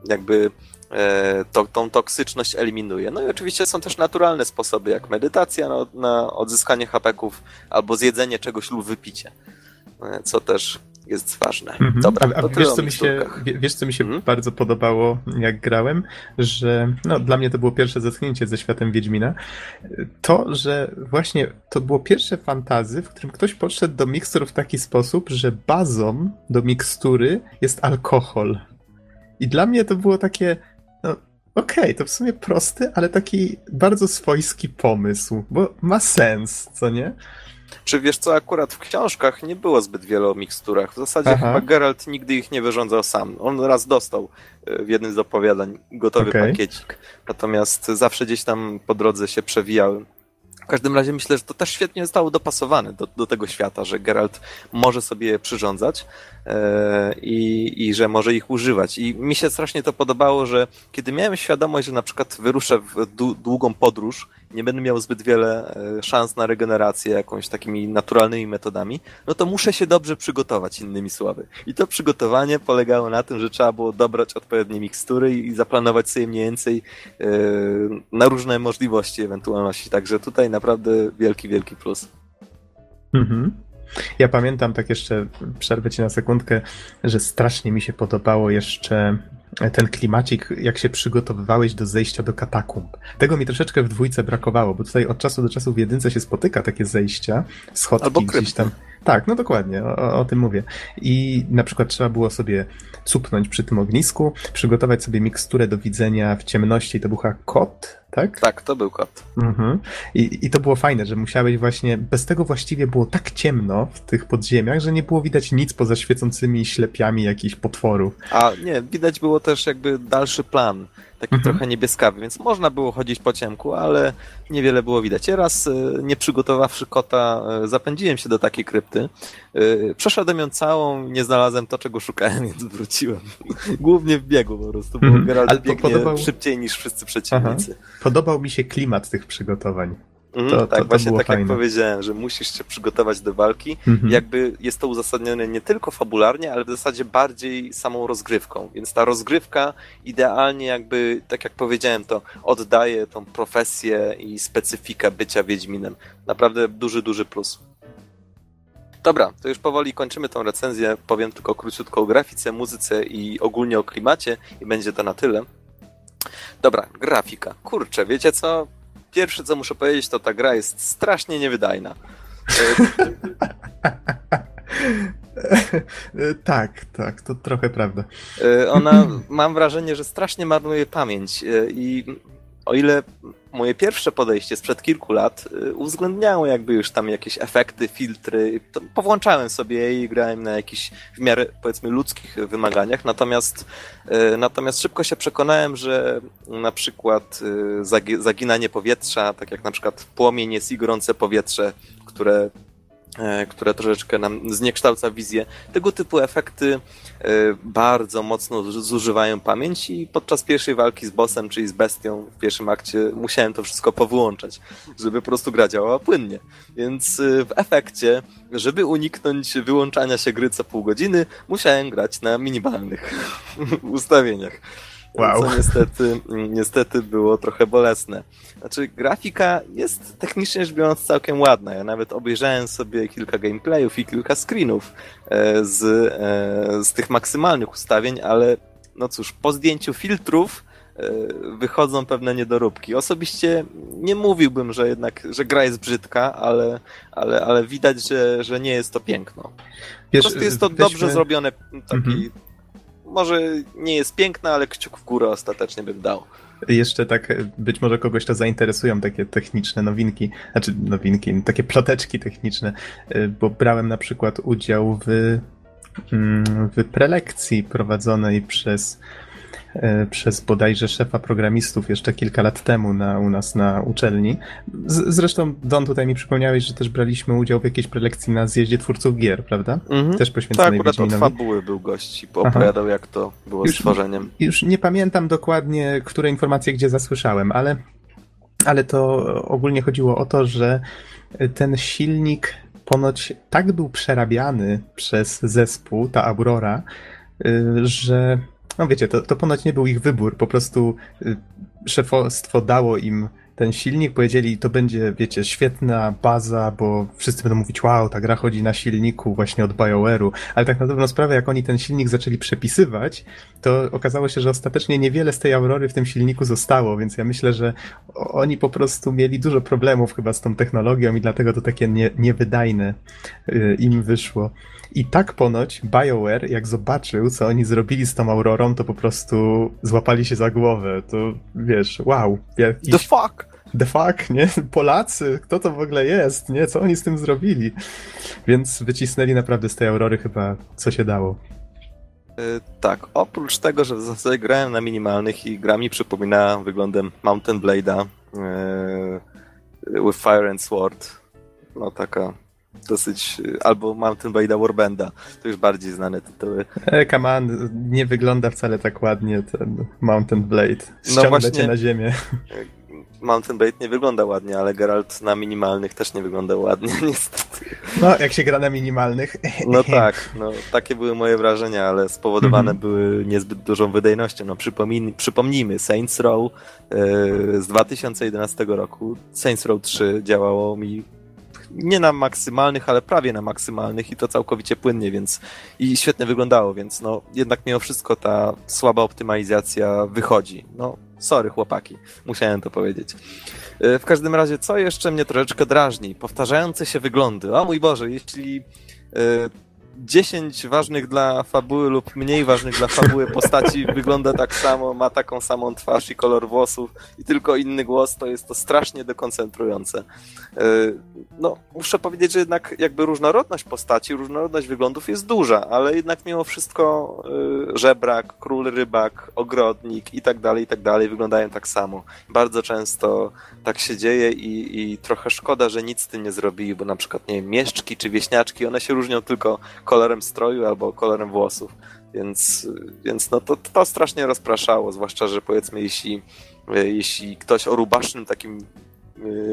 jakby e, to, tą toksyczność eliminuje. No i oczywiście są też naturalne sposoby, jak medytacja na, na odzyskanie hapeków albo zjedzenie czegoś lub wypicie, e, co też jest ważne. Mhm. Dobra, a, a wiesz, co mi się, wiesz, co mi się Mhm. bardzo podobało, jak grałem, że no, dla mnie to było pierwsze zetknięcie ze światem Wiedźmina. To, że właśnie to było pierwsze fantazy, w którym ktoś podszedł do mikstur w taki sposób, że bazą do mikstury jest alkohol. I dla mnie to było takie, no okej, to w sumie prosty, ale taki bardzo swojski pomysł, bo ma sens, co nie? Czy wiesz co, akurat w książkach nie było zbyt wiele o miksturach. W zasadzie Aha. chyba Geralt nigdy ich nie wyrządzał sam. On raz dostał e, w jednym z opowiadań gotowy Okej. pakiecik. Natomiast zawsze gdzieś tam po drodze się przewijały. W każdym razie myślę, że to też świetnie zostało dopasowane do, do tego świata, że Geralt może sobie je przyrządzać i, i że może ich używać. I mi się strasznie to podobało, że kiedy miałem świadomość, że na przykład wyruszę w dłu- długą podróż, nie będę miał zbyt wiele e, szans na regenerację jakąś takimi naturalnymi metodami, no to muszę się dobrze przygotować, innymi słowy. I to przygotowanie polegało na tym, że trzeba było dobrać odpowiednie mikstury i zaplanować sobie mniej więcej e, na różne możliwości, ewentualności. Także tutaj naprawdę wielki, wielki plus. Mhm. Ja pamiętam, tak jeszcze przerwę ci na sekundkę, że strasznie mi się podobało jeszcze ten klimacik, jak się przygotowywałeś do zejścia do katakumb. Tego mi troszeczkę w dwójce brakowało, bo tutaj od czasu do czasu w jedynce się spotyka takie zejścia, schodki Albo gdzieś tam. Tak, no dokładnie, o, o- tym mówię. I na przykład trzeba było sobie cupnąć przy tym ognisku, przygotować sobie miksturę do widzenia w ciemności, to był kot, tak? Tak, to był kot. Mhm. I, I to było fajne, że musiałeś właśnie, bez tego właściwie było tak ciemno w tych podziemiach, że nie było widać nic poza świecącymi ślepiami jakichś potworów. A nie, widać było też jakby dalszy plan, taki Mhm. trochę niebieskawy, więc można było chodzić po ciemku, ale niewiele było widać. Ja raz, e, nie przygotowawszy kota, e, zapędziłem się do takiej krypty. E, Przeszedłem ją całą, nie znalazłem to, czego szukałem, więc wróciłem. Głównie w biegu po prostu, bo Mhm. Geralt Ale biegnie podobał- szybciej niż wszyscy przeciwnicy. Podobał mi się klimat tych przygotowań. Mhm, To- tak, to- to właśnie tak fajne. jak powiedziałem, że musisz się przygotować do walki. Mhm. Jakby jest to uzasadnione nie tylko fabularnie, ale w zasadzie bardziej samą rozgrywką. Więc ta rozgrywka idealnie jakby, tak jak powiedziałem, to oddaje tą profesję i specyfikę bycia Wiedźminem. Naprawdę duży, duży plus. Dobra, to już powoli kończymy tą recenzję. Powiem tylko króciutko o grafice, muzyce i ogólnie o klimacie i będzie to na tyle. Dobra, grafika. Kurczę, wiecie co? Pierwsze co muszę powiedzieć, to ta gra jest strasznie niewydajna. Tak, tak, to trochę prawda. E, Ona, mam wrażenie, że strasznie marnuje pamięć e, i o ile moje pierwsze podejście sprzed kilku lat y, uwzględniało jakby już tam jakieś efekty, filtry, to powłączałem sobie i grałem na jakichś w miarę powiedzmy ludzkich wymaganiach, natomiast, y, natomiast szybko się przekonałem, że na przykład y, zagi- zaginanie powietrza, tak jak na przykład płomień jest i gorące powietrze, które które troszeczkę nam zniekształca wizję. Tego typu efekty e, bardzo mocno zużywają pamięć i podczas pierwszej walki z bossem, czyli z bestią w pierwszym akcie musiałem to wszystko powyłączać, żeby po prostu gra działała płynnie. Więc e, w efekcie, żeby uniknąć wyłączania się gry co pół godziny, musiałem grać na minimalnych ustawieniach. Wow. Co niestety, niestety było trochę bolesne. Znaczy, grafika jest technicznie rzecz biorąc całkiem ładna. Ja nawet obejrzałem sobie kilka gameplayów i kilka screenów e, z, e, z tych maksymalnych ustawień, ale no cóż, po zdjęciu filtrów e, wychodzą pewne niedoróbki. Osobiście nie mówiłbym, że jednak, że gra jest brzydka, ale, ale, ale widać, że, że nie jest to piękno. Po prostu jest to dobrze zrobione, taki Mhm. Może nie jest piękne, ale kciuk w górę ostatecznie bym dał. Jeszcze tak, być może kogoś to zainteresują takie techniczne nowinki, znaczy nowinki, takie ploteczki techniczne, e, bo brałem na przykład udział w, mm, w prelekcji prowadzonej przez, przez bodajże szefa programistów jeszcze kilka lat temu na, u nas na uczelni. Z, zresztą, Don, tutaj mi przypomniałeś, że też braliśmy udział w jakiejś prelekcji na zjeździe twórców gier, prawda? Mhm. Też Tak, poświęconej akurat od fabuły był gość i opowiadał, jak to było Już- z tworzeniem. Już nie pamiętam dokładnie, które informacje gdzie zasłyszałem, ale, ale to ogólnie chodziło o to, że ten silnik ponoć tak był przerabiany przez zespół, ta Aurora, y, że no wiecie, to, to ponoć nie był ich wybór, po prostu y, szefostwo dało im ten silnik, powiedzieli, to będzie, wiecie, świetna baza, bo wszyscy będą mówić, wow, ta gra chodzi na silniku właśnie od BioWare'u, ale tak na dobrą sprawę, jak oni ten silnik zaczęli przepisywać, to okazało się, że ostatecznie niewiele z tej Aurory w tym silniku zostało, więc ja myślę, że oni po prostu mieli dużo problemów chyba z tą technologią i dlatego to takie nie, niewydajne y, im wyszło. I tak ponoć BioWare, jak zobaczył, co oni zrobili z tą Aurorą, to po prostu złapali się za głowę. To wiesz, wow, The fuck! The fuck, nie? Polacy, kto to w ogóle jest, nie? Co oni z tym zrobili? Więc wycisnęli naprawdę z tej Aurory chyba co się dało. Y, tak, oprócz tego, że w zasadzie grałem na minimalnych i gra mi przypominała wyglądem Mountain Blade'a y, with Fire and Sword. No taka dosyć... albo Mountain Blade'a Warbanda. To już bardziej znane tytuły. E, come on, nie wygląda wcale tak ładnie ten Mountain Blade. Ściągnę właśnie. cię na ziemię. Mountain Blade nie wygląda ładnie, ale Geralt na minimalnych też nie wygląda ładnie, niestety. No, jak się gra na minimalnych. No tak, no takie były moje wrażenia, ale spowodowane Mhm. były niezbyt dużą wydajnością. No przypomnij, przypomnijmy, Saints Row e, z 2011 roku, Saints Row 3 działało mi nie na maksymalnych, ale prawie na maksymalnych i to całkowicie płynnie, więc i świetnie wyglądało, więc no jednak mimo wszystko ta słaba optymalizacja wychodzi. No sorry chłopaki, musiałem to powiedzieć. E, W każdym razie, co jeszcze mnie troszeczkę drażni? Powtarzające się wyglądy. O mój Boże, jeśli e, 10 ważnych dla fabuły lub mniej ważnych dla fabuły postaci wygląda tak samo, ma taką samą twarz i kolor włosów i tylko inny głos, to jest to strasznie dekoncentrujące. E, No, muszę powiedzieć, że jednak jakby różnorodność postaci, różnorodność wyglądów jest duża, ale jednak mimo wszystko e, żebrak, król rybak, ogrodnik i tak dalej, i tak dalej wyglądają tak samo. Bardzo często tak się dzieje i, i trochę szkoda, że nic z tym nie zrobili, bo na przykład, nie wiem, mieszczki czy wieśniaczki, one się różnią tylko kolorem stroju albo kolorem włosów, więc, więc no to, to strasznie rozpraszało, zwłaszcza, że powiedzmy, jeśli, jeśli ktoś o rubasznym takim e,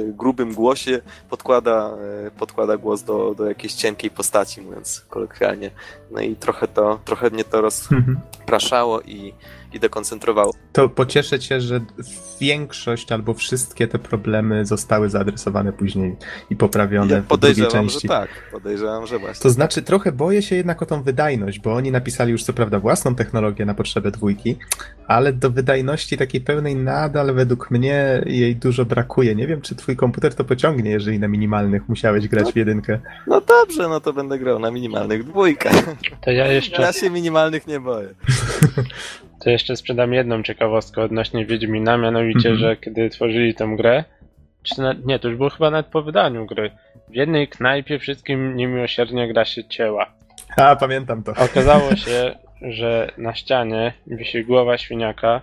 grubym głosie podkłada, e, podkłada głos do, do jakiejś cienkiej postaci, mówiąc kolokwialnie. No i trochę to, trochę mnie to rozpraszało i, i dekoncentrowało. To pocieszę cię, że większość albo wszystkie te problemy zostały zaadresowane później i poprawione Ja w drugiej podejrzewam, że części. tak. Podejrzewam, że właśnie. To znaczy, trochę boję się jednak o tą wydajność, bo oni napisali już co prawda własną technologię na potrzebę dwójki, ale do wydajności takiej pełnej nadal według mnie jej dużo brakuje. Nie wiem, czy twój komputer to pociągnie, jeżeli na minimalnych musiałeś grać w jedynkę. No dobrze, no to będę grał na minimalnych dwójkę. To ja jeszcze Ja się minimalnych nie boję. To jeszcze sprzedam jedną ciekawostkę odnośnie Wiedźmina, mianowicie, Mhm. że kiedy tworzyli tę grę, czy na, nie, to już było chyba nawet po wydaniu gry, w jednej knajpie wszystkim niemiłosiernie gra się cięła. A, pamiętam to. Okazało się, że na ścianie wisi głowa świniaka,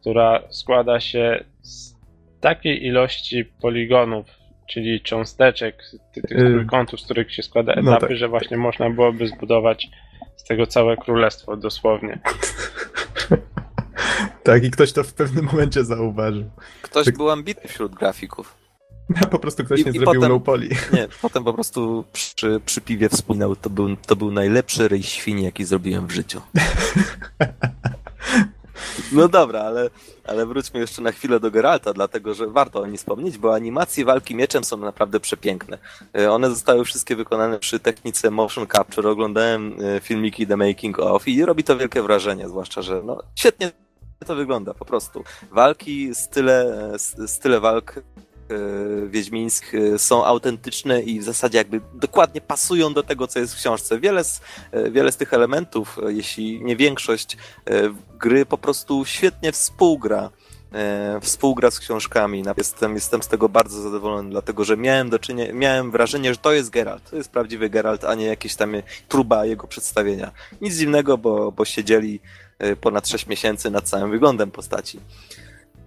która składa się z takiej ilości poligonów, czyli cząsteczek, ty- tych Y, trójkątów, z których się składa no etapy, tak. że właśnie można byłoby zbudować z tego całe królestwo dosłownie. Tak, i ktoś to w pewnym momencie zauważył. Ktoś Tak. był ambitny wśród grafików. Po prostu ktoś I- nie i zrobił potem- low poly. Nie, potem po prostu przy, przy piwie wspominał, to był, to był najlepszy rej świni, jaki zrobiłem w życiu. No dobra, ale, ale wróćmy jeszcze na chwilę do Geralta, dlatego że warto o nim wspomnieć, bo animacje walki mieczem są naprawdę przepiękne. E, One zostały wszystkie wykonane przy technice motion capture. Oglądałem e, filmiki The Making of i robi to wielkie wrażenie, zwłaszcza, że no, świetnie to wygląda po prostu. Walki, style, e, style walk e, wiedźmińskich e, są autentyczne i w zasadzie jakby dokładnie pasują do tego, co jest w książce. Wiele z, wiele z tych elementów, jeśli nie większość, gry po prostu świetnie współgra. Współgra z książkami. Jestem, jestem z tego bardzo zadowolony, dlatego że miałem do czynienia, miałem wrażenie, że to jest Geralt. To jest prawdziwy Geralt, a nie jakieś tam próba jego przedstawienia. Nic dziwnego, bo, bo siedzieli ponad 6 miesięcy nad całym wyglądem postaci.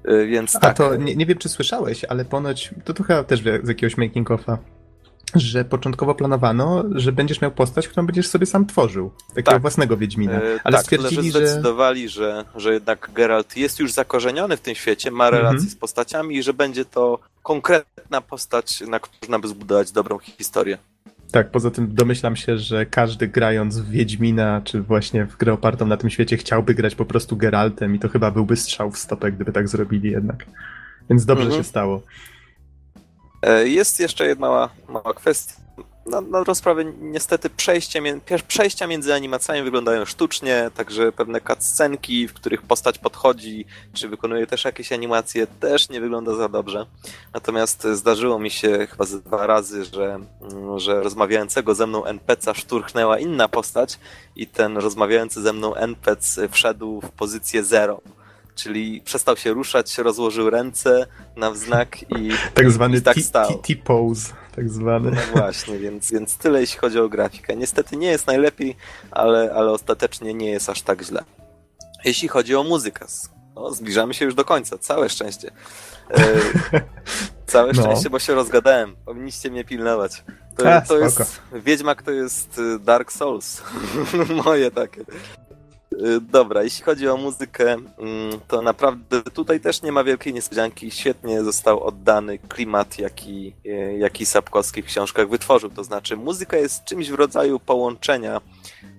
E, Więc A tak. to nie, nie wiem, czy słyszałeś, ale ponoć, to, to chyba też z jakiegoś making offa, że początkowo planowano, że będziesz miał postać, którą będziesz sobie sam tworzył. Takiego Tak. własnego Wiedźmina. E, Ale tak, stwierdzili, że że... zdecydowali, że... Że, jednak Geralt jest już zakorzeniony w tym świecie, ma relacje Mhm. z postaciami i że będzie to konkretna postać, na którą można by zbudować dobrą historię. Tak, poza tym domyślam się, że każdy grając w Wiedźmina, czy właśnie w grę opartą na tym świecie, chciałby grać po prostu Geraltem i to chyba byłby strzał w stopę, gdyby tak zrobili jednak. Więc dobrze Mhm. się stało. E, Jest jeszcze jedna mała, mała kwestia. Na, na rozprawę niestety przejście, przejścia między animacjami wyglądają sztucznie, także pewne cutscenki, w których postać podchodzi, czy wykonuje też jakieś animacje, też nie wygląda za dobrze. Natomiast zdarzyło mi się chyba ze dwa razy, że, mm, że rozmawiającego ze mną NPC szturchnęła inna postać i ten rozmawiający ze mną NPC wszedł w pozycję zero. Czyli przestał się ruszać, rozłożył ręce na wznak i Tak zwany I tak T-pose, tak zwany. no właśnie, więc, więc tyle jeśli chodzi o grafikę. Niestety nie jest najlepiej, ale, ale ostatecznie nie jest aż tak źle. Jeśli chodzi o muzykę, no, zbliżamy się już do końca, całe szczęście. E, całe No. szczęście, bo się rozgadałem. Powinniście mnie pilnować. To, A, to jest Wiedźmak to jest y, Dark Souls. Moje takie. Y, Dobra, jeśli chodzi o muzykę, mm, to naprawdę tutaj też nie ma wielkiej niespodzianki. Świetnie został oddany klimat, jaki, y, jaki Sapkowski w książkach wytworzył. To znaczy, muzyka jest czymś w rodzaju połączenia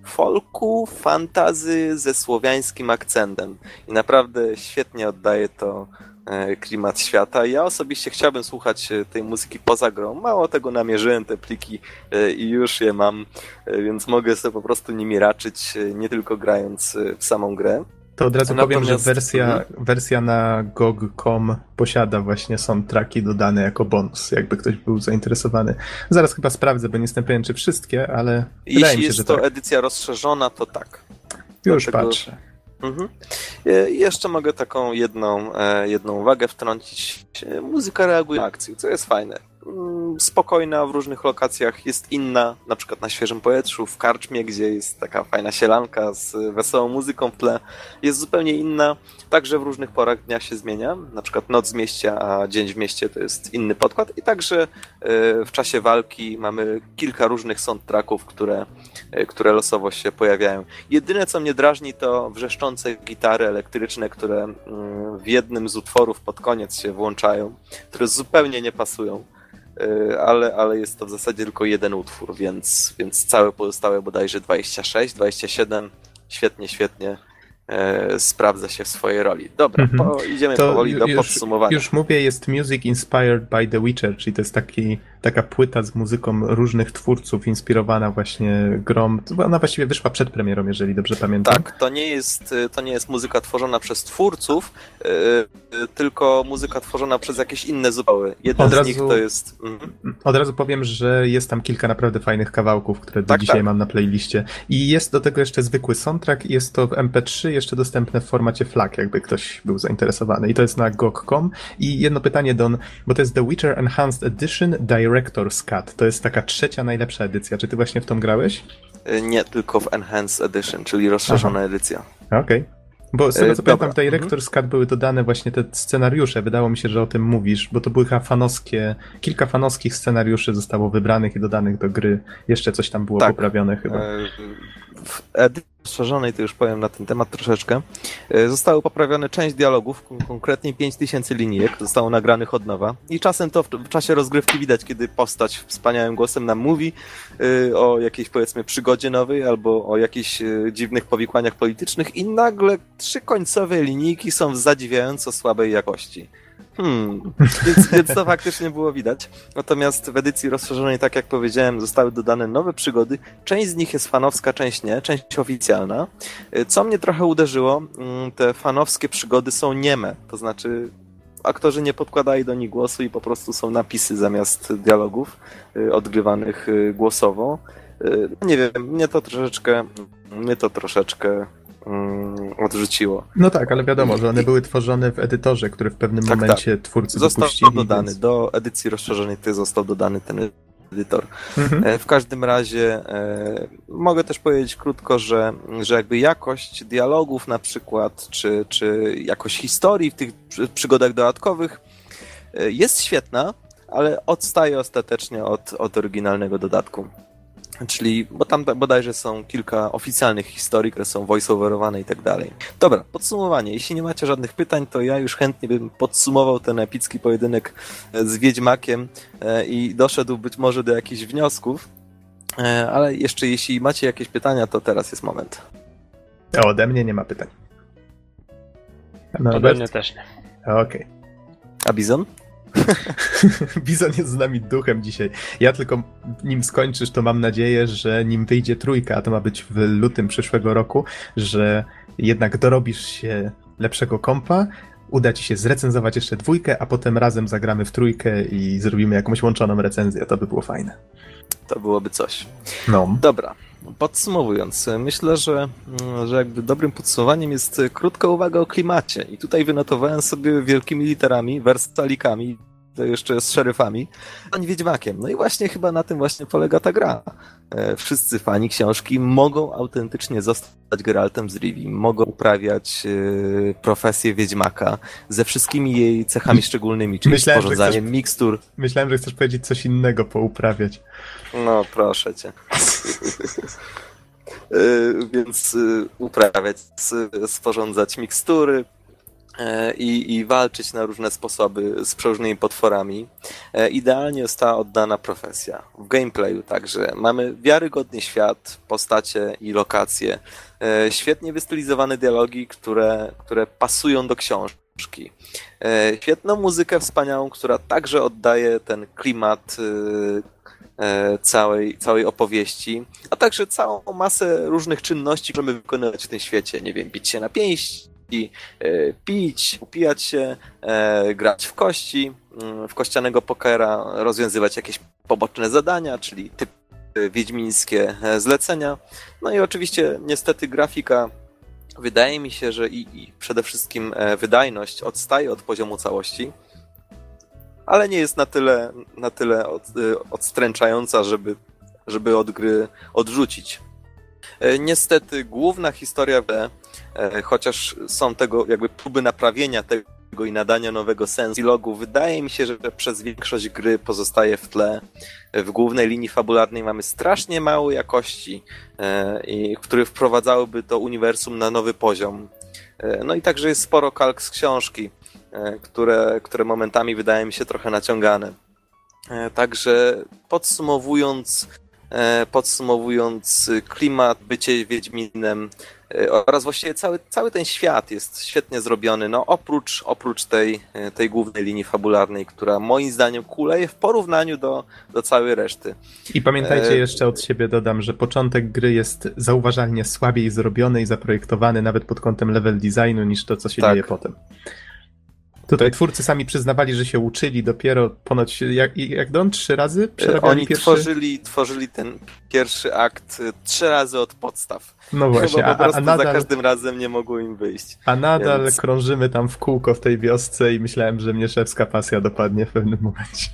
folku, fantazy ze słowiańskim akcentem. I naprawdę świetnie oddaje to klimat świata. Ja osobiście chciałbym słuchać e, tej muzyki poza grą. Mało tego namierzyłem te pliki e, i już je mam, e, więc mogę sobie po prostu nimi raczyć, e, nie tylko grając e, w samą grę. To od razu powiem, że Natomiast- wersja, Mhm. wersja na GOG.com posiada właśnie soundtracki dodane jako bonus, jakby ktoś był zainteresowany. Zaraz chyba sprawdzę, bo nie jestem pewien, czy wszystkie, ale wydaje Jeśli mi się, jest że to tak. edycja rozszerzona, to tak. Już dlatego- patrzę. Mhm. E, Jeszcze mogę taką jedną, e, jedną uwagę wtrącić. E, Muzyka reaguje na akcję, co jest fajne. Mm, Spokojna w różnych lokacjach, jest inna, na przykład na świeżym powietrzu, w karczmie, gdzie jest taka fajna sielanka z wesołą muzyką w tle, jest zupełnie inna. Także w różnych porach dnia się zmienia. Na przykład noc w mieście, a dzień w mieście to jest inny podkład. I także e, w czasie walki mamy kilka różnych soundtracków, które, e, które losowo się pojawiają. Jedyne, co mnie drażni, to wrzeszczące gitary elektryczne, które mm, w jednym z utworów pod koniec się włączają, które zupełnie nie pasują. Y, Ale, ale jest to w zasadzie tylko jeden utwór, więc, więc całe pozostałe bodajże 26, 27 świetnie, świetnie e, sprawdza się w swojej roli. Dobra, Mhm. po, idziemy To powoli do już- podsumowania. Już mówię, jest Music Inspired by The Witcher, czyli to jest taki, taka płyta z muzyką różnych twórców, inspirowana właśnie grą. Ona właściwie wyszła przed premierą, jeżeli dobrze pamiętam. Tak, to nie jest, y, to nie jest muzyka tworzona przez twórców, y, y, tylko muzyka tworzona przez jakieś inne zupeły. Jeden Od z razu- nich to jest. Mhm. Od razu powiem, że jest tam kilka naprawdę fajnych kawałków, które do Tak, dzisiaj tak. mam na playliście. I jest do tego jeszcze zwykły soundtrack, jest to w MP3, jeszcze dostępne w formacie FLAC, jakby ktoś był zainteresowany. I to jest na GOG.com. I jedno pytanie, Don, bo to jest The Witcher Enhanced Edition Director's Cut. To jest taka trzecia najlepsza edycja. Czy ty właśnie w tą grałeś? Y, Nie, tylko w Enhanced Edition, czyli rozszerzona edycja. Okej. Bo z tego E, co pamiętam, w. Director's Cut były dodane właśnie te scenariusze. Wydało mi się, że o tym mówisz, bo to były chyba fanowskie, kilka fanowskich scenariuszy zostało wybranych i dodanych do gry. Jeszcze coś tam było Tak. poprawione chyba. W edycji rozszerzonej, to już powiem na ten temat troszeczkę, e, zostały poprawione część dialogów, kon- konkretnie 5000 linijek, zostało nagranych od nowa i czasem to w, w czasie rozgrywki widać, kiedy postać wspaniałym głosem nam mówi e, o jakiejś powiedzmy przygodzie nowej albo o jakichś e, dziwnych powikłaniach politycznych i nagle trzy końcowe linijki są w zadziwiająco słabej jakości. Hmm, więc, więc to faktycznie było widać. Natomiast w edycji rozszerzonej, tak jak powiedziałem, zostały dodane nowe przygody. Część z nich jest fanowska, część nie, część oficjalna. Y, Co mnie trochę uderzyło, mm, te fanowskie przygody są nieme, to znaczy aktorzy nie podkładali do nich głosu i po prostu są napisy zamiast dialogów y, odgrywanych y, głosowo. Y, Nie wiem, mnie to troszeczkę, mnie to troszeczkę mm, odrzuciło. No tak, ale wiadomo, że one były tworzone w edytorze, który w pewnym Tak, momencie twórcy Został wypuścili. dodany, Więc... do edycji rozszerzonej ty został dodany ten edytor. Mhm. E, W każdym razie e, mogę też powiedzieć krótko, że, że jakby jakość dialogów na przykład, czy, czy jakość historii w tych przy- przygodach dodatkowych e, jest świetna, ale odstaje ostatecznie od, od oryginalnego dodatku. Czyli, bo tam bodajże są kilka oficjalnych historii, które są voiceoverowane i tak dalej. Dobra, podsumowanie. Jeśli nie macie żadnych pytań, to ja już chętnie bym podsumował ten epicki pojedynek e, z Wiedźmakiem e, i doszedł być może do jakichś wniosków. E, Ale jeszcze jeśli macie jakieś pytania, to teraz jest moment. A ode mnie nie ma pytań. No, Ode mnie też nie. Okej. A Bizon? Bizon jest z nami duchem dzisiaj. Ja tylko nim skończysz, to mam nadzieję, że nim wyjdzie trójka, a to ma być w lutym przyszłego roku, że jednak dorobisz się lepszego kompa, uda ci się zrecenzować jeszcze dwójkę, a potem razem zagramy w trójkę i zrobimy jakąś łączoną recenzję. To by było fajne. To byłoby coś. No. Dobra, podsumowując, myślę, że, mm, że jakby dobrym podsumowaniem jest krótka uwaga o klimacie. I tutaj wynotowałem sobie wielkimi literami, wersalikami, to jeszcze z szeryfami, a nie Wiedźmakiem. No i właśnie chyba na tym właśnie polega ta gra. E, Wszyscy fani książki mogą autentycznie zostać Geraltem z Rivii, mogą uprawiać e, profesję Wiedźmaka ze wszystkimi jej cechami szczególnymi, czyli Myślałem, sporządzaniem mikstur, Myślałem, że chcesz powiedzieć coś innego, pouprawiać. No, proszę cię. Y, Więc y, uprawiać, sporządzać mikstury e, i, i walczyć na różne sposoby z przeróżnymi potworami. E, Idealnie została oddana profesja. W gameplayu także. Mamy wiarygodny świat, postacie i lokacje. E, Świetnie wystylizowane dialogi, które, które pasują do książki. E, Świetną muzykę wspaniałą, która także oddaje ten klimat e, całej, całej opowieści, a także całą masę różnych czynności, które możemy wykonywać w tym świecie. Nie wiem, bić się na pięści, e, pić, upijać się, e, grać w kości, mm, w kościanego pokera, rozwiązywać jakieś poboczne zadania, czyli typy wiedźmińskie e, zlecenia. No i oczywiście niestety grafika wydaje mi się, że i, i przede wszystkim e, wydajność odstaje od poziomu całości ale nie jest na tyle, na tyle od, y, odstręczająca, żeby, żeby od gry odrzucić. E, Niestety główna historia e, chociaż są tego jakby próby naprawienia tego i nadania nowego sensu logu, wydaje mi się, że przez większość gry pozostaje w tle. E, W głównej linii fabularnej mamy strasznie mało jakości, które wprowadzałyby to uniwersum na nowy poziom. No i także jest sporo kalk z książki które, które momentami wydają mi się trochę naciągane. E, Także podsumowując, e, podsumowując klimat, bycie Wiedźminem e, oraz właściwie cały, cały ten świat jest świetnie zrobiony, no oprócz, oprócz tej, e, tej głównej linii fabularnej, która moim zdaniem kuleje w porównaniu do, do całej reszty. I pamiętajcie, E, jeszcze od siebie dodam, że początek gry jest zauważalnie słabiej zrobiony i zaprojektowany nawet pod kątem level designu niż to, co się Tak. dzieje potem. Tutaj twórcy sami przyznawali, że się uczyli dopiero ponoć, jak, jak Don, trzy razy E, przerabiali Oni pierwszy... tworzyli, tworzyli ten pierwszy akt e, trzy razy od podstaw. No właśnie, Chyba a, po a, prostu a, nadal, za każdym razem nie mogło im wyjść. a nadal więc- krążymy tam w kółko w tej wiosce i myślałem, że mnie szewska pasja dopadnie w pewnym momencie.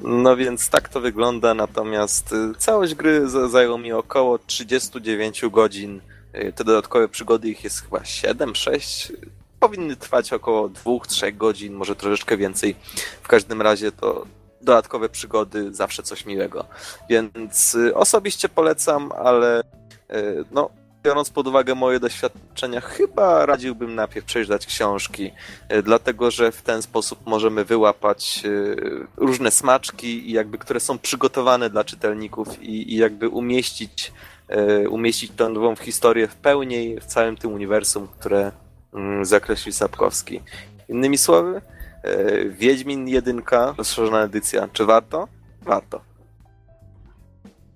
No więc tak to wygląda, natomiast y, całość gry zajęło mi około 39 godzin. Y, Te dodatkowe przygody, ich jest chyba 7, 6. Powinny trwać około 2-3 godzin, może troszeczkę więcej. W każdym razie to dodatkowe przygody zawsze coś miłego. Więc y, osobiście polecam, ale y, no, biorąc pod uwagę moje doświadczenia, chyba radziłbym najpierw przeczytać książki, y, dlatego że w ten sposób możemy wyłapać różne smaczki, jakby, które są przygotowane dla czytelników i, i jakby umieścić, umieścić tę nową historię w pełni w całym tym uniwersum, które zakreślił Sapkowski. Innymi słowy, y, Wiedźmin 1, rozszerzona edycja. Czy warto? Warto.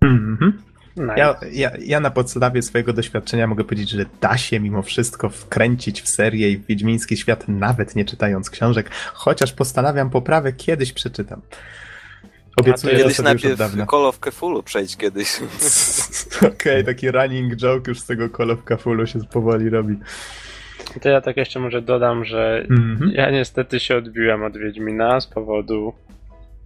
Mhm. Nice. Ja, ja, ja na podstawie swojego doświadczenia mogę powiedzieć, że da się mimo wszystko wkręcić w serię i w Wiedźmiński świat, nawet nie czytając książek, chociaż postanawiam poprawę, kiedyś przeczytam. Obiecuję to Kiedyś najpierw dawna. Call of Cthulhu przejdź kiedyś. Okej, taki running joke już z tego Call of Cthulhu się powoli robi. To ja tak jeszcze może dodam, że Mhm. ja niestety się odbiłem od Wiedźmina z powodu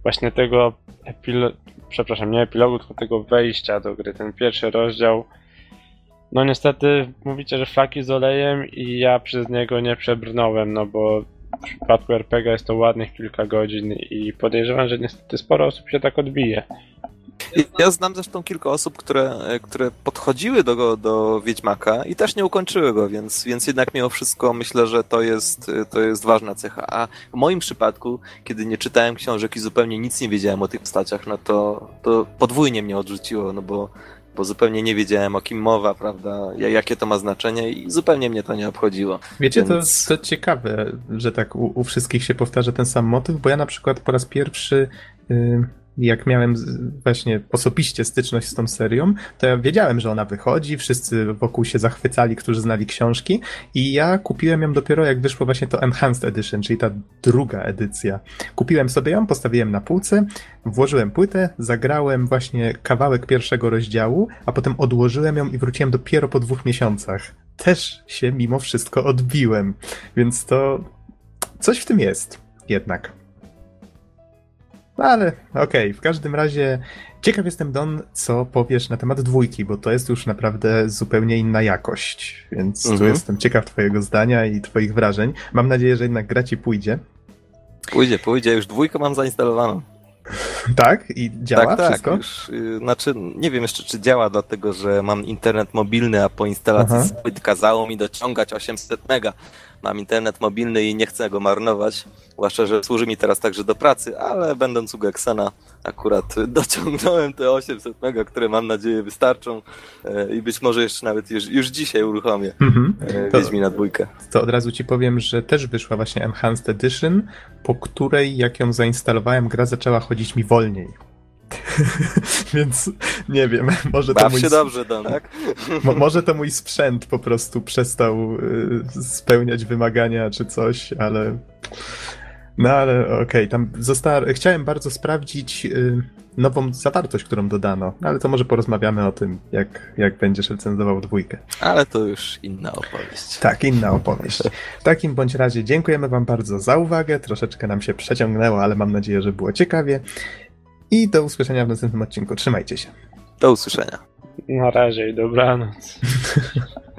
właśnie tego epilo... przepraszam, nie epilogu, tylko tego wejścia do gry. Ten pierwszy rozdział. No niestety mówicie, że flaki z olejem i ja przez niego nie przebrnąłem, no bo w przypadku RPG jest to ładnych kilka godzin i podejrzewam, że niestety sporo osób się tak odbije. Ja znam zresztą kilka osób, które, które podchodziły do, do Wiedźmaka i też nie ukończyły go, więc, więc jednak mimo wszystko myślę, że to jest, to jest ważna cecha. A w moim przypadku, kiedy nie czytałem książek i zupełnie nic nie wiedziałem o tych postaciach, no to, to podwójnie mnie odrzuciło, no bo, bo zupełnie nie wiedziałem o kim mowa, prawda, ja- jakie to ma znaczenie i zupełnie mnie to nie obchodziło. Wiecie, to, Więc- to ciekawe, że tak u, u wszystkich się powtarza ten sam motyw, bo ja na przykład po raz pierwszy, y, jak miałem właśnie osobiście styczność z tą serią, to ja wiedziałem, że ona wychodzi, wszyscy wokół się zachwycali, którzy znali książki i ja kupiłem ją dopiero jak wyszło właśnie to Enhanced Edition, czyli ta druga edycja. Kupiłem sobie ją, postawiłem na półce, włożyłem płytę, zagrałem właśnie kawałek pierwszego rozdziału, a potem odłożyłem ją i wróciłem dopiero po dwóch miesiącach. Też się mimo wszystko odbiłem, więc to coś w tym jest jednak. No ale okej, w każdym razie ciekaw jestem, Don, co powiesz na temat dwójki, bo to jest już naprawdę zupełnie inna jakość, więc tu Mhm. jestem ciekaw twojego zdania i twoich wrażeń. Mam nadzieję, że jednak gra ci pójdzie. Pójdzie, pójdzie, już dwójkę mam zainstalowaną. Tak? I działa tak, tak, wszystko? już, y, znaczy nie wiem jeszcze czy działa, dlatego że mam internet mobilny, a po instalacji Aha. kazało mi dociągać 800 mega. Mam internet mobilny i nie chcę go marnować, zwłaszcza, że służy mi teraz także do pracy, ale będąc u Gexena akurat dociągnąłem te 800 mega, które mam nadzieję wystarczą e, i być może jeszcze nawet już, już dzisiaj uruchomię Mhm. e, Wiedźmina dwójkę. To od razu ci powiem, że też wyszła właśnie Enhanced Edition, po której jak ją zainstalowałem, gra zaczęła chodzić mi wolniej. Więc nie wiem, może to, Baw mój, się dobrze, Don, tak? mo, może to mój sprzęt po prostu przestał y, spełniać wymagania czy coś, ale. No ale okej, tam została. Chciałem bardzo sprawdzić y, nową zawartość, którą dodano, ale to może porozmawiamy o tym, jak, jak będziesz recenzował dwójkę. Ale to już inna opowieść. Tak, inna opowieść. W takim bądź razie dziękujemy Wam bardzo za uwagę. Troszeczkę nam się przeciągnęło, ale mam nadzieję, że było ciekawie. I do usłyszenia w następnym odcinku. Trzymajcie się. Do usłyszenia. Na razie i dobranoc.